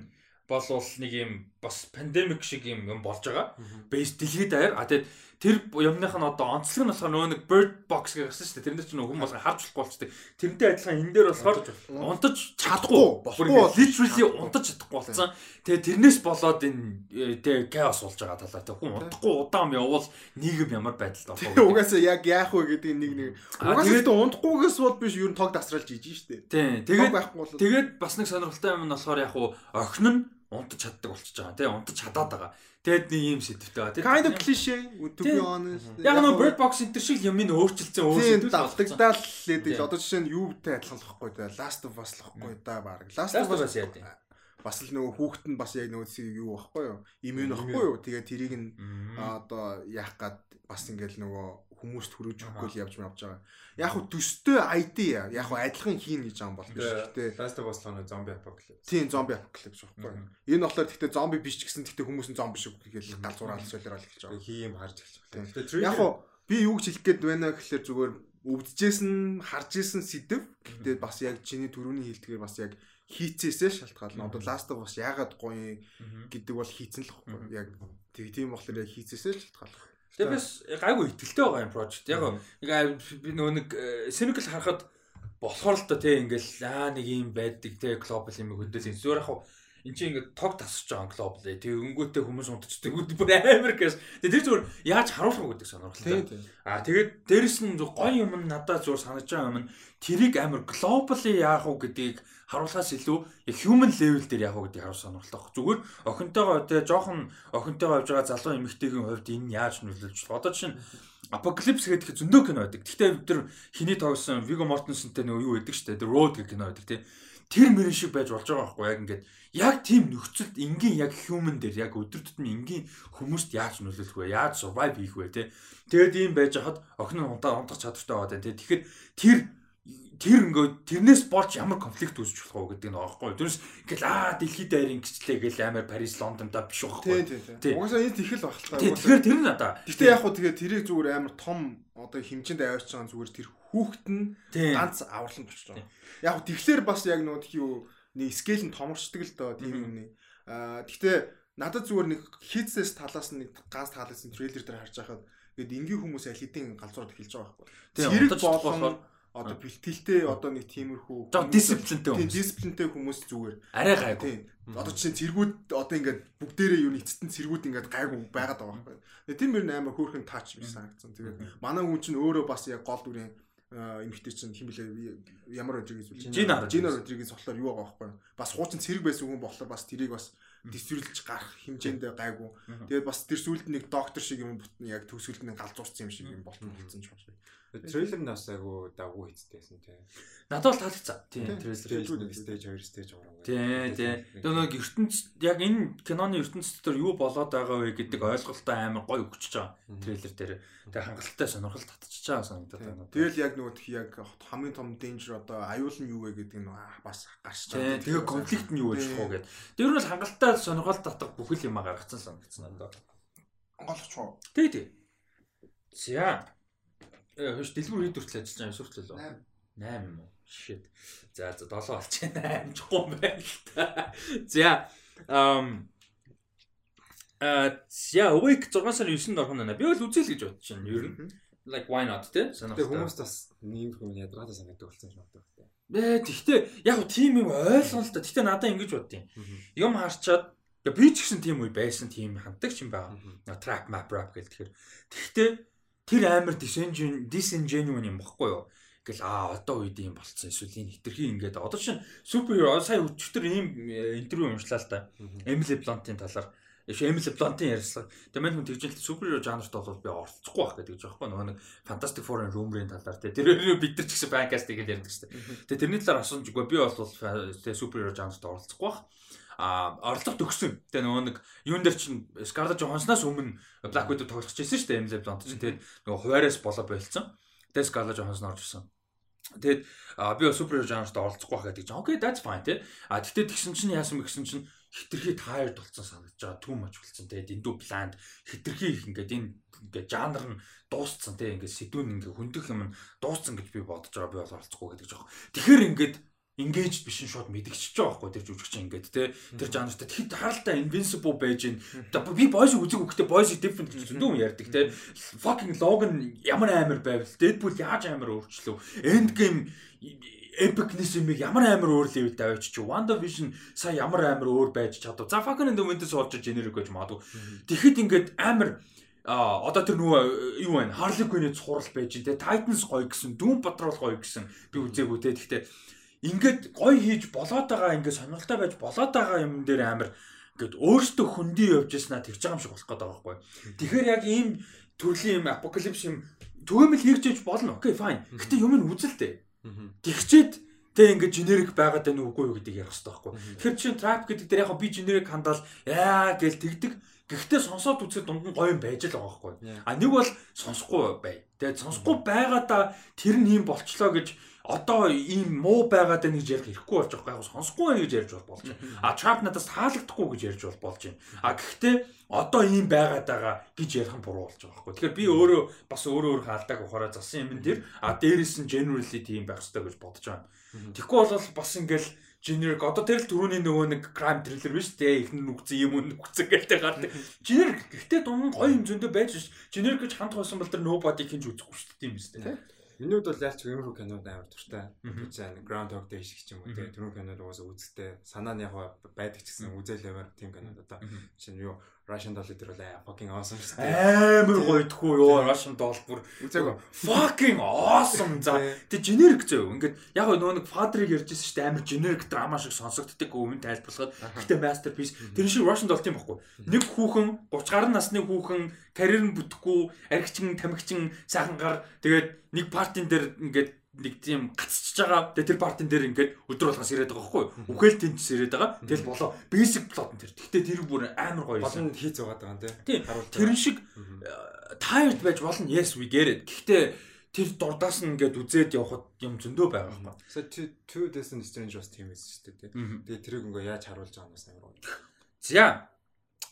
болвол нэг юм бас пандемик шиг юм юм болж байгаа. Бэс дэлхийд даяар. А тэгээд тэр юмных нь одоо онцлог нь болохоор нөгөө нэг bird box гэсэн шүү дээ. Тэрнээ чинь хүн болгоо харж болохгүй болчтой. Тэрнтэй адилхан энэ дээр болохоор унтаж чадахгүй болохгүй literally унтаж чадахгүй болсон. Тэгээ тэрнээс болоод энэ тэгээ chaos болж байгаа талаа. Тэг хүн унтахгүй удаан явбал нийгэм ямар байдалд орох вэ? Угаасаа яг яах вэ гэдэг нэг нэг угаасаа унтахгүйгээс бол биш ер нь тог дасралж ижин шүү дээ. Тийм. Тэгээд тэгээд бас нэг сонирхолтой юм нь болохоор яг охин нь унтаж чаддаг болчихж байгаа. Тий унтаж чадаад байгаа. Тэгэд нэг юм сэдвтэй байгаа тий. Kind of cliche to be honest. Яг нөө bird box энэ шиг юм ин өөрчилсөн өөрсөлдөж давтагдал лээд одоо жишээ нь юувтэй адилхан л хэвгүй да last of us л хэвгүй да баг. Last of us яа тий? Бас л нөгөө хүүхэд нь бас яг нөгөө зүйл юу баггүй юу? Иммун баггүй юу? Тэгээ тэрийг нь одоо яах гад бас ингээл нөгөө хүмүүст хүрэж өгөхгүй л явж явж байгаа. Яг хөө төстэй ID яг хөө адилхан хийн гэж байгаа юм бол биш. Гэтэ Last of Us нэг зомби апокалипс. Тийм зомби апокалипс байхгүй. Энэ болохоор гэхдээ зомби биш ч гэсэн гэхдээ хүмүүс нь зомби шиг хийгээл галзуураа солиорол эхэлж байгаа. Хийм харж эхэлж байна. Яг хөө би юу гэж хэлэх гээд байна гэхэлэр зүгээр өвдөжсэн харж исэн сэдв. Гэхдээ бас яг чиний төрөний хэлдгээр бас яг хийцээсээ шалтгаална. Одоо Last of Us яагаад гоё гэдэг бол хийцэн л байхгүй. Яг тийм болохоор яг хийцээсээ шалтгаална. Тэгээ бас гайгүй ихтэлтэй байгаа юм project. Яг би нөгөө нэг э, cynical харахад болохоор л та тий ингээл аа нэг юм байдаг тий глобал юм хөдөл энэ зүгээр яг эн чинь ингээд тог тасч байгаа глобал тэгээ өнгөтэй хүмүүс унтцдаг бүр амар гэс тэгээ тэр зүгээр яаж харуулах вэ гэдэг сонирхолтой. Аа тэгээд дээрэс нь гоё юм надад зүгээр санаж байгаа юм нь тэрийг амар глобали яах вэ гэдгийг харуулахаас илүү human level дээр яг гэдэг харуул сонирхолтой. Зүгээр охинтойгоо тэгээ жоохон охинтойгоо явж байгаа залуу эмэгтэйгийн хувьд энэ яаж нөлөөлж Одоо чинь Apocalypse гэдэг зөндөө кино байдаг. Гэхдээ бид нар хиний тоглосон Viggo Mortensen-тэй нөгөө юу байдаг шүү дээ. The Road гэх кино байдаг тийм. Тэр мөрөн шиг байж болж байгаа байхгүй яг ингээд яг тийм нөхцөлд энгийн яг human дээр яг өдөр тутмын энгийн хүмүүст яаж нөлөөлөх вэ? Яаж survive хийх вэ те? Тэгэд ийм байж хад охин нь унтаа унтах чадвартай байгаа те. Тэгэхээр тэр тэр ингээд тэрнээс болж ямар конфликт үүсэж болох вэ гэдэг нь аахгүй. Тэрнээс ингээл аа дэлхийд даяар ингэчлээ гэл амар Парис Лондонда биш байхгүй. Тийм. Угаасаа энэ тэхэл багталгаа. Тэгэхээр тэр нь надаа. Гэтэ яг хуу тэгээ тэрийг зүгээр амар том одоо хэмжээнд аваарч байгаа зүгээр тэр хүүхэд нь ганц авралан болчихж байгаа. Яг тэгэхээр бас яг нөгөө юу нэг скейл нь томорчдөг л доо тийм юм нэ. Аа гэтээ надад зүгээр нэг хийцээс талаас нэг ганц таалсан трейлер дээр харж байхад ингээд энгийн хүмүүс аль хэдийн галзуурд эхэлж байгаа байхгүй. Зэрэг болохоор одоо бэлтгэлтэй одоо нэг тиймэрхүү дисциплинтэй хүмүүс. Дисциплинтэй хүмүүс зүгээр. Арай гайгүй. Одоо чинь цэргүүд одоо ингээд бүгдээрээ юу эцэстэн цэргүүд ингээд гайгүй байгаад байгаа байхгүй. Тийм мөр амар хөөрхөн тач биш санагдсан. Тэгээд манай хүн чинь өөрөө бас яг гол дүрийн эмэгтэй чинь хим блэ ямар Родригес үл Жина Жина Родригес болохоор юу байгаа байхгүй. Бас хуучин цэрэг байсан хүн болохоор бас тэрийг бас дистрилж гарах хэмжээнд гайгүй. Тэгээд бас тэр сүлд нэг доктор шиг юм яг төгсгөлд нэг галзуурсан юм шиг юм болтон болсон ч байна. Трейлер нь бас айгу дагуу хийцтэйсэн тий. Надад бол таалагдсан. Тий, трейлер стейж 2 стейж уран. Тий, тий. Тэгээ нэг ертөнц яг энэ киноны ертөнц дотор юу болоод байгаа вэ гэдэг ойлголтоо амар гоё өгч байгаа. Трейлер дээр. Тэгээ хангалттай сонирхол татчихж байгаа санагдаад байна. Тэгэл яг нөгөө тхи яг хамгийн том danger одоо аюул нь юу вэ гэдэг нь бас гарч байгаа. Тэгээ конфликт нь юу вэ гэдэг. Тэр нь бол хангалттай сонирхол татах бүхэл юм гаргацсан санагдсан надад. Голч уу? Тий, тий. За хөөш дэлгүүр хэд хүртэл ажиллаж байгаа юм сүртэл лөө 8 юм уу shit. За за 7 болж байна. Амжихгүй юм байна л та. За um а я awake 6 сарын 9-нд орох нь би бол үзэл гэж бодож байна ер нь. Like why not те сонирхолтой хүмүүс бас нэм хүмүүс ядраатаа санагддаг болсон юм байна Ээ тэгтээ яг тийм юм ойлгоно л та. Тэгтээ надаа ингэж боддیں۔ Юм. Харчаад би ч гэсэн тийм үе байсан тийм ханддаг юм байгаа. Trap map rap гэл тэгэхээр. Тэгтээ тэр амар disingenuine юм баггүй юу? Ингээл аа одоо үед юм болцсон эсвэл энэ хитрхи ингээд одоо чинь супер сая өчтөр ийм э, интервью уншлаа л да. Emily Blunt-ийн талаар Emily Blunt-ийн ярьслага. Тэгээ мань хүн тэгж л супер жанрт бол би оролцохгүй байх гэдэг ч байхгүй нөгөө нэг Fantastic Four-ын rumor-ын талаар тий. Тэр бид нар ч гэсэн bancast гэж ярьдаг шүү дээ. Тэгээ тэрний талаар асуумжгүй би бол супер жанрт оролцохгүй байх а оролцох төгсөн. Тэгээ нөгөө нэг юун дээр чинь Scarlett Johansson-аас өмнө Black Widow тоглож байсан шүү дээ. Emily Blunt чинь тэгээд нөгөө хуваараас болоо болцсон. Тэгээд Scarlett Johansson орж ирсэн. Тэгээд би супер жанрт оролцохгүй байх гэдэг чинь окей that's fine тий. А тэгтээ тэгсэн чинь яасан бэ гэсэн чинь хитрхи tired болсон санагдаж байгаа too much болсон тэгээд эндүү bland хитрхи их ингээд энэ ингээд жанр нь дуусцсан тэгээд ингээд сэдвүүн ингээд хөндөх юм дуусцсан гэж би бодож байгаа би бол оролцохгүй гэдэг жоох. Тэгэхээр ингээд engaged биш нь шууд мэдгэгч байгаа байхгүй тэр жүжигч ингээд те. Тэр жанртай тэгэхэд харалтаа invincible байж гин. Би boys үзег үгтэй boys different гэж зөндөө юм ярьдаг те. Fucking Logan ямар амар байвал Deadpool яаж амар өөрчлөв Endgame epicness-ийг ямар амар өөр level тавьчих чи? WandaVision сая ямар амар өөр байж чадав. За fucking in the winter soldier generic гэж магадгүй. Тэгэхэд ингээд амар а одоо тэр нөгөө юу вэ? Harley Quinn-ийн цуврал байж тэ Titans гоё гэсэн, Doom Patrol гоё гэсэн би үзээгүй тэ. Тэгэхдээ ингээд гоё хийж болоод байгаа ингээд сонирхолтой байж болоод байгаа юм дээр амар ингээд өөртөө хөндөй явж яснаа тэгж байгаа юм шиг болох гэдэг байгаа байхгүй. Тэгэхээр яг ийм төрлийн юм апокалипс юм түгээмэл хийж яж болно. Окей, fine. Гэтэ юм нь үзэлтэй. Тэгчээд тэг ингээд generic байгаад байна уугүй юу гэдгийг ярих хэрэгтэй байхгүй. Тэгэхээр чинь trap гэдэг дээр яг би generic хандаал яа гэл тэгдэг. Гэхдээ сонсоод үзэхэд дунд нь гоё юм байж л байгаа байхгүй. А нэг бол сонсохгүй бай. Тэгээд сонсохгүй байгаадаа тэр нь юм болчлоо гэж одоо ийм муу байгаад байна гэж ярих хэрэггүй болж байгаа. Яг сонсохгүй байна гэж ярьж болж байна. А Trump надаас таалагдахгүй гэж ярьж болж байна. А гэхдээ одоо ийм байгаад байгаа гэж ярих нь буруу болж байгаа байхгүй. Тэгэхээр би өөрөө бас өөрөө өөр хаалдааг ухаараа засан юм дээр а дээрэс нь generally тийм байх хэрэгтэй гэж бодож байна. Тэгэхгүй бол бас ингээл generic одоо тэр л түрүүний нөгөө нэг crime thriller биш дээ ихнэр нүгцэн юм нүгцэн гэлтэй гардаг. Generic гэхдээ дунд гоё юм зөндөө байж ш. Generic гэж хандх байсан бол тэр nobody хийж үзэхгүй шүү дээ юм байна. Миний хувьд бол ялч иймэрхүү кинод амар дуртай. За Groundhog Day шиг ч юм уу тийм түрүү кинод угаасаа үзэлтэй. Санаа нь яг байдаг ч гэсэн үзээлэмээр тийм кинод одоо. Чинь юу Russian Doll дээр бол fucking awesome шүү дээ. Амар гоё тхүү ёо Russian Doll бүр үзээгөө fucking awesome за. Тэг generic зөө. Ингээд яг нөгөө нэг father-ыг ярьжсэн шүү дээ. Амар generic драма шиг сонсогддог өмнө тайлбарлахад. Гэтэ masterpiece. Тэр шиг Russian Doll тийм байхгүй. Нэг хүүхэн 30 гаруй насны хүүхэн карьер нь бүтэхгүй, аригчин, тамхичин, сайхан гар тэгээд нэг партийн дээр ингээд нэг тийм гацчихж байгаа. Тэгээ тэр партийн дээр ингээд өдөр болгоос ирээд байгаа байхгүй юу? Үхэл тэнцс ирээд байгаа. Тэгэл болоо basic plot нь тэр. Гэхдээ тэр бүр амар гоё. Болон хийц байгаа даа тийм. Тэр шиг tired байж болно. Yes we get it. Гэхдээ тэр дурдаас нь ингээд үзээд явхад юм зөндөө байгаа юм байна. So two Destiny Strange was тийм эс шүү дээ. Тэгээ тэрийг ингээ яаж харуулж байгаа юм бас амар гоё. За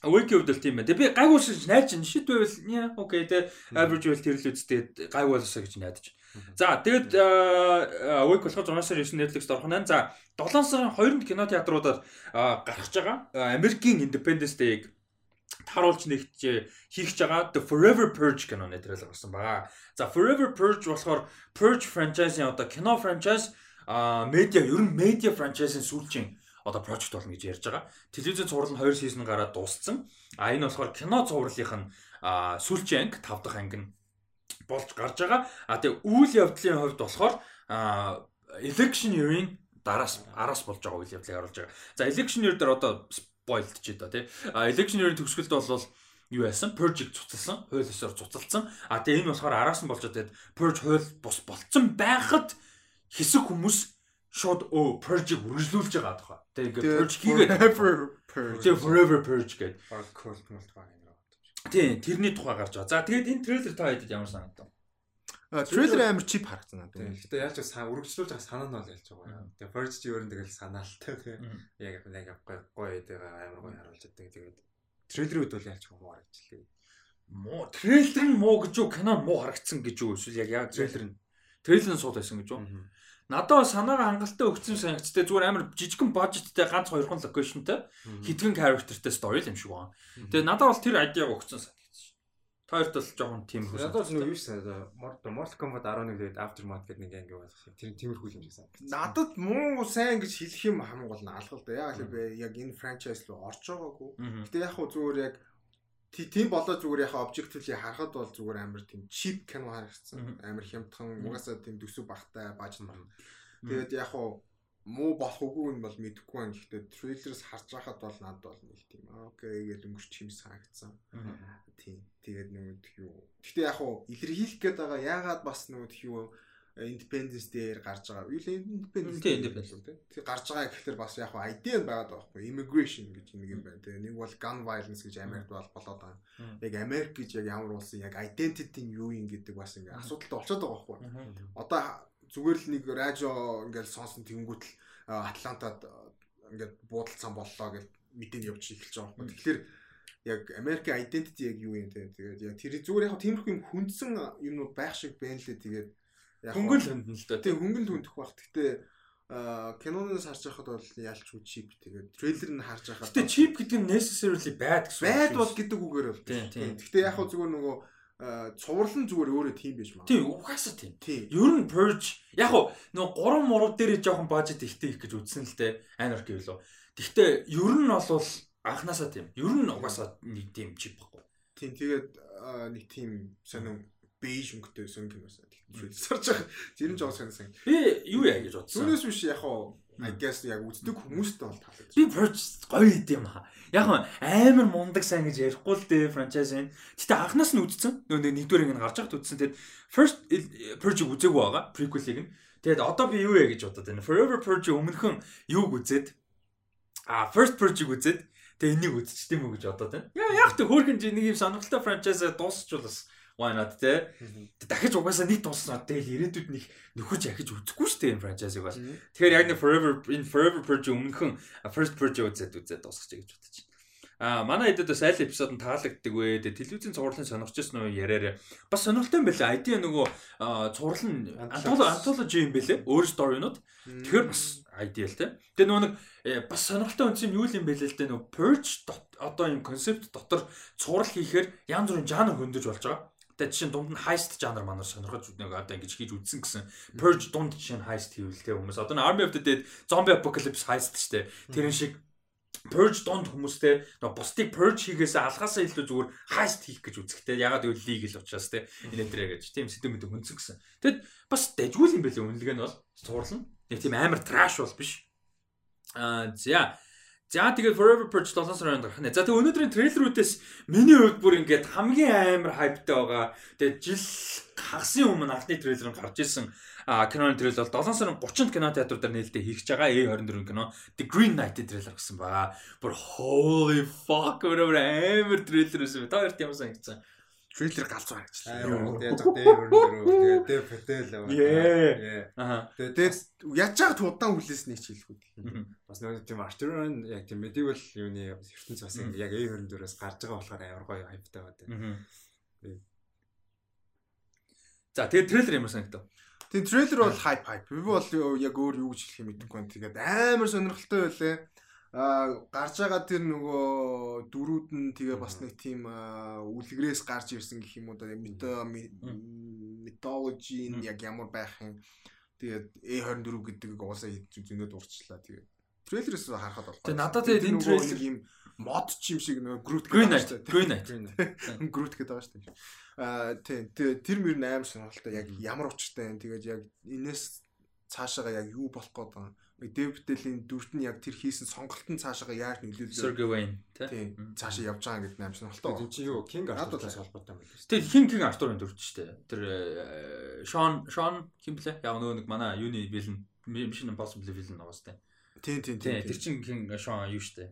Wiki хувьд л тийм байна. Тэгээ би гайгүй шиж найж чинь шит байвал яа окей те average байвал тэр л үсттэй гайгүй болосоо гэж найдаж. За тэгээд Wiki болохоор 6 сар 9 Netflix орох нь. За 7 сарын 2-нд кино театруудаар гарч байгаа. Америкийн Independence Day-г таруулж нэгж хийх гэж байгаа The Forever Purge кино нэтрэл гарсан байгаа. За Forever Purge болохоор Purge franchise-ийн одоо кино franchise а медиа ер нь медиа franchise-ийн сүүлчийн одоо project болно гэж ярьж байгаа. Телевизэн цуврал нь 2 сизон гараад дууссан. А энэ болохоор кино цувралынх нь сүүлчийн анги 5 дахь анги нь болж гарч байгаа. А тэгээ үйл явдлын хувьд болохоор election year-ийн дараас араас болж байгаа үйл явдлыг харуулж байгаа. За election year дээр одоо spoiled ч одоо тий. А election year-ийн төгсгөлд бол юу яасан? Purge цуцалсан, хууль ёсоор цуцалсан. А тэгээ энэ болохоор араас нь болж байгаа. Purge хууль бус болцсон байхад хэсэг хүмүүс шууд өө purge-ийг үргэлжлүүлж байгаа тохоо. Тэгээ ингээд purge хийгээд forever purge гэдэг. Баг cult мult баг юм байна. Тийм, тэрний тухай гарч байгаа. За тэгээд энэ трейлер та хэдэд ямар санагдав? Трейлер амар чип харагдсан надад. Тийм. Гэтэ яаж ч үргэлжлүүлж байгаа санаа нь бол ялж байгаа. Тэгээ first чи нь тэгэл санаалтай. Яг яг гоё гоё тэгээ амар гоё харуулж байдаг. Тэгээд трейлерүүд бол ялж муу харагдлаа. Муу трейлер нь муу гэж юу кино муу харагдсан гэж юу эсвэл яг яг трейлер нь трейлер нь сууд байсан гэж юу? Надад санаагаа хангалттай өгсөн санагцтай зүгээр амар жижигхэн бажеттэй ганц хоёрхан локейшнтэй хитгэн characterтэй story юм шиг байна. Тэгээ надад бол тэр айдиаг өгсөн шүү. Тойрт бол жоохон тийм хөө. Надад нэг юу санаа Mortal Kombat 11 тэгээд Aftermath гэдэг нэг анги байсан. Тэр тиймэрхүү юм шиг санагдсан. Надад муу сайн гэж хэлэх юм хамгийн гол нь алгал да. Яг л яг энэ franchise руу орж байгаагүй. Гэтэ яг хөө зүгээр яг тийм болоо зүгээр яхаа objectively харахад бол зүгээр амар тийм cheap кино харагдсан. Амар хямдхан угаасаа тийм төсөв багтай бажет байна. Тэгээд яг хуу муу болох үгүй нь бол мэдэхгүй байна. Гэхдээ трейлерс харж байхад бол надад бол нэг тийм окей гэж өнгөрч юм санагдсан. Тийм. Тэгээд нэг юу. Гэхдээ яг хуу илэрхийлэх гээд байгаа яагаад бас нэг юу Independence дээр гарч байгаа. Юу л Independence тийм тийм гарч байгаа гэхэлэр бас яг хуу ID нь байгаа байхгүй. Immigration гэж нэг юм байна. Тэгээ нэг бол gun violence гэж Америкт бол болоод байгаа. Яг Америк гэж яг ямар улсын яг identity нь юу юм гэдэг бас ингээ асуудалтай болчиход байгаа байхгүй. Одоо зүгээр л нэг радио ингээл сонсон тэнгуут л Атлантад ингээд буудалцсан боллоо гэж мэдээний явж эхэлж байгаа байхгүй. Тэгэхээр яг Америкийн identity яг юу юм те. Тэгээд яг тэр зүгээр яг тиймэрхүү юм хүндсэн юмнууд байх шиг байна лээ. Тэгээд хөнгөн л хүндэн л доо. Тийм хөнгөн хүндэх баг. Гэхдээ киноноос харж байхад бол ялч үу чип тэгээд трейлер нь харж байхад Гэтэ чип гэдэг нь necessarily bad гэсэн. Bad бол гэдэг үгээр бол. Тийм. Гэтэ яг хөө зүгээр нөгөө цувралн зүгээр өөрөө тийм байж маа. Тийм, угаасаа тийм. Ер нь purge яг хуу нөгөө 3 муруу дээр жоохон бажет ихтэй их гэж үзсэн л дээ. Anarchy билүү. Гэхдээ ер нь бол анханасаа тийм. Ер нь угаасаа нэг тийм чип баггүй. Тийм, тэгээд нэг тийм сонин бейж өнгөтэй сон киноос сарж байгаа. Нь жоо сонирсан. Би юу яа гэж бодсон. Түүнээс биш яг хуу I guess яг үздэг хүмүүст бол таалагдсан. Би Purge гоё идэм хаа. Яг амар мундаг сайн гэж ярихгүй л дээ франчайз байна. Гэтэ анхнаас нь үзсэн. Нөгөө нэгдүгээр ингэ гарч байхад үзсэн. Тэгэд first Purge үзээгүй байгаа. Prequel-ийг нь. Тэгэд одоо би юу яа гэж бодоод байна. Forever Purge өмнөхөн юуг үзээд а first Purge-ийг үзээд тэгээ энийг үзчихтэй мүү гэж бодоод байна. Яа яг тэ хөөрхөн жи нэг юм сонирхолтой франчайз дуусчихвал why not те дахиж угаасаа нэг дуусна тэгэл ирээдүйд нэг нөхөж ахиж үзэхгүй шүү дээ энэ франчайзыг бол тэгэхээр яг нэг forever in forever purge өмнөхөн first purge үзээд үзээд дуусгах гэж бодож байна А манай хэдэд бас аль эпизод нь таалагддаг вэ? Тэгээ телевизийн цувралын сонирхож байсан уу яриараа. Бас сонирхолтой юм байлаа. ID нөгөө цуврал нь антологи юм байлээ. Өөр сторинууд. Тэгэхээр бас ideal те. Тэгээ нөгөө нэг э, бас сонирхолтой үнс юм юу юм бэлээ л дээ нөгөө purge одоо юм концепт дотор цуврал хийхээр янз бүрийн жанр хөндөж болж байгаа. Тэгээ жишээ нь дунд нь heist жанр манаар сонирхож нэг одоо ингэж хийж үзсэн гэсэн. Purge дунд жишээ нь heist хийвэл тэ хүмүүс. Одоо Army of the Dead Zombie Apocalypse heist штэ. Тэрэн шиг Purge дунд хүмүүстэй нөгөө бусдыг Purge хийгээсээ алхаасаа илүү зүгээр heist хийх гэж үзэхтэй. Ягаад гэвэл legal учраас тэ энэ дээрээ гэж тийм сэтэм мэд хүнсэн гэсэн. Тэгэд бас дэжгүй юм байлээ үнэлгээ нь бол цуурлан. Нэг тийм амар trash бол биш. Аа за За тэгээд Forever Purge 7 сарын гарах нэ. За тэгээд өнөөдрийн трейлерүүдээс миний хувьд бүр ингээд хамгийн амар хайптай байгаа. Тэгээд жил хагасын өмнө анхны трейлер нь гарч ирсэн киноны трейлер бол 7 сарын 30-нд кино театруудаар нээлттэй хийгч байгаа A24 кино The Green Knight трейлер гэсэн байгаа. Бүр holy fuck өөр амар трейлер байсан. Та хоёрт ямар санагдсан? Трейлер галзуу харагчлаа. Тэгээд яг дээр өрнөрөө тэгээд фэтэл аа. Аа. Тэгээд яаж яг удаан хүлээснийг ч хэлэхгүй. Бас нэг тийм Arthur-ын яг тийм medieval юуны ертөнц бас яг A24-өөс гарч байгаа болохоор амар гоё хайптай байна. За тэгээд трейлер ямар санагдав? Тэгээд трейлер бол хайп хайп. Би бол яг өөр юу гэж хэлэх юм мэдэхгүй байна. Тэгээд амар сонирхолтой байлаа а гарч байгаа тэр нөгөө дөрүүд нь тэгээ бас нэг тийм үлгэрээс гарч ирсэн гэх юм уу да. Методологи нь яг ямар байх юм. Тэгээд A24 гэдэг уусаа зөндөө дурчлаа тэгээд трейлерээс харахад бол тэгээд надад тэгээд энэ трейлер юм мод ч юм шиг нөгөө Groot Knight. Green Knight. Groot гэдэг байгаа шүү дээ. А тийм тэр мөр нь амар сонирхолтой. Яг ямар учиртай юм. Тэгээд яг энэс цаашаага яг юу болох гээд байгаа Дэвтэлийн дүрт нь яг тэр хийсэн сонголтын цаашаа яаж нөлөөлөө. Sergey Wayne тийм цаашаа явж байгаа гэдэг амар сонирхолтой. Тэр чинь юу King Arthur-тай холбоотой юм байна. Тэр хин King Arthur-ын дүрт шүү дээ. Тэр Sean Sean хин блэ? Яг нөгөө нэг манай юуны villain Mission Impossible villain байгаа сте. Тийм тийм тийм. Тэр чинь King Sean юу шүү дээ.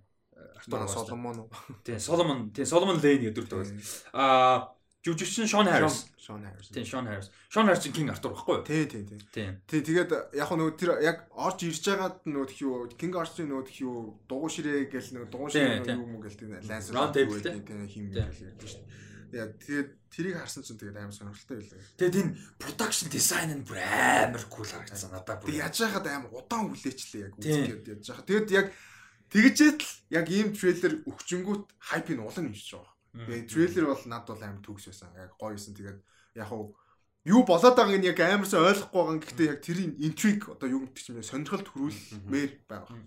Arthur Solomon. Тийм Solomon тийм Solomon Lane гэдэг дүрт байгаа. Аа жүжигчин Sean Harris. Sean Harris. Тийм Sean Harris. Sean Harris King Arthur байхгүй юу? Тий, тий, тий. Тийм. Тий, тэгээд яг нөгөө тэр яг орж ирж байгаад нөгөө тхиүү King Arthur-ын нөгөө тхиүү дугуй ширээ гэл нөгөө дугуй ширээ юу юм гэл тийм Round Table тийм хим гэл ярьж шүү дээ. Яг тэгээд тэрийг харсан чинь тэгээд амар сонирхолтой байлаа. Тэгээд энэ production design нь бүр амар cool харагдсан надад. Тэгээд яаж яхад амар удаан хүлээчлээ яг үзгээд яаж яхад. Тэгээд яг тэгжээд л яг ийм трейлер өгчөнгүүт хайпын улан нэмж байгаа Тэгээ трейлер бол над бол амар төгс байсан. Яг гоё юусэн. Тэгээд яг хав юу болоод байгааг нь яг амарсан ойлгохгүй байгаа. Гэхдээ яг тэрийн intrigue одоо юу гэдэг чинь сонирхолд хүрүүлмээр байгаа.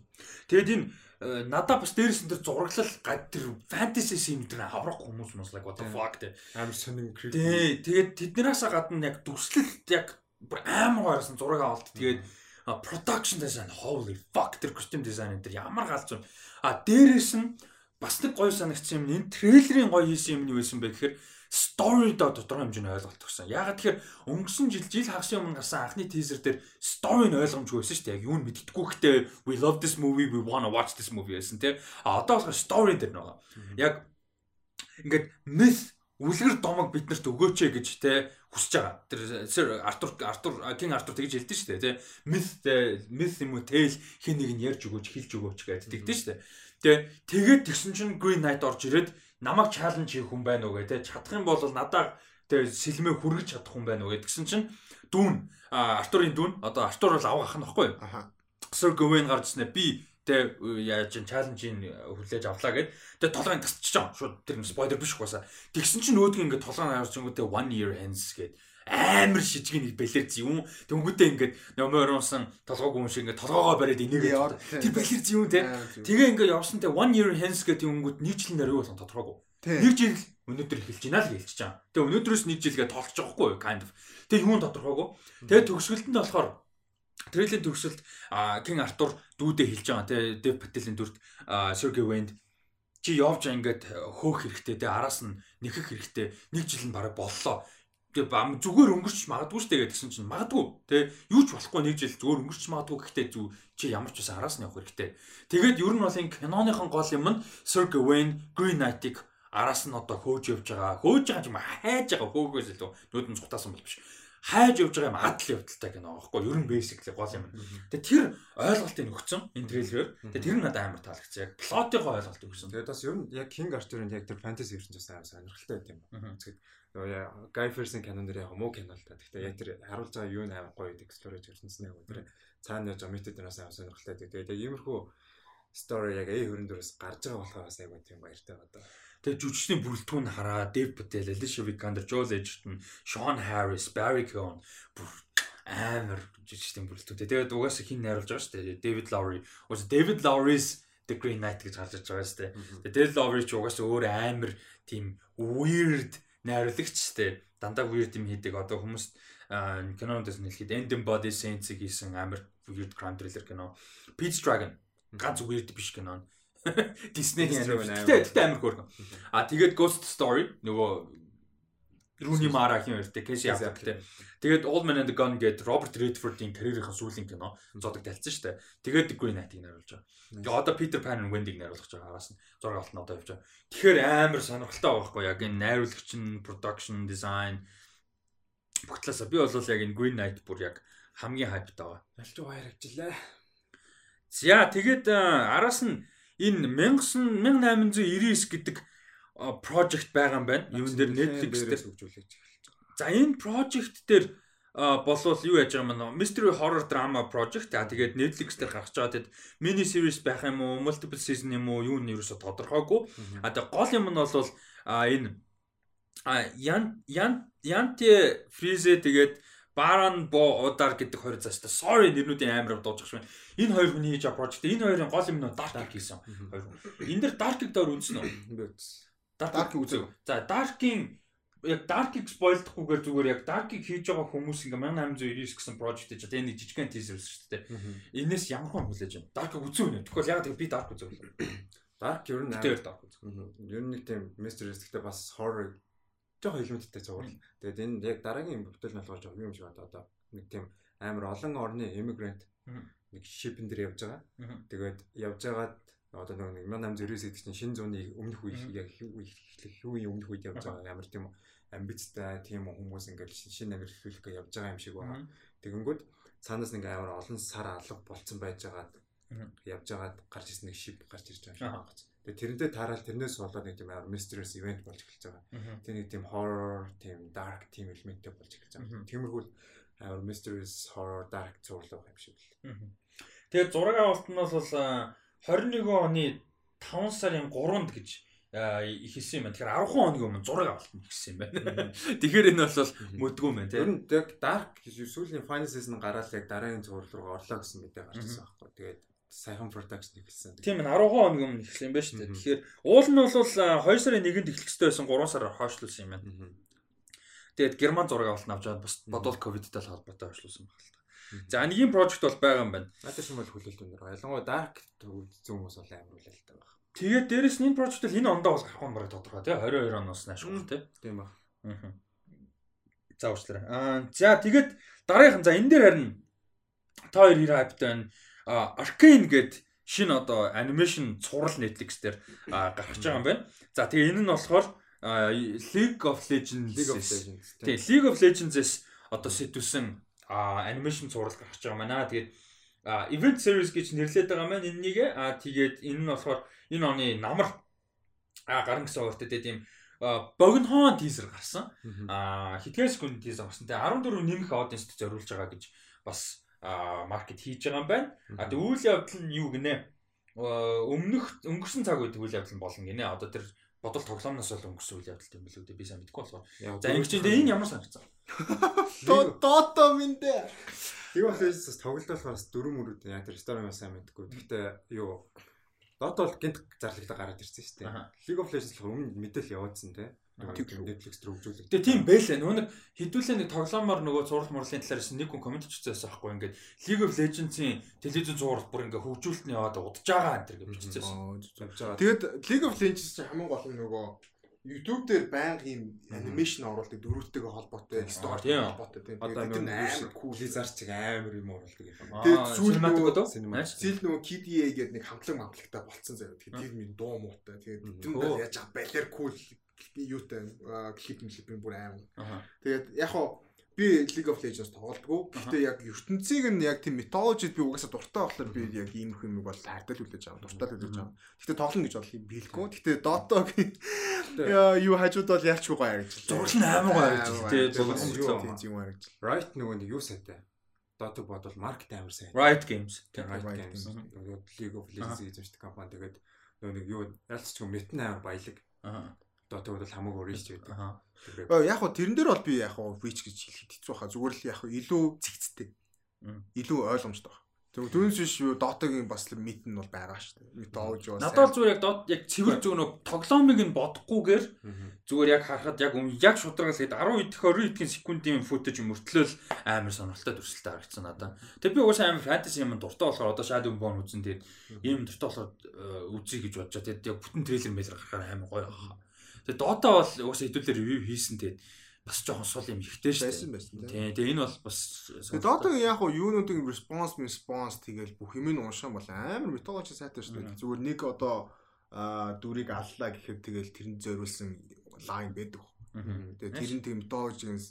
Тэгээд энэ э, надаа бас дээрээс нь тэр зураглал гад тэр fantasy sim тэр хаврах хүмүүс мус like what the fuck те амар creepy. Тий, тэгээд тэднээс гадна яг дүрслэлт яг амар гоёрсон зураг авалт. Тэгээд production design holy fuck тэр costume design энэ ямар галзуу. А дээрээс нь бас нэг гоё санагдсан юм энэ трейлерын гоё хийсэн юм нь юу байсан бэ гэхээр story доо тодорхой хэмжээний ойлголт өгсөн. Ягаад тэгэхээр өнгөрсөн жил жил хагасын өмнө гарсан анхны teaser дээр story нь ойлгомжгүй байсан шүү дээ. Яг юу нь мэддэггүй гэхдээ we love this movie, we wanna watch this movie гэсэн тийм. А одоо болохоор story дээр нөгөө. Яг ингээд myth үлгэр домог биднэрт өгөөч ээ гэж те хүсэж байгаа. Тэр сэр Артур Артур Кинг Артур тэгж хэлдэж штэ те. Myth myth юм уу tale хин нэг нь ярьж өгөөч, хэлж өгөөч гэдэг тэгдэж штэ. Тэгээ тэгээд тэгсэн чинь Green Knight орж ирээд намайг чаленж хийх хүн байна уу гэ тэ чадах юм бол надаа тэ сэлмээ хүргэж чадах хүн байна уу гэдгсэн чинь дүүн Артурын дүүн одоо Артур бол авах ах нь баггүй. Аха. Sir Gawain гарч ирснэ би тэ яаж чин чаленжийг хүлээж авлаа гэд тэ толгойн тасчихж байгаа. Шууд тэр спойлер биш угаасаа. Тэгсэн чинь өөдгөө ингээд толгойн авч ингүүтээ one year ends гэд амар шижиг нэг балерз юм. Тэнгүүтээ ингээд номер унсан толгойг юм шиг ингээд толгоогоо бариад энийг тэр балерз юм те. Тэгээ ингээд явсан те one year hence гэх тэнгүүт нэг жил нэр юу болсон тодорхойгүй. Нэг жил өнөөдөр эхэлж байна л хэлчихэж байгаа. Тэгээ өнөөдрөөс нэг жилгээ тоолчих жоохгүй kind of. Тэгээ юун тодорхойгүй. Тэгээ төгсгөлтөнд болохоор Трейлерийн төгсөлд King Arthur дүүдээ хэлж байгаа тий Dev Patel-ийн дүрт Sergey Wend чи явж ингээд хөөх хэрэгтэй тий араас нь нэхэх хэрэгтэй нэг жил нь бараг боллоо Тэгээ бам зүгээр өнгөрч магадгүй шүү дээ гэсэн чинь магадгүй те юу ч болохгүй нэг жил зүгээр өнгөрч магадгүй гэхдээ зү чи ямар ч байсан араас нь явах хэрэгтэй. Тэгээд ер нь бол энэ киноныхон гол юм нь Sir Gawain Green Knight-ыг араас нь одоо хөөж явж байгаа. Хөөж байгаа юм хайж байгаа хөөгөөс илүү нүүдэн цухтаасан бол биш. Хайж явж байгаа юм адал явдалтай кино аахгүй ер нь basically гол юм. Тэгээ тэр ойлголтыг өгсөн энэ трейлерээр. Тэгээ тэр нь надад амар таалагдсан. Яг плотынхоо ойлголт өгсөн. Тэгээд бас ер нь яг King Arthur-ын яг тэр fantasy ертөнцөөс амар сонирхолтой байт юм. Тэгэхээр нөгөө Guy Pearce кинон дэр яг муу кино л та. Гэхдээ яг тэр харуулж байгаа юу нээр гоё explore хийжсэн нэг тэр цаана яаж метод дээрээс авсан сонирхолтой. Тэгээд яг иймэрхүү story яг A хөрөндөрөөс гарч байгаа болохоор бас айгүй тийм баяртай одоо. Тэгээ жүжигчдийн бүрэлдэхүүн хараа Dev Patel, Alicia Vikander, Joel Edgerton, Sean Harris, Barry Keoghan амар жүжигчдийн бүрэлдэхүүн. Тэгээд угаасаа хин найруулж байгаа шүү дээ. David Lowery. Угаасаа David Lowery's The Green Knight гэж гарч ирж байгаа шүү дээ. Тэгээд David Lowery ч угаасаа өөр амар тийм weird найруулагчтэй дандаа weird юм хийдэг. Одоо хүмүүс кинонуудаас нь хэлэхэд End Body Saints-ийг хийсэн амар weird crime thriller кино. Pete's Dragon ганц weird биш кино. Disney-ийн аниме. Гэтэ амар хөөрхөн. А тэгээд Ghost Story нөгөө Руни Мара хин хоёртэй Кэси Аффлектэй. Тэгээд Old Man and the Gun гээд Роберт Redford-ийн карьерийн сүүлийн кино зодог талцсан дээ. Тэгээд Green Knight-ийг найруулж байгаа. Тэгээд одоо Peter Pan and Wendy-г найруулж байгаа араас нь зураг нь одоо явж байгаа. Тэгэхээр амар сонирхолтой байгаа байхгүй яг энэ найруулагч нь production design бүгдлаасаа би бол яг энэ Green Knight бүр яг хамгийн хайптай байгаа. Ялч баяр ажиллаа. За тэгээд араас нь энэ 1899 гэдэг project байгаа юм байна. Юун дээр Netflix дээр хөгжүүлж эхэлж байгаа. За энэ project дээр болвол юу яаж байгаа юм бэ? Mystery horror drama project. А тэгээд Netflix дээр гарч байгаа. Тэгэд mini series байх юм уу, multiple season юм уу, юу нь ерөөсө тодорхойгүй. А тэгээд гол юм нь бол энэ ян ян янти фризе тэгээд Баран бо удар гэдэг хоёр зааштай. Sorry нэрнүүдийн амар дуужчих швэн. Энэ хоёр хүний хийж байгаа project. Энэ хоёрын гол юм нь Dark хийсэн. Хоёр. Энэ дэр Dark-ыг дээр үзсэн үү? Би үзсэн. Dark үзэв. За Dark-ийн яг Dark-ыг спойлдохгүйгээр зүгээр яг Dark-ыг хийж байгаа хүмүүс ингээ 1899 гэсэн project гэж одоо энэ жижигхэн teaser шүү дээ. Энээс ямар хон хүлээж байна. Dark-ыг үзэв нэ. Тэгвэл яг би Dark үзэв. Dark ер нь амар Dark үзэв. Ер нь нэг тийм mystery гэхдээ бас horror жоохон элементтэй цуврал. Тэгээд энэ яг дараагийн бүтээл налгаж байгаа юм шиг одоо нэг тийм амар олон орны immigrant нэг ship-эн дээр явж байгаа. Тэгээд явж байгаад одоо нэг 1809 гэдэг чинь шинэ зууны өмнөх үе яг эхлэх үеийн өмнөх үед явж байгаа ямар тийм амбицтай тийм хүмүүс ингээл шинэ нагэр хэлхээ явж байгаа юм шиг байна. Тэгэнгүүт цаанаас нэг амар олон сар алга болцсон байж байгаад явж байгаад гарч ирсэн нэг шип гарч ирж байгаа юм байна. Тэгээ тэрнтэй таарал тэрнээс болоод нэг тийм амар mysterious event болж эхэлж байгаа. Тэр нэг тийм horror, тийм dark, тийм элементтэй болж эхэлж байгаа. Тиймэрхүү амар mysterious horror, dark зурлаг юм шиг л. Тэгээд зураг авалт нь бол 21 оны 5 сарын 3-нд гэж ихэлсэн юм байна. Тэгэхээр 10 хоногийн өмнө зураг авалт нь ихсэн юм байна. Тэгэхээр энэ бол мөдгөө юм байна тийм. Ер нь яг dark сүүлийн final season гараад яг дараагийн зураг руу орлоо гэсэн мэдээ гарч ирсэн байхгүй. Тэгээд сайхан production эхэлсэн. Тийм ээ 10 хоногийн өмнө эхэлсэн юм байна шүү дээ. Тэгэхээр уул нь бол 2 сарын 1-нд эхлэх хэрэгтэй байсан 3 сараар хойшлуулсан юм байна. Тэгээд герман зураг авалт авч байгаа бас бодвол ковидтэй холбоотой хойшлуулсан байна. За нэг юм project бол байгаа юм байна. Надад шиг бол хүлээлт өндөр. Ялангуяа dark зүүн хүмүүс бол амар хүлээлттэй байна. Тэгээд дээрэс нь энэ project бол энэ ондоо бол гарах юм бараг тодорхой тий 22 оноос наашгүй тий. Тийм ба. Аа. За уучлаарай. Аа за тэгээд дараагийнхан за энэ дээр харин та хоёр хэр хайптай байна. А Arcane гээд шинэ одоо анимашн цуврал Netflix дээр гарч байгаа юм байна. За тэгээ энэ нь болохоор League of Legends League of Legends. Тэгээ League of Legends-с одоо сэтвсэн анимашн цуврал гарч байгаа маа. Тэгээд event series гэж нэрлэдэг байгаа маань энэнийг а тэгээд энэ нь болохоор энэ оны намар а гарна гэсэн ууртай тийм богинохон тийзер гарсан. А хэдгээр секунд тийзер гарсан. Тэгээ 14 нэмэх аудиенст зориулж байгаа гэж бас маркет хийж байгаа юм байна. А тэг үйл явдал нь юу гинэ? Өмнөх өнгөрсөн цаг үед үйл явдал нь болно гинэ. Одоо тэр бодол тоглоомноос бол өнгөрсөн үйл явдал юм билүү дээ. Би сайн мэдэхгүй болохоор. За ингэж чинь энэ ямар санагцсан? Дото миндэ. Юу болохоос тоглолтоолохоос дөрөв мөрөд яа тэр ресторан сайн мэдэхгүй. Гэхдээ юу Dota бол гинт зарлагтаа гараад ирсэн шүү дээ. League of Legends болохоор өмнө мэдээлэл явуулсан те. Netflix дээр хөгжүүлэг. Тэгээ тийм байлаа. Нөгөө нэг хэдүүлээ нэг тоглоомоор нөгөө зураг мурлын талаар нэг хүн комент хийчихсэн байхгүй ингээд League of Legends-ийн телевизэн зураг бүр ингээд хөгжүүлэлт нь яваад удаж байгаа энэ төр гэж биччихсэн. Тэгээд League of Legends чинь хамгийн гол нь нөгөө YouTube дээр байнга ийм анимашн оруулдаг дөрөвтэйгээ холбоотой story холбоотой тийм. Одоо нэг амар cool Blizzard чиг амар юм оруулдаг юм. Тэгээд сүүл нөгөө сүүл нөгөө KDA гэдэг нэг хамтлаг мамтлагтай болцсон заяа. Тэгээд минь дуу муутай. Тэгээд тэнд яаж байгаа балер cool юутай клип клип бүр амар. Тэгээд яг хоо би League of Legends тоглодгоо. Гэхдээ яг ертөнцийг нь яг тийм mythology би угаасаа дуртай болохоор би яг ийм их юм бол хайртай л үлээж байгаа. Дуртай л үлээж байгаа. Гэхдээ тоглоно гэж бол биелгүй. Гэхдээ Dota юу хажууд бол яалчгүй гоё харагдаж байна. Зурлал нь амар гоё харагдаж байна. Тэгээ зурлал юм харагдаж. Right нөгөө нэг юу сайтай. Dota бодвол маркет амар сайн. Riot Games. Тэгээ Riot Games. Нөгөө League of Legends байна дээ компани. Тэгээд нөгөө нэг юу ялцчих юм метн амар баялаг. Аа Dota бол хамаагүй өөр шүү дээ. Аа яг хоо тэрэн дээр бол би яг хоо Witch гэж хэлэхэд хэцүү хаа. Зүгээр л яг хоо илүү цэгцтэй. Илүү ойлгомжтой байна. Тэгвэл түүнээс биш юу Dota-гийн бас мэд нь бол байгаа шүү дээ. Mythology бас. Надад зүгээр яг Dota яг цэвэр зөв нөө тоглоомыг нь бодохгүйгээр зүгээр яг харахад яг яг шударгал хэд 10 идэх 20 идэхин секундын футаж мөртлөөл амар сонирхолтой төрсөлтэй харагдсан надад. Тэг би угаасаа амар фэнтези юм дуртай болохоор одоо Shadow Bone үзэн тэгээд ийм дуртай болохоор э, үзье гэж бодож байгаа. Тэгээд яг бүтэн трейлер мэлэр гарахаар амар гоё байна. Тэгээ Dota бол угаасаа хэдүүлэр ревю хийсэн тэгээд бас жоохон сул юм ихтэй шүү дээ. Байсан байсан тийм. Тэгээ энэ бол бас Dota-гийн яг уу юунуудын response response тэгэл бүх юм нь уншаан бол амар mythology сайтай шүү дээ. Зүгээр нэг одоо дүрийг аллаа гэхэд тэгэл тэрэнд зориулсан лайн байдаг. Тэгээ тэр нь тийм mythology-гээс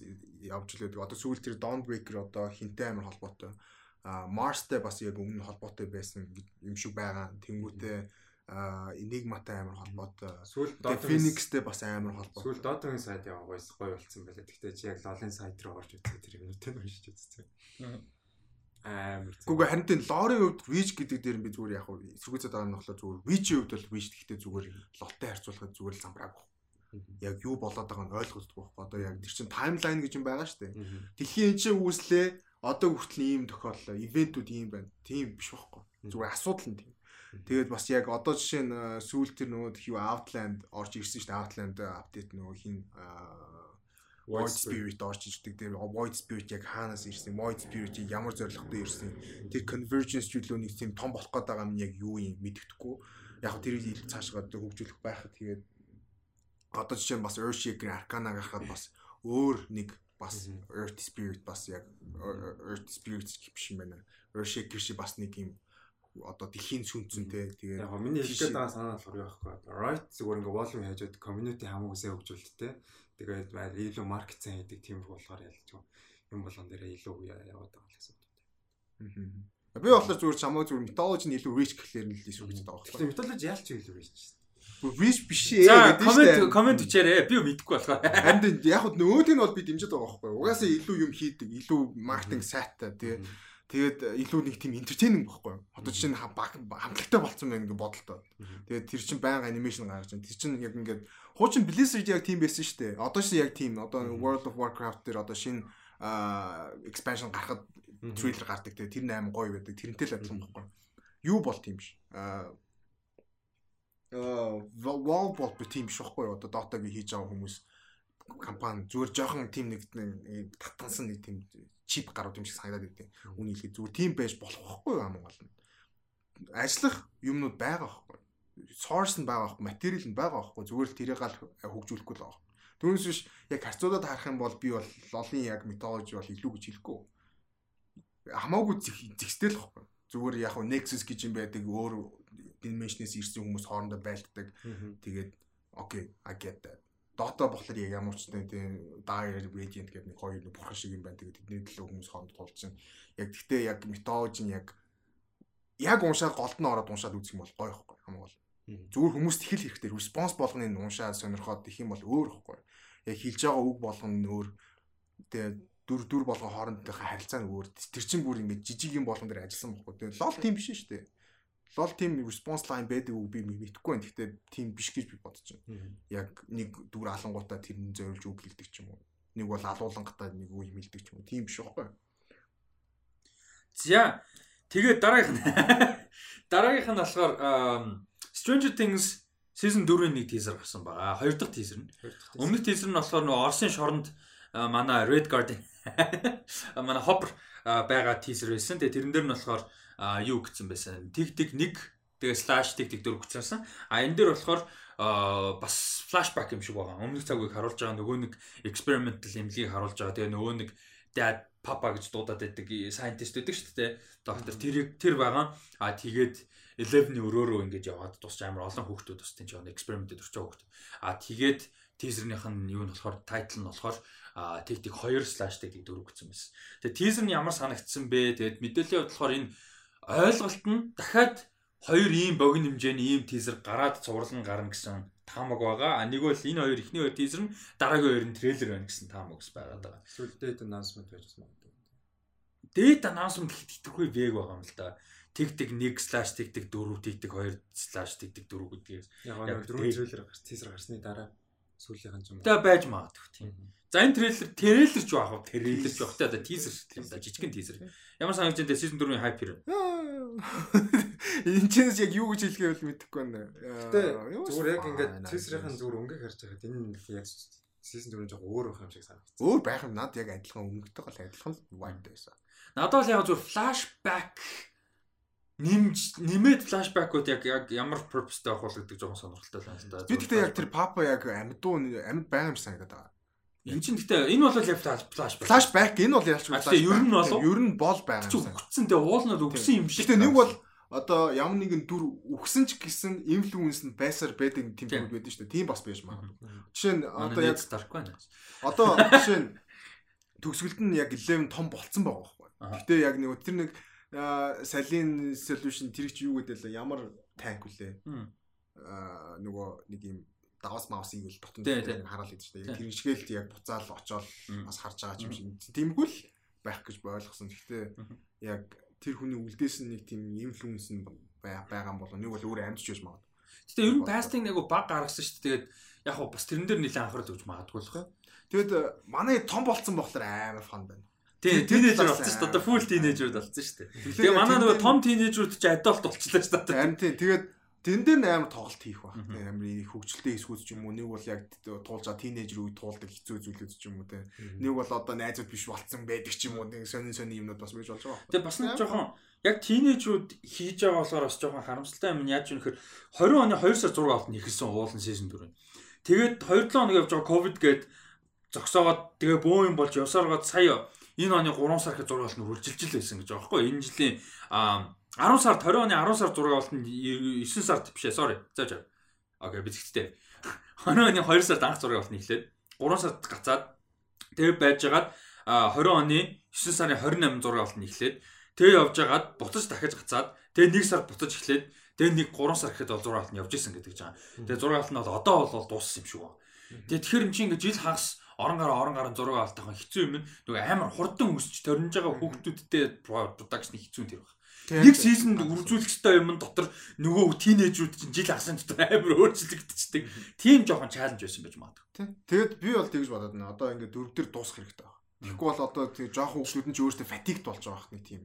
явж лээд. Одоо сүүл тэр Dawnbreaker одоо хинтэй амар холбоотой. А Mars-тай бас яг өмнө холбоотой байсан юм шиг байгаа. Тэнгүүтээ Enigma-тай амар холбоотой. Сүүл Phoenix-тэй бас амар холбоотой. Сүүл Dota-гийн сайд яваа гойс гоё болцсон байлаа. Гэхдээ чи яг LoL-ын сайд руу орж үзээ тэр юмнуудыг уншиж үзсэн. Амар. Гэхдээ харин тийм лорын хувьд Witch гэдэг дээр би зүгээр яг эсэргүүцээд байгаа нь болохоор зүгээр Witch-ийн хувьд бол Witch гэхдээ зүгээр лоттой харьцуулахад зүгээр л замбрааг яг юу болоод байгааг нь ойлгохгүй байхгүй. Одоо яг тэр чин таймлайн гэж юм байгаа шүү дээ. Дэлхийн энэ чинь үүслээ одоо хүртэл ийм тохиоллоо. Ивентүүд ийм байна. Тийм биш байхгүй. Зүгээр асуудал нь тийм. Тэгээд бас яг одоо жишээ нь сүүл тэр нөгөө юу Outland орж ирсэн шүү дээ. Outland апдейт нөгөө хин Void Spirit орж ирдэг. Тэр Void Spirit яг хаанаас ирсэн? Void Spirit ямар зорилготой ирсэн? Тэр Convergence чөлөөний тийм том болох гээд байгаа юм яг юу юм мэддэхгүй. Яг тэрийг цаашгаа хөгжүүлэх байхад тэгээд одоо жишээ нь бас Earthshaker Arcana гарахад бас өөр нэг бас Earth Spirit бас яг Earth Spirit биш юм байна. Earthshaker шиг бас нэг юм одоо дэлхийн сүнцэнтэй тэгээ яг миний хэлгээд байгаа санаа болохоор юу байхгүй right зүгээр ингээ volume хайжууд community хамаагүй хөгжүүлэлттэй тэгээд илүү маркет сайн хийдэг тийм болохоор ялж юм болгон дээр илүү яваад байгаа гэсэн үг. Би болохоор зүгээр чамаа зүгээр mythology нь илүү rich гэхлээр нь л илүү гэж байгаа байхгүй. Mythology яалч илүү rich Риш биш ээ гэдэг шүү дээ. Комент хийчээрээ. Би мэдэхгүй болохоор. Харин яг хөө нөгөөд нь бол би дэмжиж байгаа байхгүй. Угаасаа илүү юм хийдэг, илүү маркетинг сайтай тий. Тэгээд илүү нэг тийм энтертейнинг байхгүй юу? Одоо жишээ нь хамтлагтай болцсон байх ингээ бодолтой. Тэгээд тэр чинь байнга анимашн гаргаж байна. Тэр чинь яг ингээд хуучин Blizzard яг тийм байсан шүү дээ. Одоо чинь яг тийм. Одоо World of Warcraft дээр одоо шинэ expansion гарахад трейлер гардаг. Тэгээд тэр 8 гоё байдаг. Тэрнтэй л адилхан байхгүй юу? Юу бол тийм биш. Аа Valve бол тийм биш байхгүй юу? Одоо Dota-г хийж байгаа хүмүүс компани зүгээр жоохон тим нэг татгансан нэг тим чип гарууд юм шиг санагдаад байдیں۔ Үний хэлээ зүгээр тим байж болох байхгүй юм гол нь. Ажиллах юмнууд байгаа байхгүй. Source нь байгаа байхгүй, материал нь байгаа байхгүй. Зүгээр л тэрийг гал хөгжүүлэхгүй л байгаа. Түүнээс биш яг харьцуулаад харах юм бол би бол лолын яг методологи бол илүү гэж хэлэхгүй. Хамаагүй зэгстэл байхгүй. Зүгээр яг Nexus гэж юм байдаг өөр dimension-ээс ирсэн хүмүүс хоорондоо байлддаг. Тэгээд окей, I get that. Dota болохоор яг ямар ч тийм Dire Radiant гэдэг нэг хоёр нэг бурхан шиг юм байна. Тэгээд тэдний төлөө хүмүүс хооронд тулж чинь. Яг гэхдээ яг методологи нь яг яг уншаад голд нь ороод уншаад үзэх юм бол гоё ихгүй хамаагүй. Зүгээр хүмүүст их л хэрэгтэй. Response болгоныг уншаад сонирхоод их юм бол өөр ихгүй. Яг хэлж байгаа үг болгон нь өөр. Тэгээд дүр дүр болгон хоорондынхаа харилцаа нь өөр. Тэр чинь бүр ингэ жижиг юм болгон дээр ажилласан байхгүй. Тэгээд лол тийм биш шүү дээ лол team response line байдаг үг би мэдэхгүй байна. Гэхдээ team биш гэж би бодож байна. Яг нэг дүр алангуудаа тэрний зориулж үг хэлдэг ч юм уу. Нэг бол алуулангатаа нэг үг хэлдэг ч юм уу. Team биш байхгүй. За тэгээд дараагийнх нь дараагийнх нь болохоор Stranger Things season 4-ийн нэг teaser гарсан байгаа. Хоёр дахь teaser нь. Өмнөх teaser нь болохоор нөгөө Орсын шоронд манай Red Guardian манай Hopper байгаа teaser байсан. Тэгээ тэрэн дээр нь болохоор а юу гэсэн байсан. Тэг тэг нэг тэгээ слаш тэг тэг дөрөв гэсэн. А энэ дээр болохоор бас флашбэк юм шиг байгаа. Өмнөх цагийг харуулж байгаа нөгөө нэг experimental эмнэлгийг харуулж байгаа. Тэгээ нөгөө нэг dad papa гэж дуудаад байдаг scientist байдаг шүү дээ. Доктор тэр тэр байгаа. А тэгээд 11-ний өрөөрөө ингэж яваад тусч амар олон хүүхдүүд бас тийм нэг экспериментэд орч байгаа хүүхд. А тэгээд тизернийх нь юу нь болохоор тайтл нь болохоор тэг тэг 2 слаш тэг тэг 4 гэсэн байсан. Тэгээд тизер нь ямар санагдсан бэ? Тэгээд мэдээллийн хувьд болохоор энэ ойлголт нь дахиад хоёр ийм богино хэмжээний ийм тизер гараад цуврал нь гарна гэсэн таамаг байгаа. А нэг бол энэ хоёр ихний хоёр тизер нь дараагийн хоёр нь трейлер байна гэсэн таамаг ус байгаад байгаа. Эсвэл date announcement байж магадгүй. Date announcement гэхэд итгэхгүй бэг байгаа юм л да. Тэг тэг 1 слаш тэг тэг 4 тэг тэг 2 слаш тэг тэг 4 гэдгээс яг нэг дөрөв трейлер гарч тизер гарсны дараа сүүлийнх нь юм. Тэ байж магадгүй тийм. За энэ трейлер трейлер ч байх уу трейлер ч байх одоо тизер тийм да жижигхэн тизер. Ямар санагдаж байна season 4-ийн hype юм. Энэ ч яг юу гэж хэлгээ бол мэдэхгүй байна. Гэтэ зүгээр яг ингээд тизерийн зүгээр өнгөг харж байхад энэ яг season 4 жоо өөр байх юм шиг санагдсан. Өөр байх юм над яг адилхан өнгөтэй гол адилхан vibe байсан. Надад бол яг зүгээр flashback нэмж нэмээд флашбекууд яг яг ямар purpose-тэй авах бол гэдэг жоохон сонирхолтой байна да. Би гэхдээ яг тэр папа яг амьдуу амьд байгаа юм санагдаад байгаа. Энд чинь гэхдээ энэ бол яг флаш флашбек энэ бол ялч флаш. Ер нь бол ер нь бол байгаа юм. Үгцэн тэгээ уулнууд үгсэн юм шиг. Гэхдээ нэг бол одоо ямар нэгэн дүр үгсэн ч гэсэн инфлюенс нь байсаар байдаг тийм дүр байдаг шүү дээ. Тийм бас байж магадгүй. Жишээ нь одоо яг дарк байна. Одоо жишээ нь төгсгөлд нь яг 11 том болцсон байгаа байхгүй. Гэхдээ яг нэг тэр нэг салин solution тэр чи юу гэдэг л ямар танк үлээ. Аа нөгөө нэг юм давас маусыг л дотн хараал гэдэг чинь тэр ишгээл яг буцаал очоод бас харж байгаа юм шиг тиймгүй л байх гэж ойлгосон. Гэхдээ яг тэр хүний үлдээс нь нэг тийм инфлюенс нь байгаа юм болоо нэг бол өөр амьдч байж магадгүй. Гэтэ ер нь пастинг нэг баг гаргасан шүү дээ. Тэгээд яг бас тэрэн дээр нэлээд анхаарал өгч магадгүй л хаа. Тэгэд манай том болцсон болохоор амар фан байна. Тийм, тинейжер болсон шүү дээ. Одоо фул тинейжерүүд болсон шүү дээ. Тэгээ манай нөгөө том тинейжерүүд ч адалт болчихлоо шүү дээ. Харин тийм. Тэгээд Тэн дээр амар тоглолт хийх баг. Амар их хөгжилтэй эсгүүц ч юм уу. Нэг бол яг туулж байгаа тинейжер үе туулдаг хэцүү зүйлүүд ч юм уу те. Нэг бол одоо найзууд биш болцсон байдаг ч юм уу. Нэг сонин сонин юмнууд бас байж болж байгаа. Тэгээ бас нэг жоохон яг тинейжрүүд хийж байгаа болохоор бас жоохон харамсалтай юм яаж юм хэр 20 оны 2 сар 6 алт нь ихэлсэн уулын сизон 4. Тэгээд 2 7 хоног явж байгаа ковид гээд зогсоогоод тэгээ бөө юм болж явсаргаад сая энэ оны 3 сар 6 алт нь үржилжил байсан гэж байгаа байхгүй. Энэ жилийн 10 сард 20 оны 10 сар 6 болтон 9 сард бишээ sorry. За за. Окей бичгтээ. 20 оны 2 сард анх зураг болтон эхлээд 3 сард гацаад тэгээ байжгаад 20 оны 9 сарын 28 зураг болтон эхлээд тэгээ явжгаад буцаж дахиж гацаад тэгээ 1 сар буцаж эхлээд тэгээ нэг 3 сар гэхэд бол зураг болтон явж исэн гэдэг жаа. Тэгээ зураг болтон бол одоо бол дууссан юм шиг байна. Тэгээ тэгэхээр чи ингээд жил хагас орон гараа орон гараа зураг алтайхан хэцүү юм. Нөгөө амар хурдан өсч төрнж байгаа хүүхдүүдтэй продакшн хэцүү тэр баг. Нэг сизонд үржүүлэх ёстой юм дотор нөгөө тинейжүүд чинь жил агсан дотор амар өөрчлөгдчихдэг. Тийм жоохон чаленж байсан байж магадгүй. Тэгээд би бол тэгж бодоод байна. Одоо ингээд дөрөв дээр дуусах хэрэгтэй байна. Тэгэхгүй бол одоо тийм жоохон хүмүүсүүд нь ч өөрсдөө фатигд болж байгаа хэрэг тийм.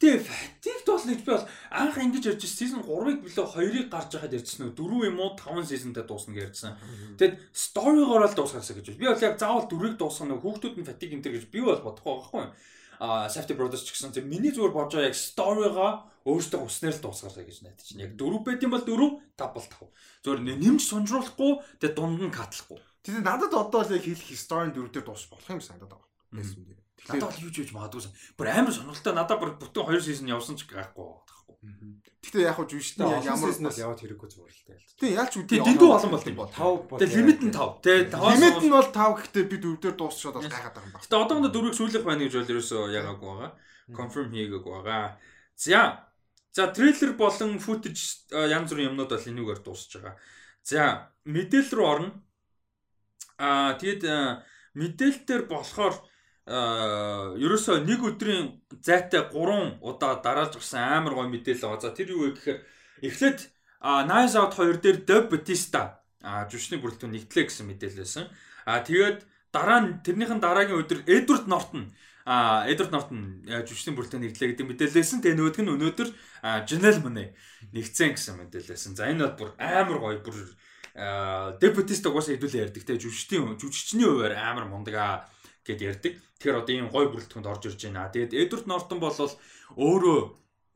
Гэтэ фатигд болно гэж би бол анх ингэж ярьж season 3-ыг билүү 2-ыг гарч байхад ярьжсэн нөө 4 юм уу 5 seasonтай дуусна гэж ярьжсэн. Тэгэд story-гоор л дуусгаасаа гэж. Би бол яг заавал 4-ыг дуусгах нөө хүүхдүүд нь фатиг энэ төр гэж би бол бодохгүй байхгүй юу? А Safety Brothers ч гэсэн зөв миний зүгээр бодож байгаа яг story-га өөртөө уснаар л дуусгаарай гэж найдаж чинь. Яг 4 байт юм бол 4, 5 бол 5. Зүгээр нэмж сонжруулахгүй тэгээ дунд нь катлахгүй. Тэгээ надад одоо л яг хэлэх story-н 4 дээр дуусах болох юм санагдаад байгаа. Байсан дээр. Надад бол юу ч хийж магадгүй сан. Бүр амар сонирхолтой надад бүр бүтэн 2 сизон явсан ч гайхгүй байхгүй. Гэхдээ яг хуу жүжигчтэй ямар сизнаас яваад хэрэггүй зүгээр л. Тэгээ яалч үгүй. Тэгээ дэндүү олон болт юм бол 5 бол. Тэгээ лимит нь 5. Тэгээ 5 лимит нь бол 5 гэхдээ би 4 дээр дуусчихад бас гайхаад байгаа юм байна. Тэгээ одоохондоо 4-ийг сүүлэх байна гэж бол ерөөсөө ягаагүй байгаа. Confirm хийгээгүй байгаа. За За трейлер болон footage янз бүрийн юмнууд бол энүүгээр дуусж байгаа. За мэдээлэл рүү орно. Аа тэгэд мэдээлэл дээр болохоор ерөөсөө нэг өдрийн зайтай 3 удаа дараалж гарсан амар гой мэдээлэл байгаа. За тэр юу вэ гэхээр эхлээд Nice Out 2 дээр Dub Batista жүшний бүрэлдэхүүн нэгтлээ гэсэн мэдээлэл байсан. А тэгээд дараа нь тэрнийхэн дараагийн өдөр Edward Norton а Edward Norton жүжигчдийн бүрэлдэхүүн нэгдлээ гэдэг мэдээлэлсэн. Тэгээ нөгөөх нь өнөөдөр Janelle Monáe нэгцэн гэсэн мэдээлэлсэн. За энэ бол бүр амар гоё бүр Deputist угаасаа хэдүүлээ ярьдаг те жүжигчдийн жүжигчний хуваар амар мундаг аа гэд ярьдаг. Тэгэхээр одоо ийм гоё бүрэлдэхүүнд орж ирж байна. Тэгээд Edward Norton бол өөрөө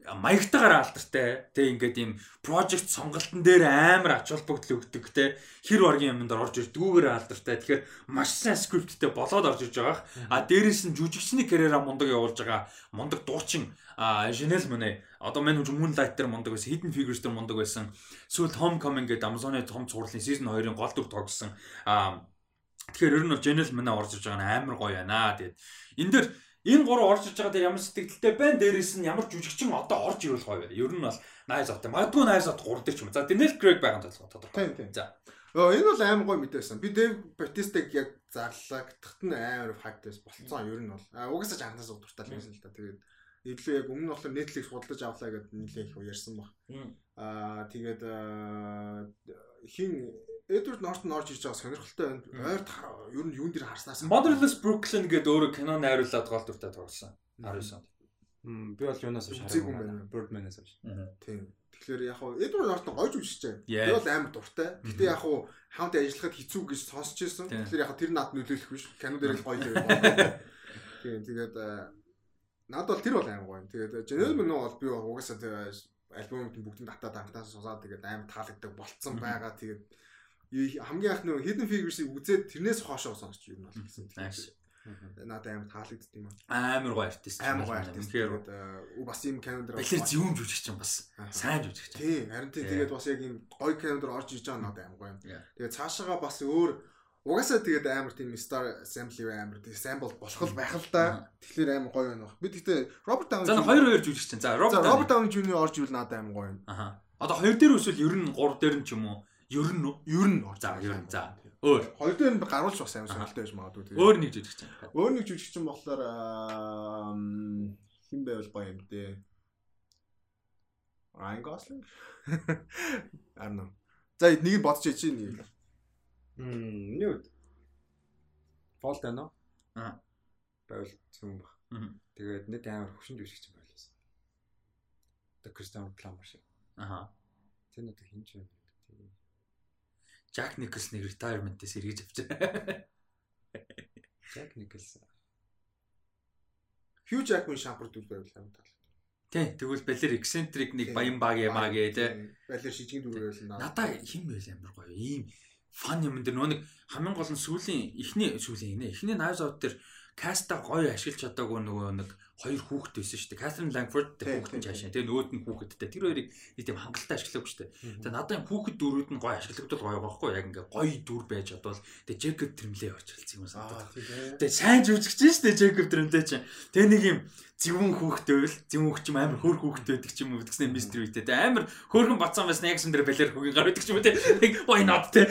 маягтайгаар алдартай. Тэ ингээд ийм project сонголтын дээр амар ач холбогдол өгдөг те хэр баргийн юмд орж ирдгүүгээр алдартай. Тэгэхээр маш сайн скрипттэй болоод орж ирж байгаа. А дээрээс нь жүжигчний карьераа мундаг явуулж байгаа мундаг дуучин Janelle Monáe одоо мань хүн Moonlight дээр мундаг байсан, Hidden Figures дээр мундаг байсан. Сүүлд Homecoming гэдэг Amazon-ы том цувралын season 2-ын гол дүр тоглосон. а Тэгэхээр ер нь бол Janelle Monáe орж ирж байгаа нь амар гоё байна. Тэгээд энэ дэр энэ гурав орж ирж байгаа дээр ямар сэтгэлдтэй байна? Дээрээс нь ямар жүжигчин одоо орж ирвэл гоё байна. Ер нь бол Nice Out. Магадгүй Nice Out 3 дээр ч юм. За Daniel Craig байгаа тодорхой. Тийм. За. Оо энэ бол амар гоё мэдээсэн. Би Dave Bautista-г яг зарлагдахт нь амар фактээс болцсон. Ер нь бол угаасаа анхнаас удиртай л байсан л та. Тэгээд илүү яг өмнө нь болохоор Netflix худалдаж авлаа гэдээ нэлээд их ярьсан баг. Аа тэгээд хин Эдвард Нортон орж ирж байгаа сонирхолтой байна. Ойр ер нь юун дээр харснаас Motherless Brooklyn гэдэг өөрөө кино найруулад гол дүртэй тоглосон. 19 онд. Мм би бол юунаас авч харсан. Birdman-аас авч. Тийм. Тэгэхээр яг хуу Эдвард Нортон гойж үжиж байгаа. Би бол амар дуртай. Гэтэ яг хуу хамт ажиллахад хэцүү гэж сонсч ирсэн. Тэгэхээр яг тэр над нөлөөлөх биш. Кино дээр л гоё байна. Тийм тэгээд Наад бол тэр бол амар гоё юм. Тэгээд Janelle Monáe бол би угаасаа тэр альбомууд бүгдийг татаад анхнаас сусаад тэгээд амар таалагддаг болцсон байгаа. Тэгээд хамгийн анх нэг Hidden Figures-ийг үзээд тэрнээс хоошоо сонсч юм бол гэсэн. Надад амар таалагдд юм аа. Амар гоё артист. Амар гоё артист. Тэгээд бас ийм календар Балер зөвүүн жүжигч юм бас. Сайн жүжигч. Тийм, харин тэгээд бас яг ийм гоё календар орж иж байгаа надад амар гоё юм. Тэгээд цаашаага бас өөр Угаасаа тэгээд амар тийм Star Assembly амар тийм sample болох л байх л да. Тэгэхээр амар гоё байна баг. Би тэгтээ Robert Downey За 2 2 жүжигч чинь. За Robert Downey Jr. орж ивэл надад амар гоё юм. Аха. Одоо 2 дээр өсвөл 9 3 дээр нь ч юм уу? 9 үү? 9 За 9. За. Өөр. 2 дээр нь гаруулж бас амар сонирхолтой байж магадгүй тийм. Өөр нэг жүжигч чинь. Өөр нэг жүжигч чинь болохоор хин байвал гоё юм дээ. Ryan Gosling. Арна. За нэг нь бодож ичээ нэг. Мм, юу? Фолт байна уу? Аа. Байвал зөв баг. Тэгээд нэг амар хөшин жүжигч юм байлаа. Тэ Кристиан Пламер шиг. Аха. Тэр нэг хинч юм. Жак Николсны retirement-ээс эргэж авчаа. Жак Николс. Хью Жакман шампар дүр байвал амар тал. Тий, тэгвэл балер eccentric нэг баян баг ямаа гээ тий. Балер шижгийн дүр байвал надаа хин байл амар гоё. Ийм фан юм дээр нөгөө нэг хамгийн гол нь сүүлийн эхний сүүлийн нэ эхний Knives Out дээр каста гоё ашиглаж чадаагүй нөгөө нэг хоёр хүүхэд байсан шүү дээ. Catherine Langford тэр хүүхэд нь цаашаа. Тэгээ нөгөөд нь хүүхэдтэй. Тэр хоёрыг нэг тийм хангалттай ашиглаагүй шүү дээ. Тэгээ надад энэ хүүхэд дөрүүд нь гоё ашиглагдвал гоё байхгүй яг ингээ гоё дүр байж чадвал тэгээ Jacob Tremblay очилсан юм санагдаад. Тэгээ сайн жүжигч шүү дээ Jacob Tremblay чинь. Тэгээ нэг юм зөвүүн хүүхдээ л зөвүүн хүүхч юм амар хөөр хүүхдээ байдаг ч юм уу гэдгснээ мистер үйтэй. Тэгээ амар хөөрхөн бацсан байсан яг сүндэр балер хөгийн гар байдаг ч юм уу те. Why not те.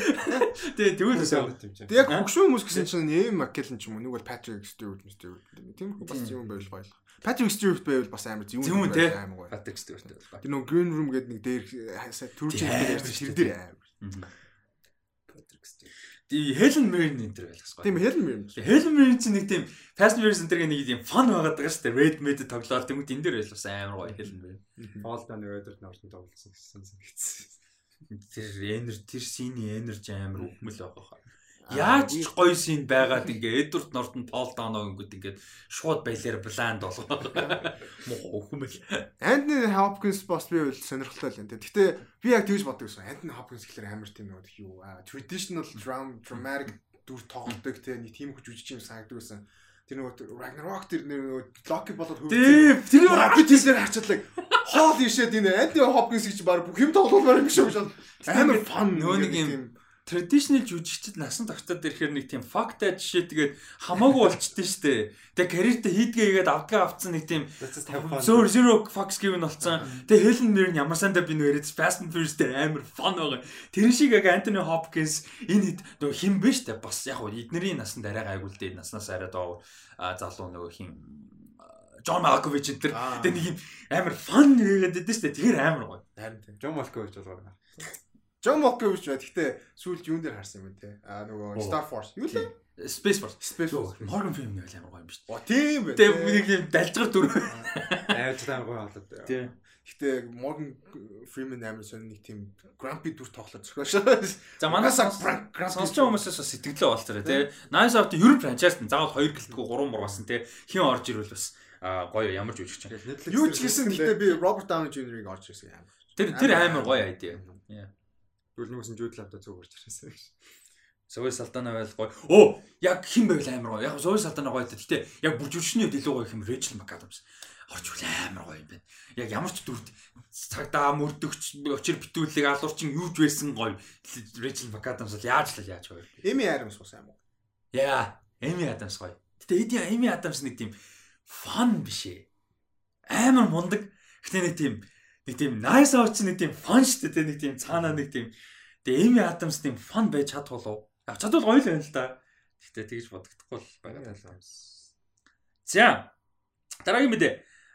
Тэгээ тэгвэл тэгээ яг хөгшөө хүмүүс гэсэн чинь нэм Маккелн ч юм уу нэг бол Patrick Stewart мистер үү. Тийм бас юм байл баялах. Patrick Stewart байвал бас амар зөвүүн зөвүүн те. Амар гоё. Patrick Stewart байвал. Тэр нөгөө Green Room гэдэг нэг дээр төрж ирсэн тэр дээр амар. Patrick Stewart. Helen Mirren энэ төр байлгас гоё. Тийм Helen Mirren. Helen Mirren чинь нэг тийм Fast and Furious энэ нэг тийм фан байгаад байгаа шүү дээ. Red Mid тоглоод тэнгууд энэ дэр байлгас амар гоё Helen Mirren. Болдоны өдөрт норсон тоглосон гэсэн санагдсан. Тэр энер тэр синий энерж амар өхмөл байгаа хаа. Яаж ч гоё син байгаад ингээ Эдвард Нортон Пол Дано гингүүд ингээ шууд байлаар бланд болгоо. Муу өхмөл. Антни Хопкинс бас би бол сонирхолтой л те. Гэтэ би яг тэгж боддог гэсэн. Антни Хопкинс гэхэлэр амар тийм нэг юу traditional drum dramatic дүр тоглодог те нэг тийм хүч үжиж юм санагддаг гэсэн. Тэр нөгөө Ragnarok тэр нөгөө Loki болоод хөвдөв. Тэр би тийшээр харчлаа. Хоол ишээд энэ Антни Хопкинс гэж баг бүх юм тоглоулмаар юм шиг шүү. Амар фан нөгөө нэг юм traditional жүжигчд насан тогтоод ирэхээр нэг тийм факта жишээ тэгээд хамаагүй болчихдээ штэ. Тэгээ карьертаа хийдгээ игээд авдгаа авцсан нэг тийм zero zero fox given болсон. Тэгээ Helen Mirren ямар сандаа би нэрээд Fast and Furious дээр амар fun байгаа. Тэр шиг яг Anthony Hopkins энэ хэд нөгөө хин бэ штэ. Бас яг эднэрийн насанд арай гайгүй л дээ. Наснаас арай доо залуу нөгөө хин Джон Малкович энэ тэр тэгээ нэг юм амар фан нэгээд байдсан штэ. Тэр амар гоё. Харин тийм. Джон Малкович бол гоё. John Malkovich бай. Гэхдээ сүүлд юун дээр харсан юм бэ те? Аа нөгөө Star Force. Юу лээ? Space Force. Space Force. Morgan Freeman нэг амар гоё юм шүү дээ. Оо тийм байх. Тэгээ нэг юм далжгар дүр. Аймаг амар гоё болоод. Тийм. Гэхдээ Morgan Freeman амар сонь нэг тийм Grumpy дүр тоглож зохиошоо. За манаас сонсч байгаа хүмүүсээс бас сэтгэлээ болцорой тий. Nice Out ерөн франчайз нь заавал 2 гэлтгүү 3 мургасан тий. Хин орж ирвэл бас гоё ямар ч үжигч. Юу ч гэсэн гэхдээ би Robert Downey Jr.-ыг орж ирсэн юм. Тэр тэр амар гоё айдиа. Гүлнүүс нь жууд лавта цуг орж ирсэн гэж. Сувй салтана байл гоё. Оо, яг хэн байвал амар гоё. Яг сувй салтана гоё. Гэтэ яг бүжүүчний үед илүү гоё юм Rachel McAdams. Орж үл амар гоё юм байна. Яг ямар ч дүрд цагдаа мөрдөгч очир битүүлэг алуурчин юуж байсан гоё. Rachel McAdams бол яаж л яаж гоё. Amy Adams бас амар. Яа, Amy Adams гоё. Гэтэ эдийн Amy Adams нэг тийм фан биш ээ. Амар мундаг. Гэтэ нэг тийм нэг тийм nice out нэг тийм fun шүү дээ нэг тийм цаанаа нэг тийм тэгээ Эми Адамс тийм fun байж чадвал уу? Чадвал гоё л байна л да. Гэтэ тэгж бодогдохгүй л байгаа юм. За. Дараагийн мэдээ.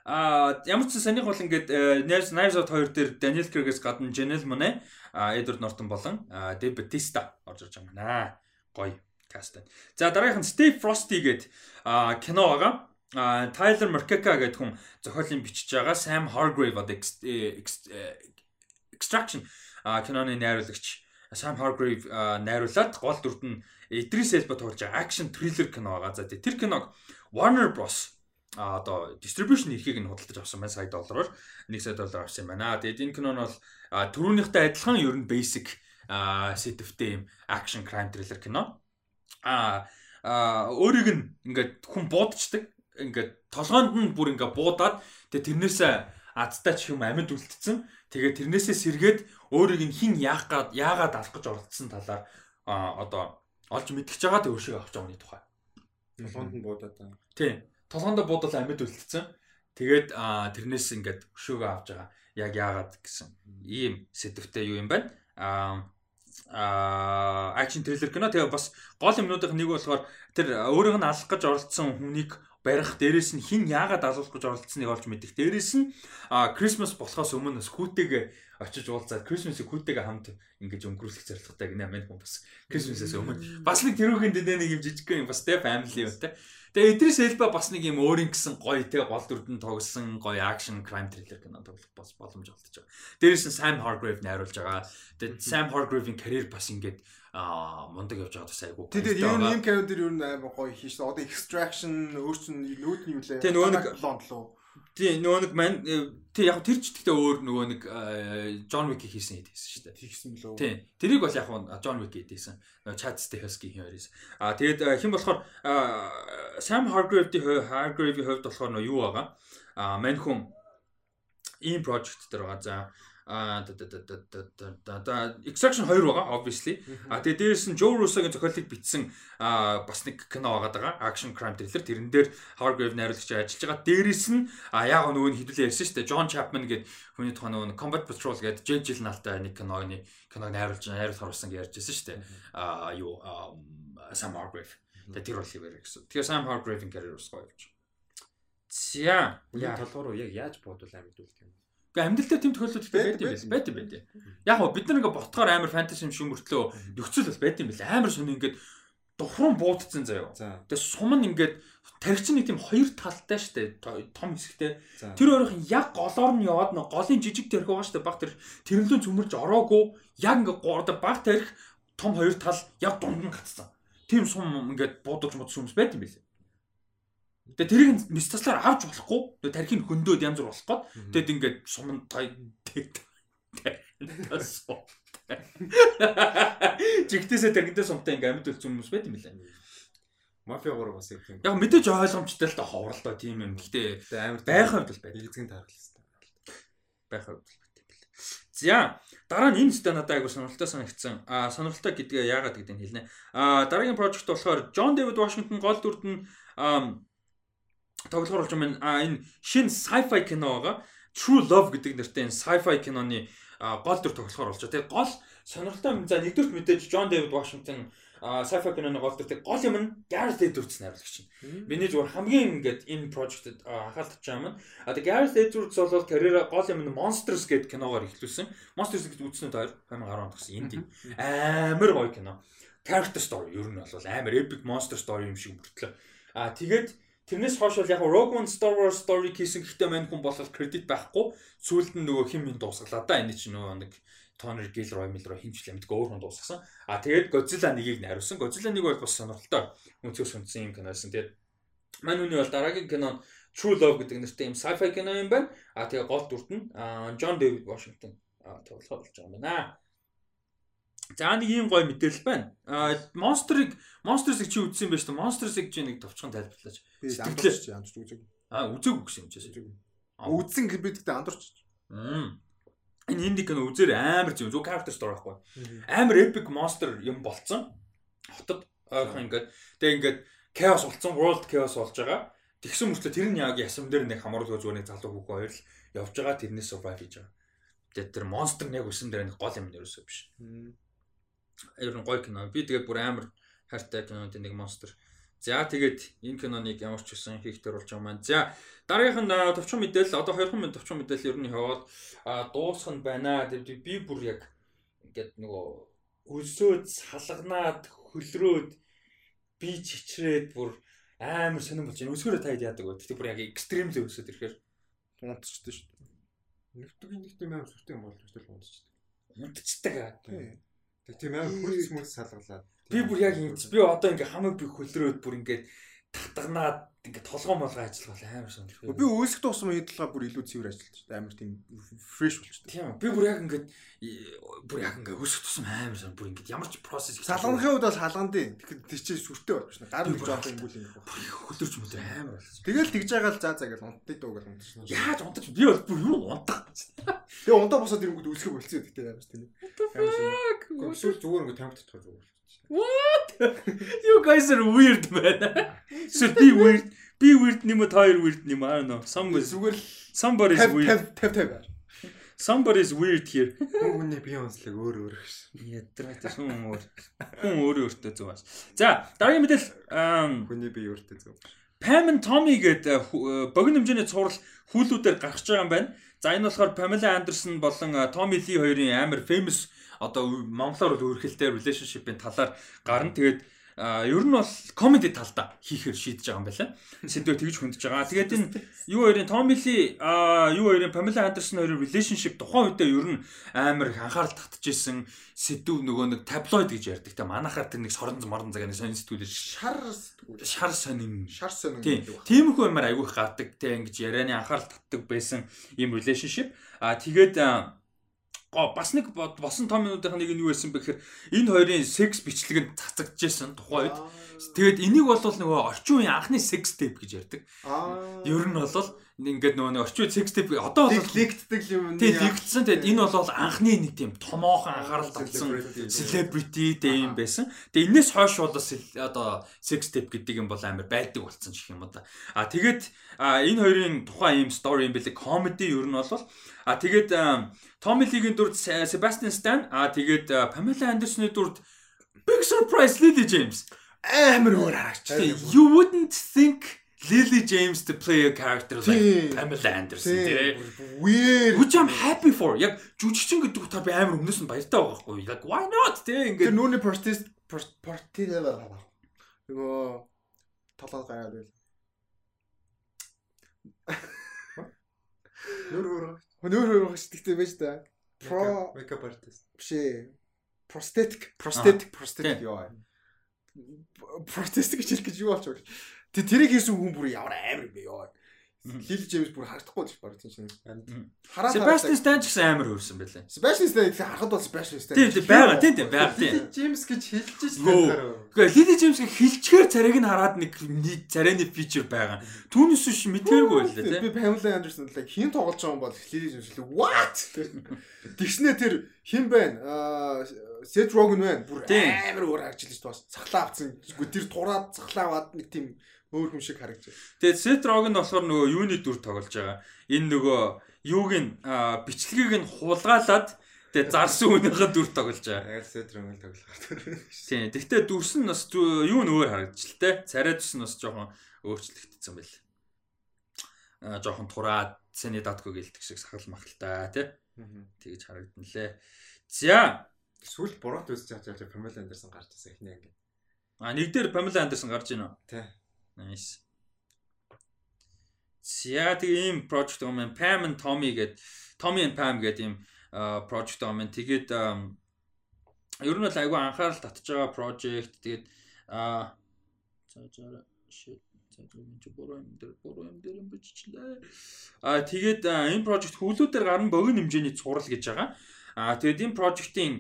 А ямар ч санийх бол ингээд Knives Knives Out 2 дээр Daniel Craig-с гадна Janelle Monáe, Edward Norton болон Dave Bautista орж ирж байгаа маа. Гоё каст байна. За дараагийнх нь Steve Frosty гээд кино байгаа. Тайлер Маркека гэдэг хүн зохиолын бичиж байгаа Sam Hargrave одоо э, э, Extraction киноны найруулагч Sam Hargrave найруулад гол дүрд нь Idris Elba тоглож байгаа акшн триллер кино байгаа. За тэр киног Warner Bros а одоо distribution эрхийг нь худалдаж авсан байна сая доллараар 1 сая доллар авсан байна. Тэгээд энэ кино нь бол түрүүнийхтэй адилхан ер нь basic сэтвтэй юм action crime thriller кино. А өөрийг нь ингээд хүн буудчихдаг ингээд толгоонд нь бүр ингээ буудаад тэгээ тэрнээсээ адтай ч юм амьд үлдсэн. Тэгээ тэрнээсээ сэргээд өөрийг нь хин яах гад яагаад алах гэж оролцсон талаар а одоо олж мэдчихэж байгаа тэг өшөө авч байгааны тухай. Толгоонд нь буудаад таа. Тийм. Толгоонд бодол амьд үлдсэн. Тэгээд тэрнээс ингээд өшөөгөө авч байгаа. Яг яагаад гэсэн ийм сэдвтэй юу юм байна? Аа а акшн трейлер кино тэгээ бас гол юмнуудын нэг болохоор тэр өөрийг нь алах гэж оролцсон хүнийг барих. Дээрэс нь хин яагаад алуулах гэж оролцсныг олж мэдэх. Дээрэс нь Christmas болохоос өмнө хүүтэйгээ очиж уулзаад Christmas-ийг хүүтэйгээ хамт ингэж өнгөрүүлэх зорилготой гинэ амин. Хүн бас Christmas-ээс өмнө. Бас нэг тэрүүхэн дэдэ нэг юм жижиг юм. Бас тэ family юу тэ. Тэгээ Idris Elba бас нэг юм өөрийн гэсэн гоё тэ гол дүрдэн тоглосон гоё action crime thriller кино тоглох бас боломж олдож байгаа. Дээрээс нь Sam Hargrave найруулж байгаа. Тэгээ Sam Hargrave-ийн карьер бас ингээд аа мундаг явж байгаа бас айгу. Тэгээд ер нь ийм character ер нь амар гоё хийш. Одоо extraction өөрчн нүүд нь юу лээ. Тэгээ нөгөө нэг блонд лөө. Тий нөгөө нэг мань тий яг тэр ч гэхдээ өөр нөгөө нэг John Wick хийсэн хэд хийсэн шүү дээ. Тэгсэн билүү. Тий. Тэрийг бол яг John Wick хийсэн. Chad Stahelski хин хоёроос. Аа тэгээд хэн болохоор Sam Hargrave-ийн Hargrave-ийн хувьд болохоор нөө юу байгаа? Аа мань хүн ийм project дээр байгаа. За а Extraction 2 байгаа obviously. А тэгээ дээрээс нь Joe Russo-гийн зохиолыг бичсэн бас нэг кино байгаа даа. Action crime thriller. Тэрэн дээр Hargrave найруулагч ажиллаж байгаа. Дээрээс нь яг нөгөө хэдүүлээ ярьсан шүү дээ. John Chapman гэдэг хүний тухайн нөгөө Combat Patrol гэдэг Jake Gyllenhaalтай нэг киноны киног найруулж найруулах харуулсан гэж ярьжсэн шүү дээ. А юу Sam Hargrave. Тэгээ тэр бол юм гэсэн. Тэгээ Sam Hargrave-ийн карьер ус гоё явж. За. Яа толгоор яг яаж бодвол амьд үлдэх юм. Гэхдээ амьдрал дээр тийм тохиолдол байдаг юм байл. Байд юм байд. Яг гоо бид нар ингээ ботхоор амар фэнтези юм шиг мөртлөө нөхцөл бас байд юм байл. Амар сони ингээд духран буудцсан заяа. Тэгээ сум нь ингээд тархич нэг тийм хоёр талтай штэ том хэсэгтэй. Тэр нь яг голоор нь яваад нэг голын жижиг тархи байгаа штэ баг тэр тэрнлэн цөмөрж ороогүй яг ингээ гоо баг тархи том хоёр тал яг дунд нь гацсан. Тийм сум ингээд буудаж мод сүмс байт юм билээ. Тэгээ тэрийг мистаслаар авч болохгүй. Тэгээ тархийг хөндөөд янз бүр болох гээд тэгээд ингээд суманд тай Жигтээсээ тархинтай сумтай ингээд амьд үлцэн хүмүүс байт юм билээ. Мафиа гурав бас их юм. Яг мэдээж ойлгомжтой л та ховрлоо тийм юм. Гэтэ амар байх хувьд л байдаг. Эзэн таархал байх хувьд л байдаг. За дараа нь энэ сте надад айгу сонирхолтой санагдсан. А сонирхолтой гэдгээ яагаад гэдгийг хэлнэ. А дараагийн прожект болохоор Джон Дэвид Вашингтон гол дүрд нь тоглохоор болж байна. А энэ шинэ sci-fi кино байгаа. True Love гэдэг нэртэй энэ sci-fi киноны гол дүр тоглохоор болж байгаа. Тэгээд гол сонирхолтой юм за нэгдүгээр мэдээж John David Washington sci-fi киноны гол дүр гол юм нь Gareth Edwards найруулагч юм. Миний зүгээр хамгийн ингээд энэ project-д анхаарал татж байгаа юм. А тэгээд Gareth Edwards бол карьераа гол юм нь Monsters гэдэг киногоор эхлүүлсэн. Monsters гэдэг үзсэн таар 2010 онд гэсэн инди. Амар гоё кино. Character story ер нь бол амар epic monster story юм шиг мөртлөө. А тэгээд Тэрнээс хойш бол яг Rogue One Star Wars story хийсэн гэхдээ мань хүн болол кредит байхгүй. Сүүлд нь нөгөө хин минь дуусгалаа да. Энэ чинь нөгөө нэг Tony Gilroy Miller хинчлээ мэдгүй өөр хүн дуусгасан. А тэгээд Godzilla 1-ийг найруулсан. Godzilla 1 бол бас сонирхолтой. Үнцгөөс үндсэн юм киносэн. Тэгээд мань үний бол дараагийн кино True Love гэдэг нэртэй юм sci-fi кино юм байна. А тэгээд гол дүрт нь John David Washington тоглохоор болж байгаа юм байна. За нэг ийм гоё мэдээлэл байна. А Monster-ыг Monsters-ыг чи үзсэн байж та Monsters-ыг чи нэг товчхон тайлбарлаач. Би амдурч амдурч үзэг. А үзээгүй гэсэн юм чээс. Үзсэн гэбэдэгтэй амдурч. Энэ инди кино үзээр амар зөв зөв character story байхгүй. Амар epic monster юм болцсон. Хотод ойрхон ингээд тэгээ ингээд chaos болцсон, world chaos болж байгаа. Тэгсэн мөртлөө тэр нь яг ясам дээр нэг хамруулга зүгээр нэг залуу хүүхэн хоёр л явж байгаа тэрнээс survive хийж байгаа. Тэгээ тэр monster яг өсөн дээр нэг гол юм нэрөөсөө биш. Ер нь гоё кино. Би тэгээд бүр амар хайртай киноны нэг монстр. За тэгээд энэ киноныг ямар ч үсэн хийхтэр болж байгаа маань. За дараагийнх нь товчхон мэдээлэл одоо 2 минут товчхон мэдээлэл ер нь яваад дуусах нь байна. Тэгээд би бүр яг ингээд нөгөө өлсөөд салганаад хөлрөөд би чичрээд бүр амар сонирн болж байна. Өсгөрөө таад яадаг вэ? Тэгтээ бүр яг экстрим л өсөд ирэхээр унтчихдээ шүү дээ. Нэгтгэн нэгтэй амар сүртэй юм болж шүү дээ унтчихдээ. Тэг тийм амар хөлс мөс салгалаад. Би бүр яг юм би одоо ингээ хамаг би хөлрөөд бүр ингээ татганаад ингээ толгоо молгоо ажиллах бол амар сонирхол. Би өсөх тусам хийдлага бүр илүү цэвэр ажиллаж дээ. Амар тийм фреш болчихсон. Тийм би бүр яг ингээ бүр яг ингээ өсөх тусам амар сон бүр ингээ ямар ч процесс салгахын үед бол халган дээ. Тэгэхээр тэр чинь сүртэй байна. Гар нэг жоох юм бүл ингээ. Хөлөрч мөдөр амар болсон. Тэгэл тэгж байгаа л заа заа гэж унтдаг дөө гэж унтчихсан. Яаж унтаж би бол бүр юу унтах. Тэгээ унтаа босоод ирэнгүүт өсгөө болцсон гэдэг амар тийм. Зүгээр ингээ тамиг татах зүгээр. What? You guys are weird man. So be weird. Би weird нэм үү хоёр weird нэм аа нөө. Somebody зүгээр somebody is weird. 50 50. Somebody is weird here. Хүний бие онцлог өөр өөр гэсэн. Ядраатай хүн өөр. Хүн өөрөө өөртөө зөв бас. За, дараагийн мэдээлэл хүний бие өөртөө зөв. Pam and Tommy гэдэг богино хэмжээний цуврал хүүлүүдээр гарч байгаа юм байна. За энэ болохоор Pamela Anderson болон Tommy Lee хоёрын амар famous одоо монголоор бол өөрхөлтэй relationship-ийн талаар гарна. Тэгээд ер нь бол комеди талдаа хийхээр шийдэж байгаа юм байна. Сэдвээ тэгж хөндөж байгаа. Тэгээд энэ юу хоёрын а юу хоёрын Pamela Anderson хоёрын relationship тухайн үедээ ер нь амар анхаарал татчихсэн сэдв нөгөө нэг таблоид гэж ярьдаг. Тэ манахаар тэр нэг сорон морон цагааны сонин сэтгүүлэр шар. Шар сонин. Шар сонин. Тийм их амар айгүйх гардаг. Тэ ингэж ярианы анхаарал татдаг байсан ийм relationship. А тэгээд бас нэг босон том минутын нэг нь юу байсан бэ гэхээр энэ хоёрын секс бичлэг нь цацагдчихсан тухайн үед. Тэгээд энийг бол нөгөө орчин үеийн анхны секс тэп гэж ярьдаг. Ер нь бол ингээд нөгөө нэг орчин үеийн секс тэп одоо бол легддэг юм. Тийм легдсэн. Тэгээд энэ бол анхны нэг тийм томоохон анхаарал татсан celebrity тийм байсан. Тэгээд энэс хойш бол одоо секс тэп гэдэг юм бол амар байдаг болсон гэх юм да. А тэгээд энэ хоёрын тухайн ийм story юм бэлээ comedy ер нь бол а тэгээд Tommy Lee-гийн дүрд Sebastian Stan аа тэгээд Pamela Anderson-ы дүрд Big Surprise Lily James амар өөр харагч. You wouldn't think Lily James to play a character like Pamela Anderson тий. Weird. Which I'm happy for. Яг жүжигчин гэдэг утгаар би амар өмнөөс нь баяртай байгаа байхгүй. Like why not тий ингээд ингээд нүүний протест парти нөгөө толгой гараад байл. Нөр өөр. Нөр өөр гэж тэгтэй байж та. Pro makeup artist. Биш. Prosthetic, prosthetic, prosthetic яа. Prosthetic гэж хэлэх гэж юу болчих вэ? Тэ тэрийг хийсэн хүн бүр ямар амар юм бэ яа. Лил Джеймс бүр харагдахгүй гэж баг тийм чинь. Хараад Sebastian Stan ч гэсэн амар хөрсөн байлаа. Sebastian Stan харахад бол Sebastian Stan. Тийм тийм байгаа тийм тийм байгаа тийм. Джеймс гэж хэлж ш таараа. Гэхдээ Lily James-ийг хилчгээр царайг нь хараад нэг царайны фичер байгаа. Түүнээс биш мэдээгүй байлаа тийм. Би Pamela Anderson-ыг хин тоглож байгаа юм бол Lily James л what? Тэгснэ тэр хин байна? Seth Rogen байна. Бүр амар өөр харж илж тоос. Цахлаа авцсан. Тэр тураад цахлаа аваад нэг тийм өөр хүн шиг харагдаж байна. Тэгээд Seth Rogen болохоор нөгөө юуны дүр тоглож байгаа. Энэ нөгөө юуг нь бичлэгийг нь хулгаалаад тэгээд зарсан хүнийхээ дүр тоглож байгаа. Яг Seth Rogen тоглох. Тийм. Тэгтээ дүрс нь бас юу н өөр харагдаж л те. Царай дүрс нь бас жоохон өөрчлөгдсөн байл. Аа жоохон тураад цэний датгүй гэлдэг шиг сахал махалтай те. Тэгэж харагдана лээ. За сүүл буруут үзэж чаж Pamela Anderson гарч ирсэн эхний анги. А нэг дээр Pamela Anderson гарч ийн үү? Тий. Nice. За тэгээ ийм project юм Pam and Tommy гэдэг Tommy and Pam гэдэг ийм project юм. Тэгээд ер нь бол айгүй анхаарал татж байгаа project. Тэгээд а за за shit цагийн чи буруу юм дээр буруу юм дээр юм биччихлээ. А тэгээд энэ project хөлүүдээр гарна богино хэмжээний цуврал гэж байгаа. А тэгээд энэ project-ийн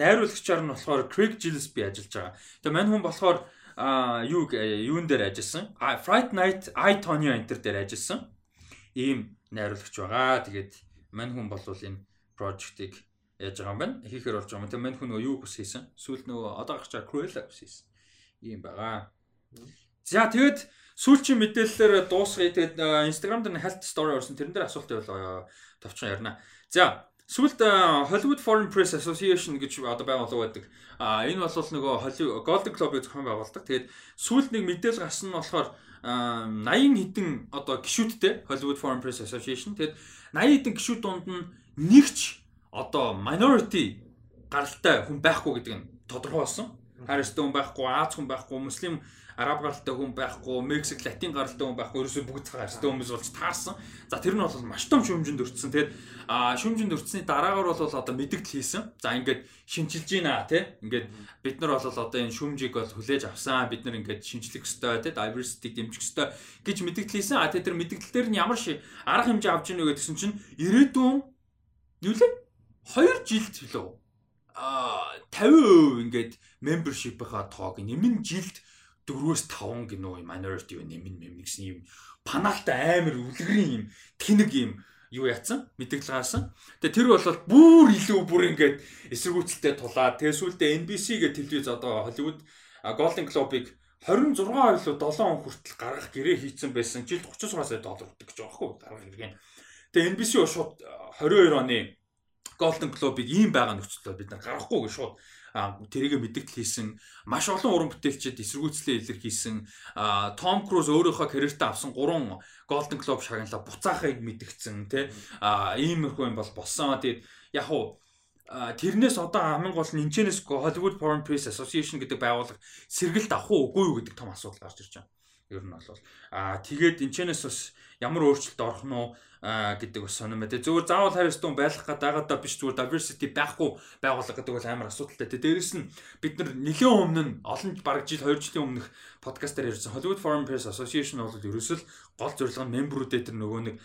найруулагчаар нь болохоор Craig Gillespie ажиллаж байгаа. Тэгээд мань хүн болохоор а юу юун дээр ажилласан? Fright Night I Tonya Enter дээр ажилласан. Ийм найруулагч байгаа. Тэгээд мань хүн бол энэ project-ыг яаж байгаа юм байна? Хийхээр болж байгаа юм. Тэгээд мань хүн нөгөө юу хүс хийсэн? Сүүлд нөгөө одоо гарч байгаа Cruella хүс хийсэн. Ийм байгаа. За тэгээд сүүлчийн мэдээллээр дуусгая. Тэгээд Instagram дээр health story орсон. Тэрэн дээр асуулт байвал товчхон ярина. За Сүүлд Hollywood Foreign Press Association гэж одоо байгууллага байдаг. А энэ бол нөгөө Golden Globe-ийг зохион байгуулдаг. Тэгээд сүүлд нэг мэдээлэл гарсан нь болохоор 80 хэдэн одоо гişүүдтэй Hollywood Foreign Press Association. Тэгээд 80 хэдэн гişүүд донд нь нэгч одоо minority гаралтай хүн байхгүй гэдэг нь тодорхой болсон. Харьяастай хүн байхгүй, Аз хүн байхгүй, муслим араб гаралтай хүн байхгүй, Мексик, латин гаралтай хүн байхгүй, ерөөсөө бүгд цагаартай хүмүүс болж таарсан. За тэр нь бол маш том шүүмжинд өртсөн. Тэгээд а шүүмжинд өртсөний дараагаар бол одоо мэдээлэл хийсэн. За ингээд шинжилж байна тий. Ингээд бид нар бол одоо энэ шүүмжийг бол хүлээж авсан. Бид нар ингээд шинжлэх ёстой тий. Diversity дэмжих ёстой гэж мэдээлэл хийсэн. А тэр мэдээлэл дээр нь ямар шиг арга хэмжээ авч ийнө гэдгсэн чинь ирээдүйн юу лээ? 2 жилд хэлөө. А 50% ингээд membership-ийнхаа тоог нэмэн жилд 4-өөс 5 гинөө minority нэмэн нэмэн гэсэн юм паналтай амар үлгэрийн юм тэнэг юм юу яатсан мэдээлэл гаргасан. Тэгээ тэр бол бүр илүү бүр ингээд эсэргүүцэлтэй тулаад тэгээ сүултээ NBC гэх телевиз одоо Hollywood Golden Globe-ыг 26 ойлоо 7 он хүртэл гаргах гэрээ хийцэн байсан. Жилд 36 сая доллар өгдөг гэж байгаа хгүй гаргах хэрэг. Тэгээ NBC шууд 22 оны Golden Globe-ыг ийм байгаа нөхцөлөөр бид нар гаргахгүй гэж шууд тэрийг мэдээлэл хийсэн. Маш олон уран бүтээлчид эсэргүүцлээ илэрхийлсэн Том Круз өөрийнхөө карьертаа авсан 3 Golden Globe шагналаа буцаахыг мэдгдсэн тий иймэрхүү юм бол болсон. Тэгээд яг уу тэрнээс одоо хамгийн гол нь энэчнээс Hollywood Foreign Press Association гэдэг байгууллага сэргэлт авах уу үгүй юу гэдэг том асуудал гарч ирж байгаа. Ер нь бол. Аа тэгээд энэчнээс бас ямар өөрчлөлт орох нь гэдэг бас сонирм бай. Зүгээр заавал хариустун байх гэдэг даа биш зүгээр diversity байхгүй байгууллага гэдэг бол амар асуудалтай. Тэ дээрэс нь бид нар нэлээд өмнө нь олон бараг жил 2 жилийн өмнөх подкастаар ярьсан Hollywood Foreign Press Association бол ерөөсөл гол зорилго нь мембрүүдээ тэр нөгөө нэг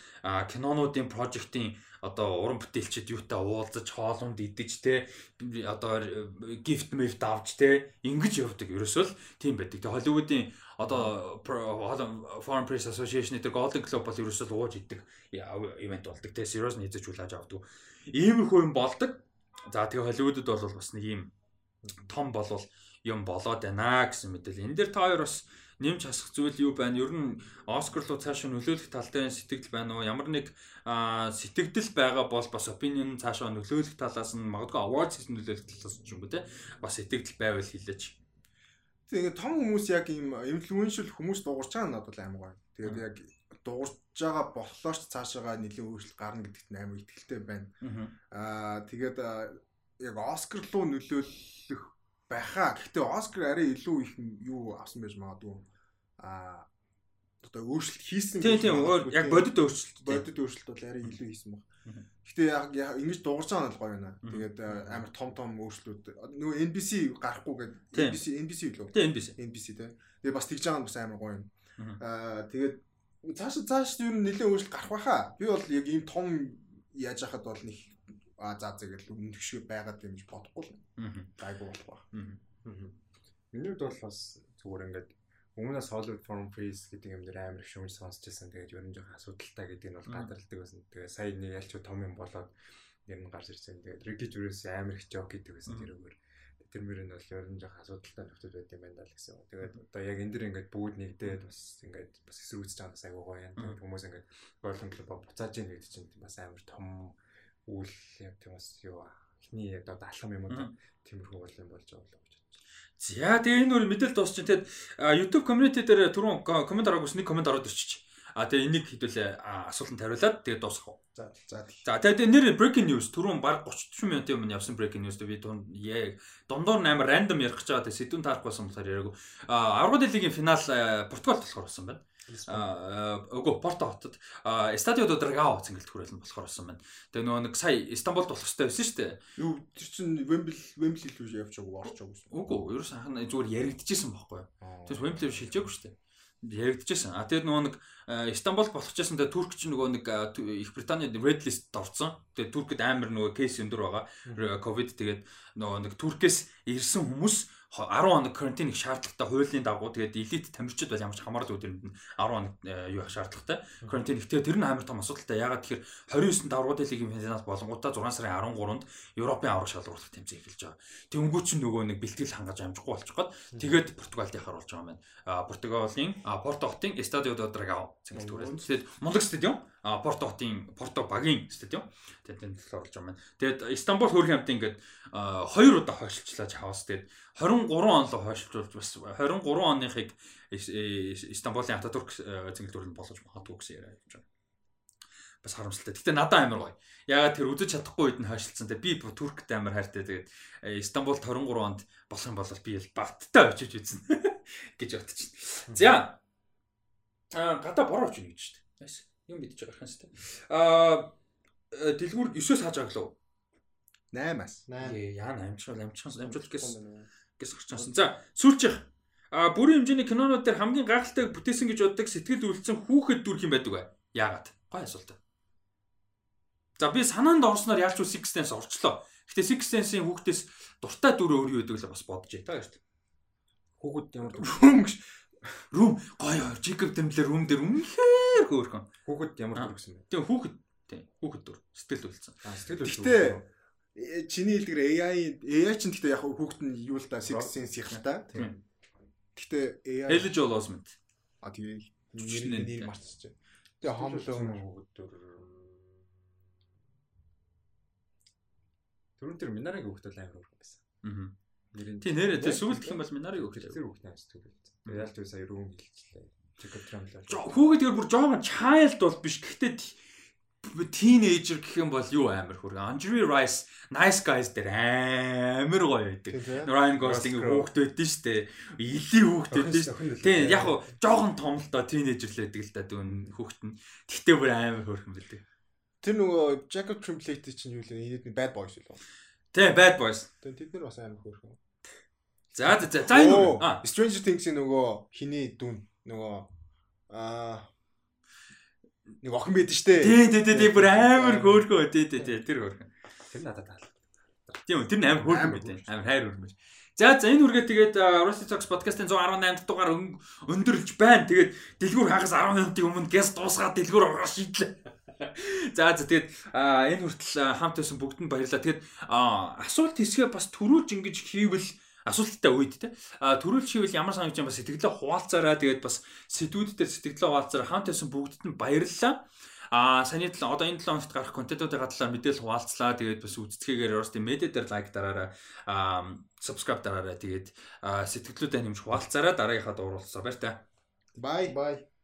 кинонуудын project-ийн одоо уран бүтээлчид юутай уулзаж хоолунд идэж те одоо gift gift авч те ингэж явдаг ерөөсөл тийм байдаг. Тэгээ Hollywood-ийн одоо Foreign Press Association дээр Golden Globe бол ерөөсөө ууж идэг ивент болдог те serious нийцэж хүлээж авдаг. Иймэрхүү юм болдог. За тэгээ Холливуудад бол бас нэг юм том болвол юм болоод байна гэсэн мэдээлэл. Энэ дээр та хоёр бас нэмж хасах зүйл юу байна? Ер нь Оскар руу цаашаа нөлөөлөх талтай сэтгэл байна уу? Ямар нэг сэтгэгдэл байгаа бол бас opinion цаашаа нөлөөлөх талаас нь магадгүй awards гэсэн нөлөөлөх талаас ч юм уу те. Бас сэтгэл байвал хэлээч. Гэхдээ ингээд том хүмүүс яг ийм инфлюеншл хүмүүс дуурч байгаа нь надад амар гоё. Тэгээд яг дуурч байгаа болохоор ч цаашаага нэлийн өөрчлөлт гарна гэдэгт амар ихтэй байна. Аа тэгээд яг Оскар руу нөлөөлөх байхаа. Гэхдээ Оскар арай илүү их юу авсан байж магадгүй. Аа одоо өөрчлөлт хийсэн тийм тийм яг бодит өөрчлөлт бодит өөрчлөлт бол арай илүү хийсэн баг. Гэхдээ яг ингэж дуурж байгаа нь бол гоё байна. Тэгээд амар том том өөрчлөлт нөгөө NBC гарахгүй гэдэг NBC NBC лөө. Тийм NBC. NBC тийм. Тэгээд бас тэгж байгаа нь бас амар гоё юм. Аа тэгээд цааш цааш юу нэлээд өөрчлөлт гарах байхаа. Би бол яг ийм том яаж яхад бол нэг а за зэгэл өндөгшөө байгаад юм гэж бодохгүй л. Гайгүй болох баг. Миний хувьд бол бас зүгээр ингээд Өмнөөс Hollywood Foreign Press гэдэг юм дээр амар их шүүмж сонсч байсан. Тэгээд ер нь жоохон асуудалтай гэдэг нь бол гадарладаг байсан. Тэгээд сая нэг ялч том юм болоод ер нь гарч ирсэн. Тэгээд Ricky Gervais амар их жок гэдэг байсан тэрүүгээр. Тэр мөр нь бол ер нь жоохон асуудалтай нөхцөл байд юм байна л гэсэн. Тэгээд одоо яг энэ дэр ингээд бүгд нэгдээд бас ингээд бас эсрүүцэж байгаа бас айгүй гоё юм. Тэгээд хүмүүс ингээд ойлгомжтой буцааж ийн гэдэг чинь бас амар том үйл юм тийм бас юу эхний одоо алхам юм уу тиймэрхүү бол юм болж байгаа За тэгээ энэ бол мэдээлэл дуусчих. Тэгэд YouTube community дээр түрүүн комент ороогүй нэг комент ороод ирчих. А тэгээ энийг хэдүүлээ асуултанд хариулаад тэгээ дуусгах уу. За за. За тэгээ нэр breaking news түрүүн баг 30 минутын өмнө явсан breaking news дээр би дунд яг дундуур нь амар random ярих гэж байгаа тэгээ сэдвүүн таарах байсан болохоор яриаггүй. А 10 дэлхийн финал Португал болохоор болсон байна. Үгүй Порто хотод Стадио до Драгao цэнгэлт хүрээлэн болохоор болсон байна. Тэгээ нөгөө нэг сая Истанбулд болох хэрэгтэй байсан шүү дээ. Юу тэр чинь Wembley Wembley рүү явж байгаа орч байгаа. Үгүй ерөөс анхан зүгээр яригдчихсэн байхгүй юу. Тэгээс Wembley шилжээгүй шүү дээ яригдчихсэн. А тэгээд нөгөө нэг Истанбул болохчээсэн тэгээд Турк ч нөгөө нэг Их Британий Red List орсон. Тэгээд Туркэд амар нөгөө кейс өндөр байгаа. Ковид тэгээд нөгөө нэг Туркээс ирсэн хүмүүс 10 хоног карантин их шаардлагатай хуулийн дагуу. Тэгээд элит тамирчид бол ямар ч хамаарал нь 10 хоног э, юу шаардлагатай. Карантин их. Тэгээд тэр нь амар том асуудалтай. Ягаад тэгэхээр 29-нд даврууд лигийн финал болонгуудаа 6 сарын 13-нд Европын аврах шалгуурлах тэмцээн эхэлж байгаа. Тэнгүү чинь нөгөө нэг бэлтгэл хангаж амжихгүй болчих гээд тэгээд Португалд яхаар болж байгаа юм байна. Португалийн Порто хотын Estadio do Dragão түрээ. Тэгээд мундаг стадиум а Порто хотын Порто багийн стадиум. Тэгээд энэ төлөв орж байгаа юм. Тэгээд Истанбул хөрхийн хамт ингээд хоёр удаа хойшлцлаа Чавас. Тэгээд 23 он руу хойшлуулж бас 23 оныхыг Истанбулын Ататүрк цэнгэлт төрөнд болгож магадгүй гэсэн яриа явж байна. Бас харамсалтай. Гэтэ надад амар гоё. Ягаад тэр үзэж чадахгүй үед нь хойшлцсан. Тэгээд би Туркт амар хайртай. Тэгээд Истанбулд 23 онд болох юм бол би л багттай очиж үзсэн гэж бодчихсон. За. Аа гадаа бороо очно гэж шүү дээ юм мэдж байгаа хэрхэн сте. Аа дэлгүүр 9-өөс хааж аглав. 8-аас. Ээ яа 8 ч 8 ч амжуулах гэсэн гэс орчсон. За сүүлчих. А бүрийн хэмжээний кинонууд дээр хамгийн гайхалтай бүтээсэн гэж боддог сэтгэл үйлцэн хүүхэд дүрх юм байдаг бай. Яагаад? Гой асуулт. За би санаанд орсноор яалч уу Six Sense орчлоо. Гэтэ Six Sense-ийн хүүхдээс дуртай дүр өөр юу байдаг л бас бодож бай. Та гэж. Хүүхэд ямар дүр Рум гоё Жикоб дэмлэр рум дээр үнэхээр хөөрхөн. Хүүхэд ямар дүр гэсэн бэ? Тийм хүүхэд тийм хүүхэд дүр сэтгэл үлдсэн. Аа сэтгэл үлдсэн. Гэтэ э, чиний хэлдгэр AI AI ч гэхдээ яг хүүхэд нь юу л да Six Sense их та. Гэтэ AI Elijah Osment. А тэгээ нэр марцчихжээ. Тэгээ Alone хүүхэд дүр Төрөн тэр Минарагийн хүүхэд бол амар хөөрхөн байсан. Аа. Тийм нэрээ тэр сүүлд гэх юм бол Минарагийн хүүхэд. Тэр хүүхэд амар сэтгэл үлдсэн. Ялч үе сая рүүм хэлчихлээ. Jacob Tremblay. Хүүхэд тэр бүр жоохон child бол биш. Гэхдээ teenager гэх юм бол юу амар хөр. Andrew Rice Nice Guys дээр амар гоё байдаг. Ryan Gosling хүүхэд байдсан шүү дээ. Илийн хүүхэд байдсан шүү. Тийм яг хуу жоохон том л доо teenager л байдаг л да дүүн хүүхэд нь. Тэгтээ бүр амар хөрхөн байдаг. Тэр нөгөө Jacob Tremblay чинь юу лээ? Bad Boys үү? Тийм Bad Boys. Тэд нар бас амар хөрхөн. За за за за энэ аа Stranger Things-ийн нөгөө хиний дүн нөгөө аа нэг охин байдаг штэ. Тий, тий, тий, бүр амар хөөрхөө. Тий, тий, тий, тэр хөөрхөн. Тэр надад таалагдав. Тийм, тэр амар хөөрхөн байт. Амар хайр өрмөж. За за энэ үргээ тэгээд Rusty Talks podcast-ын 118 дугаар өндөрлж байна. Тэгээд дэлгүүр хагас 10 минутын өмнө гээс дуусгаад дэлгүүр шийдлээ. За за тэгээд энэ хүртэл хамт байсан бүгдэнд баярлалаа. Тэгээд асуулт хэсгээ бас төрүүлж ингэж хийвэл асуулттай үед те а төрүүлж хийвэл ямар санагч юм ба сэтгэлээ хуваалцаараа тэгээд бас сэдвүүд дээр сэтгэлээ хуваалцаараа хамт байсан бүгдд нь баярлалаа Аа саяны одоо энэ 7 хоногт гарах контентуудын талаар мэдээлэл хуваалцлаа. Тэгээд бас үздэхээгээр Rusty Media дээр лайк дараарай. Аа subscribe дараарай. Тэгээд сэтгэлдүүдээ нэмж хуваалцаарай. Дараагийнхаа дууралцаа баяр та. Bye bye.